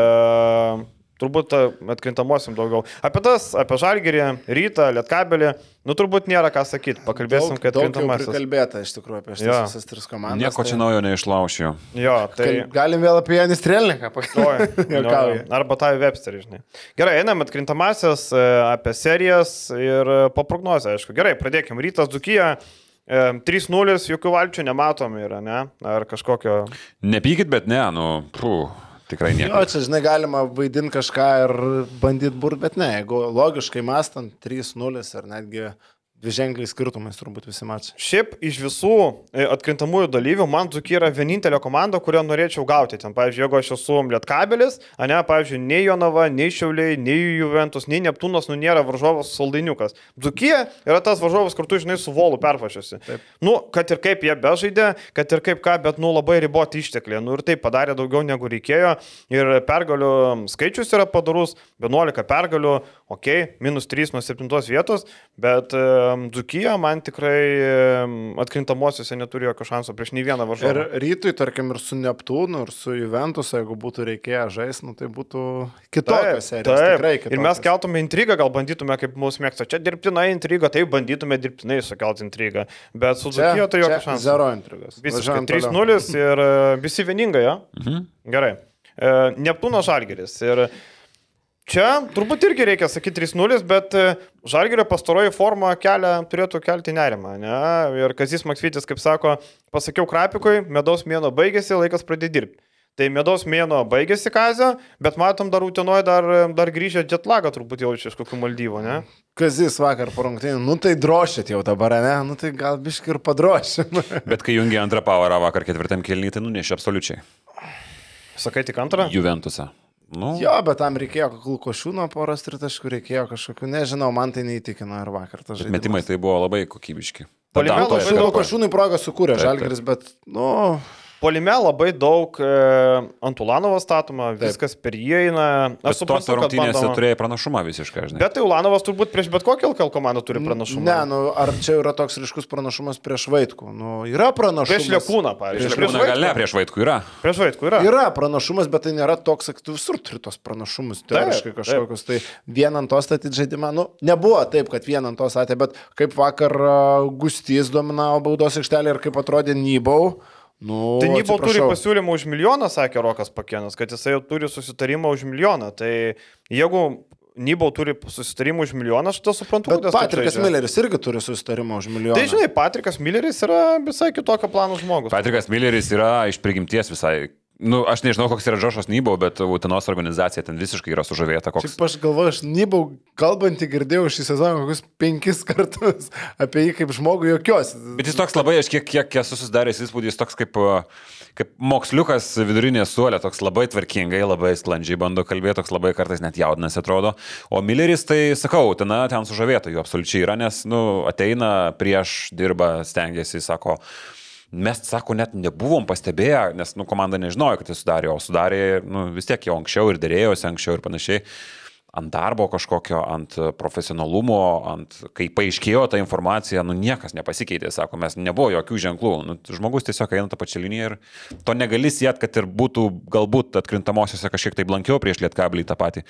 Turbūt e, atkrintamosim daugiau. Apie tas, apie Žalgirį, Rytą, Lietkabelį, nu turbūt nėra ką sakyti. Pakalbėsim, daug, kad atkintamasis. prikalbėta iš tikrųjų apie šitas Jo. visas tris komandas. Nieko čia tai- naujo neišlaušiu. Jo, tai... Galim vėl apie Janis Trelniką pakalbėti. <laughs> Arba tą Websterį, žinai. Gerai, einam atkrintamasias e, apie serijas ir e, po prognozę, aišku. Gerai, pradėkim. Rytas Dukyja. 3-0, jokių valčių nematom yra, ne? Ar kažkokio... Nepykit, bet ne, nu, puh, tikrai Jo, nieko. čia, žinai, galima vaidinti kažką ir bandyti burt, bet ne, jeigu logiškai mastant 3-0 ar netgi dviženkliai skirtumais turbūt visi mačiai. Šiaip iš visų e, atkrintamųjų dalyvių man Dzukija yra vienintelė komanda, kurią norėčiau gauti. Ten, pavyzdžiui, jeigu aš esu Lietkabelis, a ne, pavyzdžiui, nei Jonava, nei Šiauliai, nei Juventus, nei Neptūnas, nu nėra varžovas saldainiukas. Dzukija yra tas varžovas, kur tu, žinai, su volu pervažiuosi. Nu, kad ir kaip jie bežaidė, kad ir kaip ką, bet, nu, labai riboti ištekliai. Nu, ir tai padarė daugiau negu reikėjo. Ir pergalių skaičius yra padarus, 11 pergalių, ok, minus 3 nuo 7 vietos, bet Dzukija man tikrai atkrintamosiose neturi jokio šanso prieš nei vieną Ir varžovą. rytui, tarkim, ir su Neptūnu, ir su Juventus, jeigu būtų reikėję žaisti, nu, tai būtų kitokios serijos. Tikrai Ir mes keltume intrigą, gal bandytume, kaip mūsų mėgsta. Čia dirbtinai intriga, tai bandytume dirbtinai sukelti intrigą. Bet su Čia, Dzukija tai jokio šanso. zero intrigos. Visiškai Važiuojam toliau. 3-0 ir visi vieningai, jo? Mhm. Gerai. E, Neptūno Žalgeris. Ir čia turbūt irgi reikia sakyti 3-0, bet e, Žalgerio pastaroji forma kelia, turėtų kelti nerimą. Ne? Ir Kazis Maksvitis, kaip sako, pasakiau Krapikui, medaus mėno baigėsi, laikas pradėti dirbti. Tai medaus mėno baigėsi kazio, bet matom dar Utenoje dar, dar grįžę jetlagą turbūt jaučia iš kokių maldyvų, ne? Kazis vakar po rungtynių, nu tai drošit jau dabar, ne? Nu tai gal biški ir padrošim. <laughs> Bet kai jungia antrą powerą vakar ketvirtam kelnį, tai nunešė absoliučiai. Sakai tik antrą? Juventusą. Nu, Jo, bet tam reikėjo Lukošiūno poros tritaškų, reikėjo kažkokių, nežinau, man tai neįtikino ir vakar tas žaidimas. metimai tai buvo labai kokybiški. Taip. Lukošiūnui progą sukūrė. Žalgiris, bet, nu, Polime labai daug e, ant Ulanovo statoma, viskas per jį eina. Aš suprantu, kad rungtynėse bandoma. turėjai pranašumą visiškai, žinai. Bet tai Ulanovas turbūt prieš bet kokią LKL komandą turi pranašumą. ne, nu, ar čia yra toks ryškus pranašumas prieš Vaitkų? Nu, yra pranašumas. Prieš Lekūną, pavyzdžiui. Prieš Liūną gal ne, prieš Vaitkų yra. Prieš Vaitkų yra. Yra pranašumas, bet tai nėra toks, kad tu visur turi tos pranašumus, teoriškai taip. kažkokius. Tai vieną ant to statyti žaidimą, nu, nebuvo taip, kad vieną ant to statė, bet kaip vakar Gustys dominavo baudos aikštelį ir kaip atrodė Nybau. Nu, Tai Nybau turi pasiūlymą už milijoną, sakė Rokas Pakėnas, kad jisai jau turi susitarimą už milijoną. Tai jeigu Nybau turi susitarimą už milijoną, aš tą suprantu. Bet Patrikas žaidžia. Milleris irgi turi susitarimą už milijoną. Tai žinai, Patrikas Milleris yra visai kitokio plano žmogus. Patrikas Milleris yra iš prigimties visai. Nu, aš nežinau, koks yra Džošas Nybo, bet Utenos organizacija ten visiškai yra sužavėta. Koks... Šiaip aš galvoju, aš Nybau kalbantį girdėjau šį sezoną kokius penkis kartus <laughs> apie jį kaip žmogų jokios. Bet jis toks labai, aš kiek, kiek esu susidaręs įspūdis, toks kaip, uh, kaip moksliukas vidurinė suolė, toks labai tvarkingai, labai sklandžiai bando kalbėti, toks labai kartais net jaudinasi atrodo. O Milleris, tai sakau, ten, ten sužavėta jų absoliučiai yra, nes, nu, ateina prieš, dirba, stengiasi, sako. Mes, sako, net nebuvom pastebėję, nes, nu, komanda nežinojo, kad jis sudarė, o sudarė, nu, vis tiek jau anksčiau ir dėrėjosi anksčiau ir panašiai. Ant darbo kažkokio, ant profesionalumo, ant, kai paaiškėjo ta informacija, nu niekas nepasikeitė, sako, mes nebuvo jokių ženklų, nu, žmogus tiesiog eina tą pačią liniją ir to negali siet, kad ir būtų galbūt atkrintamosiose kažkiek tai blankiau prieš lietkablį tą patį,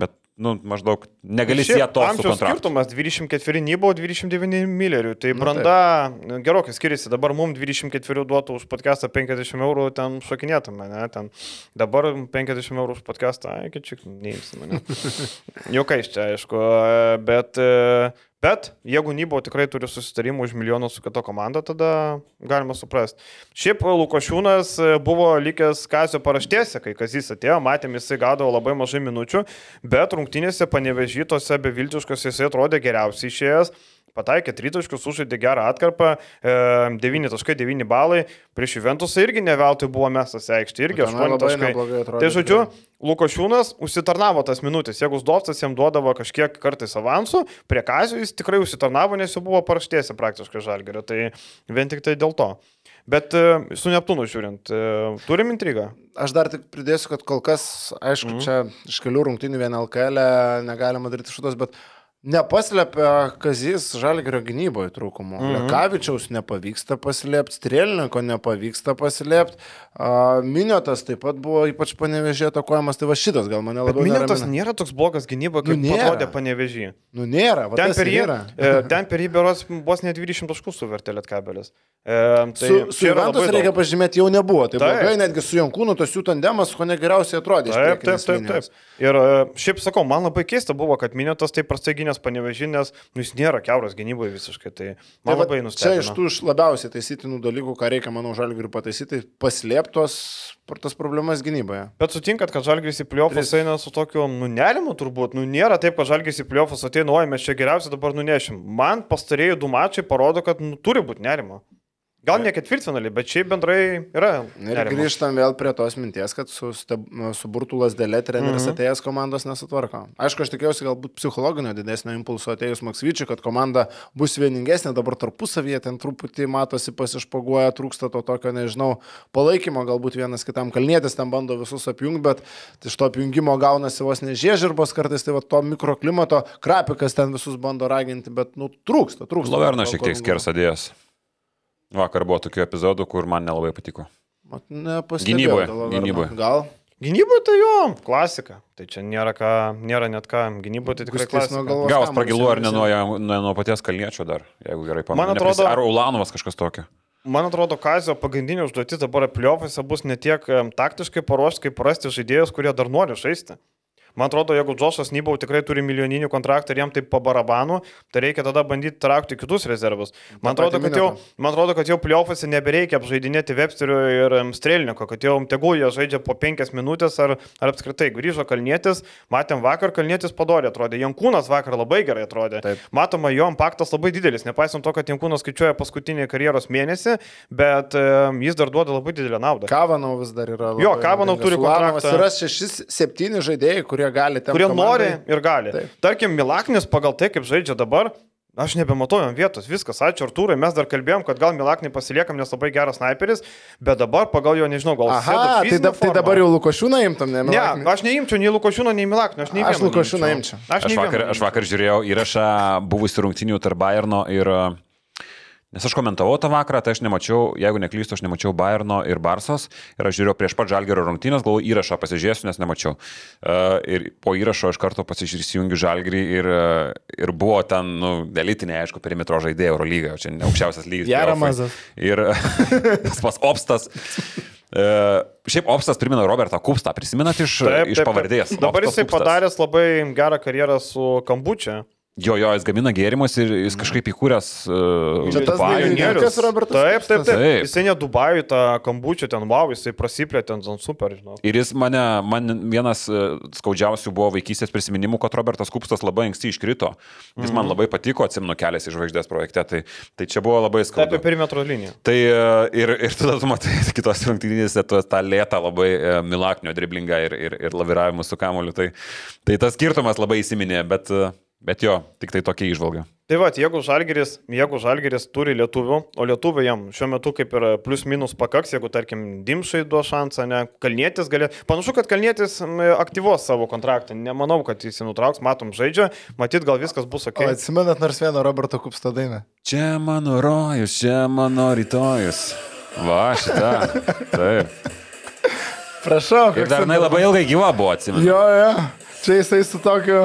bet, nu, maždaug negali siet to su amžiaus kontraktu. skirtumas 24 Nybau, 29 Millerių. Tai branda nu, gerokai skiriasi. Dabar mums 24 duotų už podcastą 50 eurų, ten šokinėtume, ne? Ten dabar 50 eurų už podcastą, ai, kad čia neimsi mane. <laughs> Jokais čia, aišku, bet, bet jeigu Nybau tikrai turi susitarimų už milijoną su kita komanda, tada galima suprasti. Šiaip Lukošiūnas buvo likęs Kazio paraštėse, kai Kazys atėjo, matėm, jisai gaudavo labai mažai minučių, bet rungtynėse panevežytose beviltiškose jisai atrodė geriausiai išėjęs. Pataikė tritaškius, užžaidė gerą atkarpą, e, 9.9 balai, prieš Juventusą irgi ne veltui buvo mestas į aikštę, irgi Tenai 8 labai taškai. Tai žodžiu, tikrai. Lukošiūnas užsitarnavo tas minutės. Jeigu Zdovcas jam duodavo kažkiek kartais avansų, prie Kazio jis tikrai užsitarnavo, nes jau buvo paraštėse praktiškai žalgerio. Tai vien tik tai dėl to. Bet e, su Neptūnu žiūrint, e, turim intrigą. Aš dar tik pridėsiu, kad kol kas, aišku, mm. čia iš kelių rungtynių vien LKL negalima daryti šitos, bet nepaslėpia Kazys Žalgerio gynyboje trūkumų. Mm. Lekavičiaus nepavyksta paslėpti, Strėliniko nepavyksta paslėpti, Miniotas taip pat buvo ypač panevežė atakuojamas, tai va šitas gal mane Bet labiau Minėtas neramina. nėra toks blogas gynyba, kaip Nu, nėra. atrodė panevežį. Nu nėra, va Ten tas per, jį, yra. e, ten per jį beros vos net 20 taškų suvertė Lietkabelis. E, tai Su, su Juventus reikia daug. pažymėti, jau nebuvo. Tai blogai, netgi su Jankūnu tos jų tandemas, ko negeriausiai atrodė. Taip, taip, taip, taip. Ir e, šiaip sakau, man labai keista buvo, kad Minėtas taip prastai gynės panevežinės, nu jis nėra keuras gynyboje visiškai. Tai man Tai labai Čia nustebino. iš tų iš labiausiai taisytinų dalykų, ką reikia, manau, žalgiui pataisyti, paslėptos tas problemas gynyboje. Bet sutinkat, kad Žalgis į pliofus eina su tokiu nunerimu turbūt. Nu, nėra taip, kad Žalgis į pliofus ateina, oi, mes čia geriausiai dabar nunešim. Man pastarėjai du mačiai parodo, kad nu, turi būti nerimo. Gal ne ketvirtfinalį, bet šiaip bendrai yra. Ir nerimo. grįžtam vėl prie tos minties, kad su, su burtų lasdelė treneris mm -hmm. atėjęs komandos nesutvarko. Aišku, aš tikėjausi galbūt psichologinio didesnio impulso atėjus Maksvyčiui, kad komanda bus vieningesnė, dabar tarpusavyje ten truputį matosi pasišpaguoja, trūksta to tokio, nežinau, palaikymo, galbūt vienas kitam kalnėtis ten bando visus apjungti, bet iš to apjungimo gaunasi vos nežiežirbos kartais, tai va to mikroklimato, krapikas ten visus bando raginti, bet, nu, trūksta, trūksta. Laverna to šiek tiek skersadėjęs. Vakar buvo tokių epizodų, kur man nelabai patiko. Gynyboje, gynyboje. Gal? Gynyboje tai jo, klasika. Tai čia nėra, ką, nėra net ką. Gynyboje tai tikrai klasika. kamuolį pragilu ar ne nuo, nuo, nuo paties kalniečio dar, jeigu gerai pamenu. Man atrodo- Ar Ulanovas kažkas tokio. Man atrodo, Kazio pagrindinė užduotis dabar pliovose bus ne tiek taktiškai paruošti, kaip rasti žaidėjus, kurie dar nori žaisti. Man atrodo, jeigu Džošas Nybau tikrai turi milijoninį kontraktą ir jam tai po barabanu, tai reikia tada bandyti traukti kitus rezervus. Man atrodo, kad jau, man atrodo, kad jau pliaufuose nebereikia apžaidinėti Websterio ir Strelniko, kad jau tegul jie žaidžia po penkias minutės ar, ar apskritai grįžo Kalnietis. Matėm vakar, Kalnietis padorė atrodė. Jankūnas vakar labai gerai atrodė. Taip. Matoma, jo impaktas labai didelis, nepaisant to, kad Jankūnas skaičiuoja paskutinį karjeros mėnesį, bet jis dar duoda labai didelę naudą. Kavanau vis dar yra. Jo, Kavanau turi kontraktą. Yra 6-7 žaidėjai, kurie gali ten. kurie nori ir gali. Taip. Tarkim, Milaknis pagal tai, kaip žaidžia dabar, aš nebematau jam vietos, viskas, ačiū Artūrai, mes dar kalbėjom, kad gal Milaknį pasiliekam, nes labai geras sniperis, bet dabar pagal jo, nežinau, gal... Aha, tai, da, tai dabar jau Lukošiūną imtum, ne? Ne, Milaknį? aš neimčiau nei Lukošiūno, nei Milaknio, aš nei Aš Lukošiūną neimčiau. imčiau. Aš, Aš vakar, aš vakar žiūrėjau įrašą buvusių rungtinių tarp Bayerno ir... e, Nes aš komentavau tą vakarą, tai aš nemačiau, jeigu neklystu, aš nemačiau Bayerno ir Barsos. Ir aš žiūrėjau prieš pat Žalgerio rungtynės, galvoju, įrašą pasižiūrėsiu, nes nemačiau. Uh, ir po įrašo iš karto pasižiūrėsiu Žalgerį ir, uh, ir buvo ten, nu, elitinė, aišku, perimetro žaidėjai Eurolyga, čia ne aukščiausias lygis. Jaramazas. Ir tas <laughs> pas Opstas. Uh, šiaip Opstas primena Robertą Kupstą, prisimenat iš, Taip, iš taip, pavardės. taip. Dabar Opstas jisai Kupstas. padaręs labai gerą karjerą su Kambučia. Jo, jo, jis gamina gėrimus ir jis kažkaip įkūręs uh. Kas Robertas Taip, taip, taip. Taip. Jisai ne Dubajų, tą Kambučia ten, wow, jisai prasiplėtė ten, ten super, žinau. Ir jis mane, man vienas e, skaudžiausių buvo vaikystės prisiminimų, kad Robertas Kupstas labai anksti iškrito. Jis Mhm. man labai patiko, atsimenu kelias iš žvaigždės projekte, tai, tai čia buvo labai Tai skaudu. apie perimetro liniją. Tai e, ir, ir tada tu matai <laughs> kitos rungtynėse tą lėtą labai e, milaknio driblingą ir, ir, ir laviravimus su kamoliu. Tai, tai tas skirtumas labai įsiminė, bet, e, bet jo, tik tai tokia išvalga. Tai va, jeigu Žalgeris, jeigu Žalgeris turi lietuvių, o lietuvių jam šiuo metu kaip ir plius minus pakaks, jeigu tarkim Dimšai duos šansą, ne, Kalnietis gali. Panašu, kad Kalnietis aktyvuos savo kontraktą. Nemanau, kad jis jį nutrauks, matom žaidžia, matyt, gal viskas bus ok. Atsimenat nors vieną Roberto Kupsto dainą? Čia mano rojus, čia mano rytojus. Va, šitą. Taip. Prašau. Ir dar jinai labai ilgai gyva buvo, atsimenu. Jo, jo. Čia jisai su tokiu.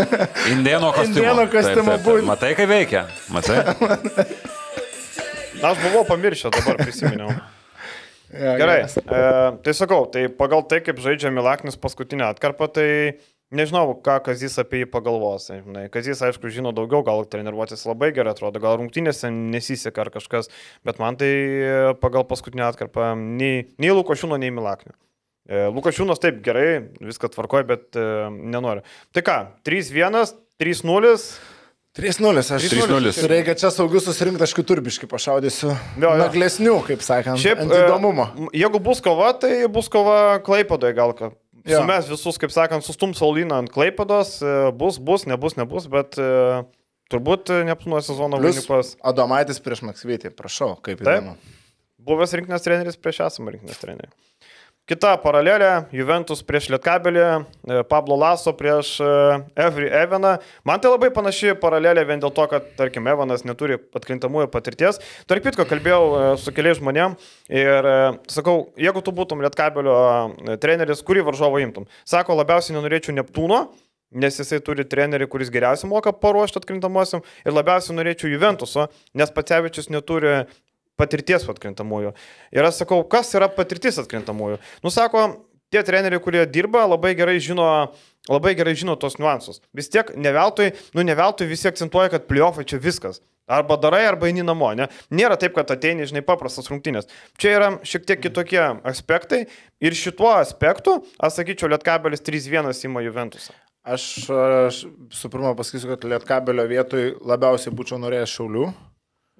<laughs> Indieno kostiumu. Indėno kostiumu būt. Matai, kaip veikia. <laughs> Matai? Aš buvau pamiršęs, dabar prisiminiau. <laughs> Ja, Gerai, e, tai sakau, tai pagal tai, kaip žaidžia Milaknis paskutinę atkarpą, tai nežinau, ką Kazis apie jį pagalvos. Žinai. Kazis, aišku, žino daugiau, gal treniruotis labai gerai atrodo, gal rungtynėse nesiseka ar kažkas, bet man tai pagal paskutinę atkarpą nei, nei Lukošiūno, nei Milaknio. E, Lukašiūnas taip gerai, viską tvarkoja, bet e, nenori. Tai ką, 3-1, 3-0. 3-0, aš 3:0. Reikia čia saugius susirinkti, aš kiturbiškai pašaudysiu. Jo, jo. Naglesnių, kaip sakant. Šiaip, ant įdomumo. e, jeigu bus kova, tai bus kova Klaipadoje gal ką. Jo. Sumes visus, kaip sakant, sustum Sauliną ant Klaipados, e, bus, bus, nebus, nebus, bet e, turbūt e, Neptūno sezono Plius vainikas. Adomaitis prieš Maksvytį, prašau, kaip Taip. įdomu. Buvęs rinkinės treneris prieš esamą rinkinės trenerį. Kita paralelė - Juventus prieš Lietkabelį, e, Pablo Laso prieš e, Evry Evaną. Man tai labai panaši paralelė vien dėl to, kad, tarkim, Evanas neturi atkrintamųjų patirties. Tarp kitko, kalbėjau e, su keliais žmonėm ir sakau, jeigu tu būtum Lietkabelio treneris, kurį varžovą imtum? Sako, labiausiai nenorėčiau Neptūno. Nes jisai turi trenerį, kuris geriausiai moka paruošti atkrintamosiam ir labiausiai norėčiau Juventuso, nes Pacevičius neturi patirties atkrintamųjų. Ir aš sakau, kas yra patirtis atkrintamųjų? Nusako, tie treneriai, kurie dirba, labai gerai žino, labai gerai žino tos niuansus. Vis tiek neveltui, nu neveltui visi akcentuoja, kad pliofai čia viskas. Arba darai, arba eini namo. Ne? Nėra taip, kad ateini, žinai, paprastas rungtynės. Čia yra šiek tiek kitokie aspektai. Ir šituo aspektu, aš sakyčiau, Lietkabelis 3-1 įma Juventusą. Aš, aš su pirma pasakysiu, kad Lietkabelio vietoj labiausiai būčiau norėjęs Šaulių.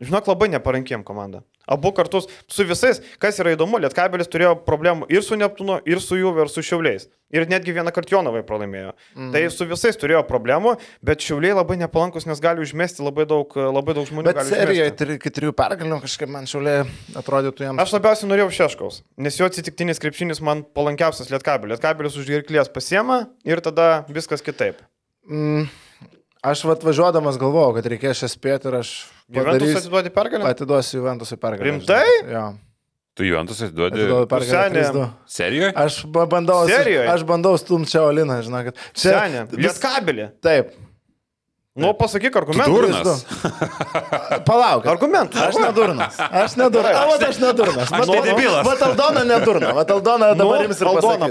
Žinok, labai neparankiem komanda. Abu kartus su visais, kas yra įdomu, Lietkabelis turėjo problemų ir su Neptūnu, ir su Juve, ir su Šiauliais. Ir netgi vieną kartą Jonavai pralaimėjo. Mm. Tai su visais turėjo problemų, bet Šiauliai labai nepalankus, nes gali užmesti labai daug, labai daug žmonių. Bet serijoje tri- iki trijų pergalių kažkaip man Šauliai atrodytų jam. Aš labiausiai norėjau Šeškaus, nes jo atsitiktinis krepšinis man palankiausias Lietkabelis. Lietkabelis už girklės pasiema ir tada viskas kitaip. Mm, aš vat važiuodamas galvojau, kad reikės šią spėti ir aš Juventus atiduoti pergalę? atiduosiu Juventusui pergalę. Rimtai? Jo. Tu Juventus atiduodi. Pergalę. Senė. 3-2. Serijoje? Aš ba- bandau, Serijoje? aš bandau stumti čia Oliną, žinok. Seniai, vis- Lietkabelį. Taip. Nu, pasakyk argumentus. Durnas. <laughs> Palauk. Argumentus. Aš nedurnas. Aš nedurnas. A, vat aš nedurnas. Aš ne debilas. Vat Aldona nedurna. Vat Aldona dabar jums ir Aldona.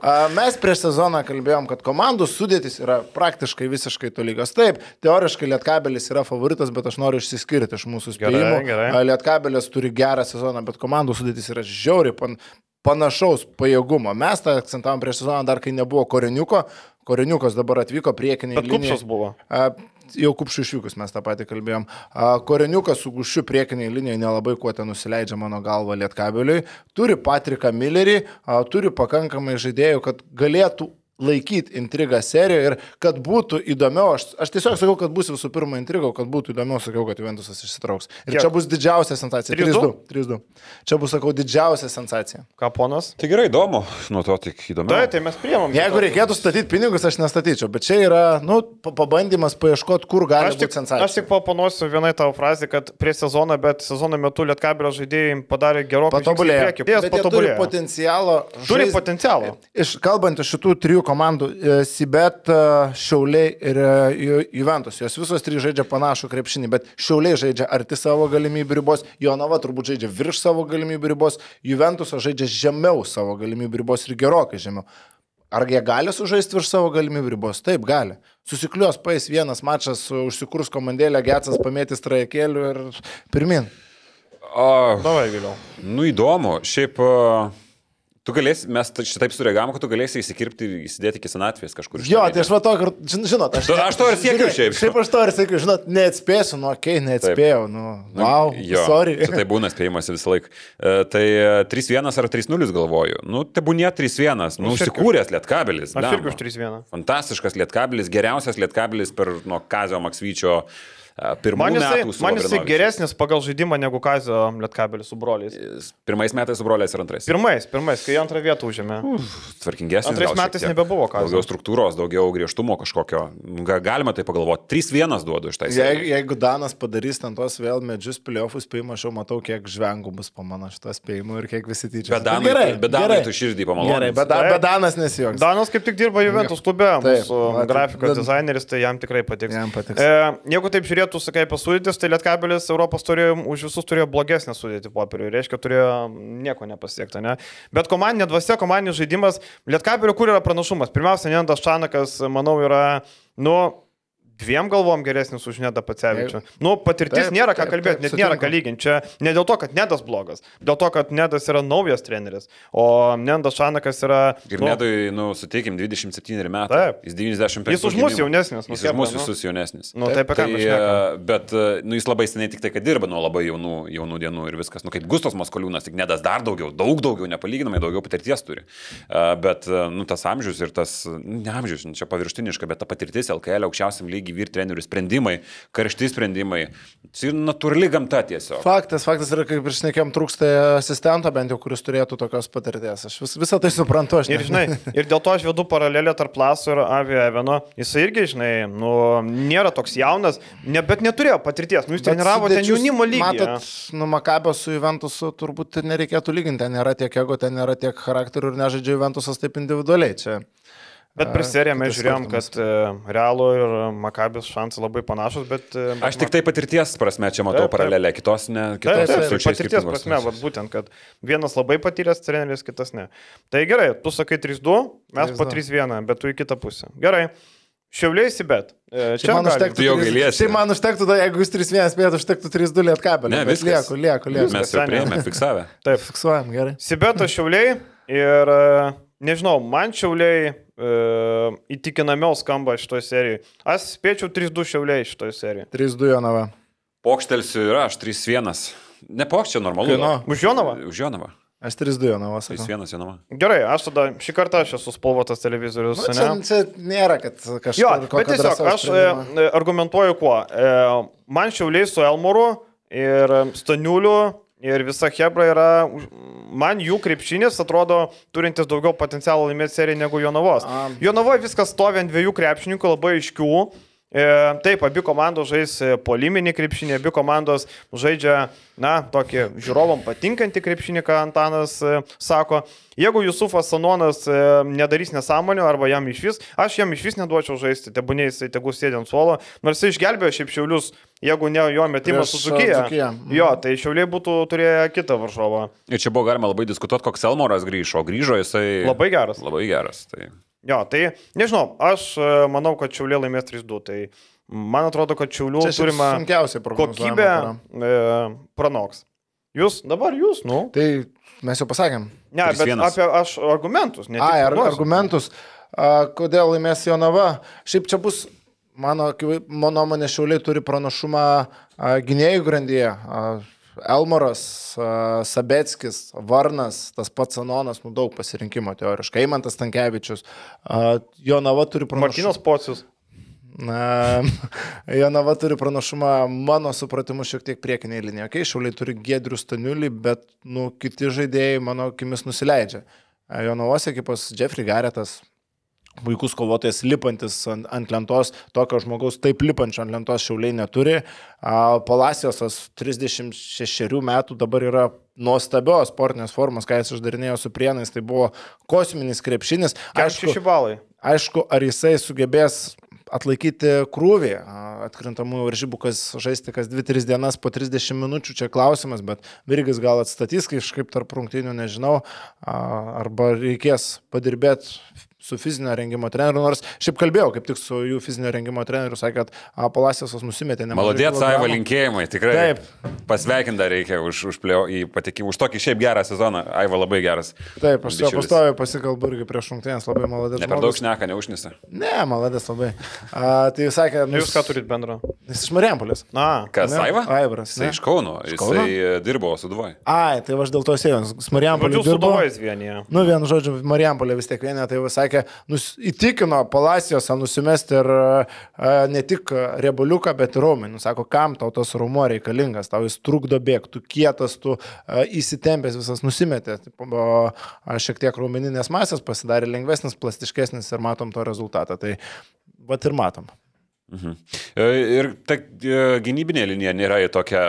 A, Mes prieš sezoną kalbėjom, kad komandų sudėtis yra praktiškai visiškai tolygios. Taip, teoriškai Lietkabelis yra favoritas, bet aš noriu išsiskirti iš mūsų spėjimų. Lietkabelis turi gerą sezoną, bet komandų sudėtis yra žiauriai pan, panašaus pajėgumo. Mes tą akcentavom prieš sezoną dar, kai nebuvo Koreniuko. Koreniukas dabar atvyko priekiniai. Bet kupšas buvo. A, Jau kupšų išvykus mes tą patį kalbėjom. A, Koreniukas su gušiu priekiniai linijai nelabai kuo ten nusileidžia mano galva Lietkabeliui. Turi Patriką Millerį, a, turi pakankamai žaidėjų, kad galėtų laikyti intrigą serijoje ir kad būtų įdomiau, aš, aš tiesiog sakau, kad bus visų pirma intriga, kad būtų įdomiau, sakiau, kad Juventusas išsitrauks. Ir Kiek? čia bus didžiausia sensacija. 3-2? 3-2. Čia bus, sakau, didžiausia sensacija. Ką ponas? Tai gerai, įdomu, nuo to tik įdomu. Tai, tai mes priemam. Jeigu reikėtų statyti pinigus, aš nestatyčiau, bet čia yra, nu, pa- pabandymas paieškoti, kur gali Aš tik, būti sensacija. aš tik papanosiu vienai tavo frazę, kad prieš sezoną, bet sezono metu Lietkabelio žaidėjai padarė gerokai Bet jie turi potencialo. Turi žaist- potencialo. Iš, kalbant iš šitų trijų komandų, e, Sibet, e, Šiauliai ir e, Ju- Juventus, jos visos trys žaidžia panašų krepšinį, bet Šiauliai žaidžia arti savo galimybių ribos, Jonava turbūt žaidžia virš savo galimybių ribos, Juventus žaidžia žemiau savo galimybių ribos ir gerokai žemiau. Ar jie gali sužaisti virš savo galimybių ribos? Taip, gali. Susiklios paės vienas mačas, užsikurs komandėlė, Getsas pamėtys trajekėlių ir pirmin. O, Davai nu įdomu, šiaip a, tu galėsi, mes ta- šitaip sureagavom, kad tu galėsi įsikirpti ir įsidėti iki senatvės kažkur. Jo, tai aš va to, kad, žin- žinot, aš, Tu- aš to ir siekiu šiaip. Šiaip aš to ir sėkiu, žinot, neatspėsiu, nu, okei, okay, neatspėjau, nu, wow, Jo, sorry. Tai būna spėjimas visą laiką. E, tai e, 3-1 ar 3-0 galvoju. Nu, tai būnė 3-1. Nu, užsikūręs lietkabelis. Aš irgi už 3-1. Fantastiškas lietkabelis, geriausias lietkabelis per nuo Kazio Maksvyčio e, Man jisai, man jisai geresnis pagal žaidimą negu Kazio Lietkabelis su broliais. Pirmais metais su broliais ir antrais. Pirmais, pirmais, kai antrą vietą užėmė. Tvarkingesnis. Antrais metais tiek. nebebuvo Kazio. Daugiau struktūros, daugiau griežtumo kažkokio. Ga- Galima tai pagalvoti. 3-1 duodu iš tai. Jeigu, jeigu Danas padarys ten tos vėl medžius piliofus spėjimą, aš jau matau, kiek žvengų bus po mano šito spėjimu ir kiek visi tyčia. Bet Danai, bet Danai tu širdį Gerai, pamalonai. bet, bet Danas nesijoks. Danas kaip tik dirba Juventus klube, mūsų grafikos dizaineris, tai jam tikrai patiks. Jam patiks. E, jeigu taip žiūrėtų, sakai, apie sudėtis, tai Lietkabelis Europos turėjo, už visus turėjo blogesnę sudėtį popierių, reiškia, turėjo nieko nepasiekti, ne? Bet komandinė dvasia, komandinis žaidimas, Lietkabelio kur yra pranašumas? Pirmiausia, Nendas Čanakas, manau, yra, nu, dviem galvom geresnis už Nedą Pacevičių. Nu, patirtis Taip, nėra ką taip, kalbėti, taip, net nėra ką sutinku. lyginti. Čia ne dėl to, kad Nedas blogas, dėl to, kad Nedas yra naujas treneris, o Nendas Čanakas yra... Ir nu, nedui, nu, suteikim, 27 metai. Taip. Jis 95. Jis už mus jaunesnis, nu, Jis už mus nu. visus jaunesnis. Nu, tai apie ką Tai, e, bet, e, nu, jis labai seniai tik tai, kad dirba nuo labai jaunų, jaunų dienų ir viskas. Nu, kaip Gustos Maskoliūnas, tik nedas dar daugiau, daug daugiau, nepalyginamai daugiau patirties turi. E, Bet, nu, tas amžius ir tas, nu, ne amžius, čia paviršutiniška, bet ta patirtis LKL aukščiausiam lygiai vyr trenerių sprendimai, karšti sprendimai. Tai natūrali gamta tiesiog. Faktas, faktas yra, kaip ir šnekėm, trūksta asistento bent jau, kuris turėtų tokios patirties. Aš vis, visą tai suprantu, aš Ir, žinai, ir dėl to aš vedu paralelę tarp Laso ir Avio Eveno. Jis irgi, žinai, nu, nėra toks jaunas, ne, bet neturėjo patirties. Nu, jis Bet treniravo ten jaunimo lygį. Matot, nu Makabio su Juventusu turbūt nereikėtų lyginti, ten nėra tiek ego, ten nėra tiek charakterių ir nežaidžia Juventusas taip individualiai. Čia. Bet per seriją mes žiūrėjom, kad e, Realo ir Makabijos šansai labai panašus, bet... e, Aš tik tai patirties prasme čia matau Taip, taip. paralelę, kitos ne. Taip, Kitos taip, taip, absoliučiai patirties prasme, vat, būtent, kad vienas labai patyręs treneris, kitas ne. Tai gerai, tu sakai 3-2, mes po 3-2. 3-1, bet tu į kitą pusę. Gerai. Šiauliai bet. E, Čia man užtektų. Tu jau gailiesi. Šiaip man užtektų, tada, jeigu jūs 3-1 spėtumėte, užtektų 3-2 lietkabelį. Ne, bet viskas. Lieku, lieku, lieku. Mes jau prieėmė, fiksavę. Taip. Fiksuojam, gerai. Sibetas šiauliai ir nežinau, man šiauliai e, įtikinamiau skamba šitoje serijoje. Aš spėčiau 3-2 šiauliai šitoje serijoje. 3-2 Jonava. Pokštelsiu ir aš 3-1. Ne pokščia, normalu. Gal. Už Jonavą? Už Jonavą. Aš 3-2 Jonava sakau. 3-1 Jonava. Gerai, aš tada šį kartą aš esu spalvotas televizorius. Nu, čia, čia nėra, kad kažkas. Jo, bet tiesiog aš e, argumentuoju kuo. E, man šiauliai su Elmoru ir e, Staniuliu ir visa Hebra yra, už- man jų krepšinis atrodo turintis daugiau potencialo laimėti seriją negu Jonavos. Jonavoje viskas stovi ant dviejų krepšininkų labai aiškių. E, taip, abi komandos žais e, poliminį krepšinį, abi komandos žaidžia, na, tokį žiūrovom patinkantį krepšinį, ką Antanas e, sako. Jeigu Jusufas Sanonas nedarys nesąmonių arba jam iš vis, aš jam iš vis neduočiau žaisti, tebūnė jisai tegu sėdė ant suolo, nors jis išgelbėjo šiaip šiaulius, jeigu ne jo metimas Prieš, su Zukyje. Dzūkiją. Mhm. Jo, tai šiauliai būtų turėję kitą varžovą. Ir čia buvo galima labai diskutuoti, koks Elmoras grįžo, o grįžo jisai Labai geras. Labai geras. Tai... Jo, tai nežinau, aš e, manau, kad Šiaulė laimės 3-2. Tai man atrodo, kad Šiaulių turima yra. e, pranoks. Jūs, dabar jūs, nu. Tai mes jau pasakėm. Ne, bet 3-1. apie aš argumentus. Ne Ai, ar, argumentus, a, kodėl laimės Jonava. Šiaip čia bus, mano, nuomonė, šiauliai turi pranašumą a, gynėjų grandyje. Elmoras, a, Sabetskis, Varnas, tas pats Sanonas, nu daug pasirinkimo teoriškai. Eimantas Tankievičius. Jonava turi pranašumą. Martinas Pocius. Na, <laughs> Jonava turi pranašumą, mano supratimu, šiek tiek priekinėje linijoje. Okay, šiauliai turi Gedrių Staniulį, bet nu, kiti žaidėjai, mano akimis, nusileidžia. Jonavos ekipos Jeffrey Garetas, puikus kovotojas, lipantis ant, ant lentos, tokio žmogaus taip lipančio ant lentos šiauliai neturi. A, Palacijosas 36 metų dabar yra nuostabios sportinės formos, ką jis išdarinėjo su prienais, tai buvo kosminis krepšinis. Aišku. Aišku, ar jisai sugebės atlaikyti krūvį atkrintamųjų varžybų, kas žaisti kas 2-3 dienas po 30 minučių, čia klausimas, bet Virgis gal atstatys kažkaip tarp rungtynių, nežinau, arba reikės padirbėti su fizinio rengimo treneriu, nors šiaip kalbėjau kaip tik su jų fizinio rengimo treneriu, sakė, kad a, Palacijosas nusimetė nemažai Malodėt. Saiva, linkėjimai, tikrai. Taip. Pasveikinta reikia už, už, plėjo, į patekimą, už tokį šiaip gerą sezoną. Aiva labai geras. Taip, aš su juo pastoviu pasikalbu irgi prieš rungtynės, labai malodės. Ne per daug šneka, neužnisa. Ne, malodės labai. A, tai jūs sakė, Nu, jūs ką turit bendro? Jis iš Mariampolės. Na, Kas, Ne? Aiva? Aivaras, Jisai ne? iš Kauno. Kauno? Jisai e, dirbo su Dvoj. Ai, tai aš dėl to sėjau, Mariampolė žodžiu, dirbo. suduvais vienyje. Nu, vienu žodžiu, Marijampolė vis tiek vienė, tai jau sakė, nus, įtikino Palacijosą nusimesti ir a, ne tik reboliuką, bet ir raumenį. Nu, Sako, kam tau tas raumo reikalingas, tau jis trukdo bėgti, tu kietas, tu a, įsitempęs visas nusimetė. A, šiek tiek raumeninės masės pasidarė lengvesnis, plastiškesnis ir matom to rezultatą. Tai vat ir matom. Mhm. E, Ir ta e, gynybinė linija nėra į tokia,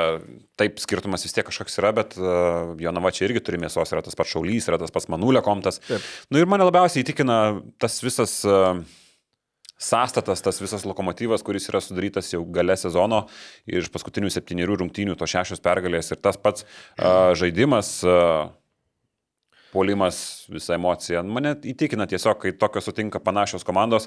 taip skirtumas vis tiek kažkoks yra, bet uh, Jonava čia irgi turi mėsos, yra tas pats Šaulys, yra tas pats Manulio komtas. Taip. Nu ir mane labiausiai įtikina tas visas uh, sąstatas, tas visas lokomotyvas, kuris yra sudarytas jau gale sezono iš paskutinių septyniarių rungtynių to šešios pergalės ir tas pats uh, žaidimas. Uh, Polimas, visa emocija. Mane įtikina tiesiog, kai tokios sutinka panašios komandos,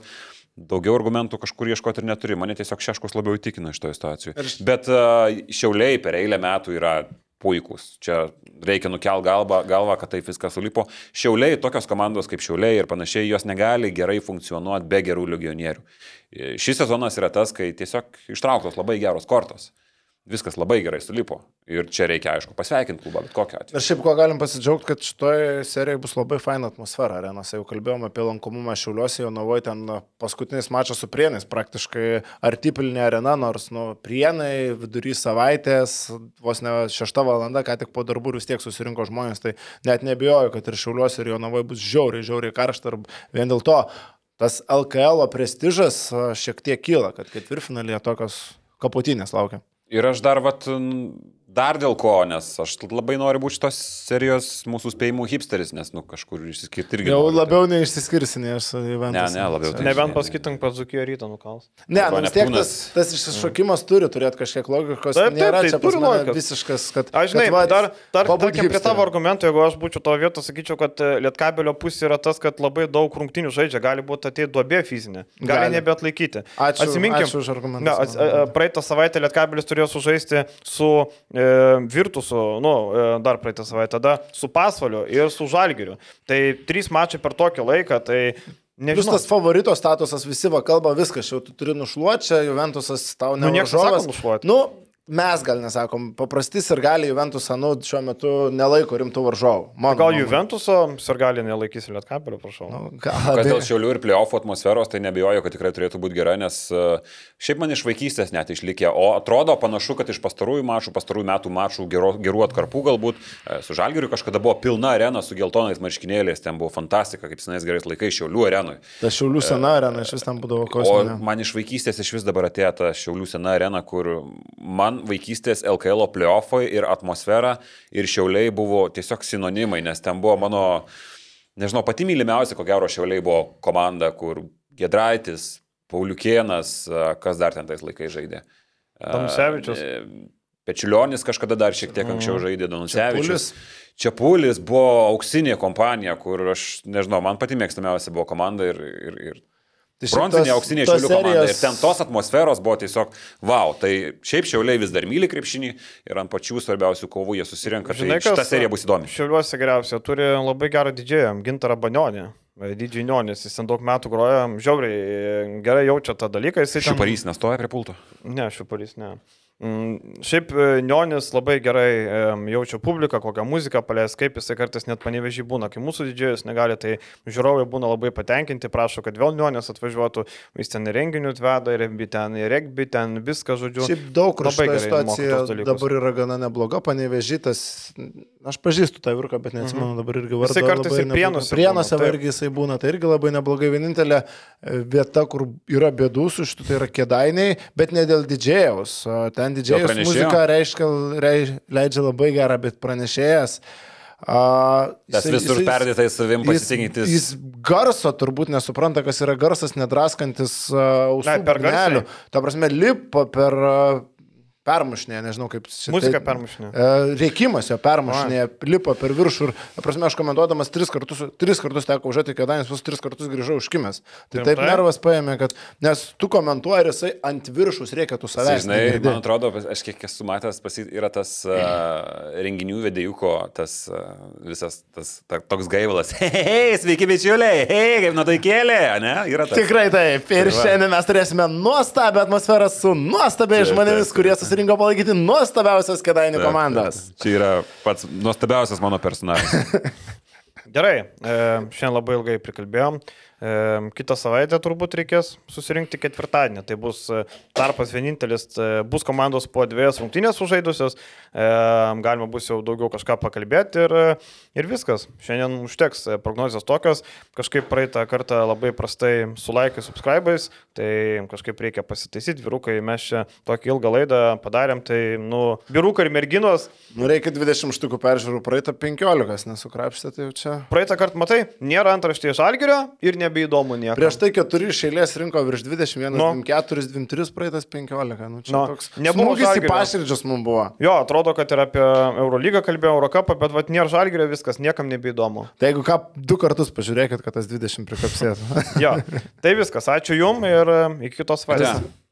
daugiau argumentų kažkur ieškoti ir neturi. Mane tiesiog šeškus labiau įtikina iš to situacijų. Bet uh, šiauliai per eilę metų yra puikūs. Čia reikia nukel galvą, galvą, kad taip viskas sulipo. Šiauliai, tokios komandos kaip šiauliai ir panašiai, jos negali gerai funkcionuoti be gerų legionierių. E, Šis sezonas yra tas, kai tiesiog ištrauktos labai geros kortos. Viskas labai gerai sulipo. Ir čia reikia, aišku, pasveikinti klubą, bet kokiu atveju. Ir šiaip ko galim pasidžiaugti, kad šitoje serijoje bus labai faina atmosfera arenose. Jau kalbėjome apie lankomumą Šiauliuose, jau navoje ten paskutinis mačas su Prienais, praktiškai artipilnė arena, nors nu, Prienai vidury savaitės, vos ne 6 valanda, ką tik po darbų vis tiek susirinko žmonės, tai net nebijoju, kad ir Šiauliuose ir jo navoje bus žiauriai, žiauriai karšta ir vien dėl to tas LKL prestižas šiek tiek kyla, kad ketvirtfinalėje tokios kaputinės laukia. Ir aš dar, vat, n- dar dėl ko, nes aš labai noriu būti šitos serijos mūsų spėjimų hipsteris, nes, nu, kažkur išsiskirti irgi. Jau noriu. labiau neišsiskirsi, nei aš su Juventus. Ne, ne, labiau tai- Nebent pasakytum, kad Zukijo ryto nukals. Ne, Arba nu, vis tiek tas, tas išsišokimas turi turėti kažkiek logikos. Taip, taip, Nėra tai čia turi logikos. visiškas, kad... Aš žinai, kad va, dar, dar tarkim, prie tavo argumentų, jeigu aš būčiau to vietos, sakyčiau, kad e, Lietkabelio pusė yra tas, kad labai daug rungtinių žaidžia, gali būti ateit duobė fizinė, gali, Gali. nebeatlaikyti. Ačiū- Atsiminkim, ačiū už argumentus, Ne, ats, mano. e, praeitą savaitę Lietkabelis turėjo sužaisti su e, Virtusu, nu, e, dar praeitą savaitę, tada su Pasvaliu ir su Žalgiriu. Tai trys mačiai per tokį laiką, tai nežinau. tas favorito statusas, visi va kalba viskas, jau tu turi nušluoti, čia Juventusas tau ne Nu. Nu, mes gal nesakom, paprasti ir gali Juventusą, nu, šiuo metu nelaiko rimtų varžovų. Mano Gal. Juventuso sirgaliai nelaikys Lietkapelio, prašau. Nu, gal, dėl šiaulių ir playoff atmosferos, tai nebejoju, kad tikrai turėtų būti gera, nes e, šiaip man iš vaikystės net išlikė, o atrodo panašu, kad iš pastarųjų mačų, pastarųjų metų mačų gero, gerų atkarpų galbūt e, su Žalgiriu kažkada buvo pilna arena su geltonais marškinėliais, ten buvo fantastika, kaip senais gerais laikais šiaulių arenui. ta šiaulių sena arena iš vis ten būdavo O kosminė. man iš vaikystės iš vis dabar atėjo ta Šiaulių sena arena, kur man vaikystės LKL playoffai ir atmosfera ir Šiauliai buvo tiesiog sinonimai, nes ten buvo mano, nežinau, pati mylimiausia, ko gero Šiauliai buvo komanda, kur Gedraitis, Pauliukienas, kas dar ten tais laikais žaidė. A, Danusevičius. e, Pečiulionis kažkada dar šiek tiek anksčiau žaidė Danusevičius. Čepulis. Čiapulis buvo auksinė kompanija, kur aš, nežinau, man pati mėgstamiausia buvo komanda ir, ir, ir Tai Bronzinė auksinė šiaulių komanda. Ir serijos- ten tos atmosferos buvo tiesiog wow. Tai šiaip šiauliai vis dar myli krepšinį ir ant pačių svarbiausių kovų jie susirenka. Žinai, tai šita kas- serija bus įdomi. Šiauliuose geriausia turi labai gerą didžėją, Gintarą Banionį. Didžiai Nionis, jis ten daug metų groja, žiauriai gerai jaučia tą dalyką. jisai ten- Šiuparys nestoja prie pulto. Ne, šiuparys ne. Mm, Šiaip e, Nionis labai gerai jaučia publiką, kokią muziką paleis, kaip jisai kartais net panevežį būna, kai mūsų didžėjus negali, tai žiūrovai būna labai patenkinti, prašo, kad vėl Nionis atvažiuotų, jis ten ir renginių atveda, ir ten ir regbi, ten viską žodžiu. Šiaip daug Labai gerai situacija dabar yra gana nebloga, panevežytas, aš pažįstu tą virką, bet neatsimenu dabar irgi vardą. Mhm. Jisai kartais ir. Prienuose Prienuose irgi jisai būna, tai irgi labai neblogai. Vienintelė e, vieta, kur yra bėdų su šitu, tai yra kėdainiai, bet ne dėl didžėjaus. O Ten pranešėjo? muzika reiškia, rei- leidžia labai gerą, bet pranešėjas. A, Tas visur perdėtai savim Jis, pasitikintis. jis garso turbūt nesupranta, kas yra garsas, nedraskantis uh, ausų Ai, per garsiai? Ta prasme, lipa per uh, permušnė, nežinau kaip Muzika permušinė. Uh, Reikimas jo permušnė, lipa per viršų ir, prasme, aš komentuodamas tris kartus, tris kartus teko užžiūrėti, kad Danis vis tris kartus grįžau užkimęs. Tai taip Rimtai? nervas paėmė, kad, nes tu komentuoji ir jisai ant viršus reikia tu savęs. Žinai, negirdi. man atrodo, aš kiek esu matęs, pasi, yra tas uh, renginių vedėjuko, tas uh, visas, tas ta, toks gaivalas. <laughs> Hei, hei, sveiki bičiuliai, hei, kaip nuotaikėlė, ne? Yra tas. Tikrai taip. Ir Tai šiandien mes turėsime nuostabią atmosferą su nuostabiais Taip, žmonėmis, taip, kurie susirinko palaikyti nuostabiausias kėdainių komandas. Čia yra pats nuostabiausias mano personažas. <laughs> Gerai, e, šiandien labai ilgai prikalbėjom. Kitą savaitę turbūt reikės susirinkti ketvirtadienį. Tai bus e, tarpas vienintelis, e, bus komandos po dviejas rungtynės sužaidusios. E, galima bus jau daugiau kažką pakalbėti ir, e, ir viskas. Šiandien užteks prognozijos tokios. Kažkaip praeitą kartą labai prastai su laikais, subscribais. Tai kažkaip reikia pasitaisyti. Vyrukai, mes čia tokį ilgą laidą padarėm. Tai, nu, vyrukai ir merginos. Nu, reikia 20 štukų peržiūrų, praeitą 15, nesukrapštė, tai jau čia. Praeitą kartą, matai, nėra antraštėje žalgerio ir nebeįdomu nieko. Prieš tai keturi iš eilės rinko virš 21, Nu. 24, 23, praeitas 15. Nu, čia Nu, toks smūgis į paširdžius mums buvo. Jo, atrodo, kad ir apie Eurolygą kalbėjau, Eurocapą, bet vat nėra žalgerio, viskas niekam nebeįdomu. Tai jeigu ką, du kartus pažiūrėkit, kad tas 20 prikapsėtų. Jo, tai viskas, ačiū Jums ir e, iki kitos. Ate.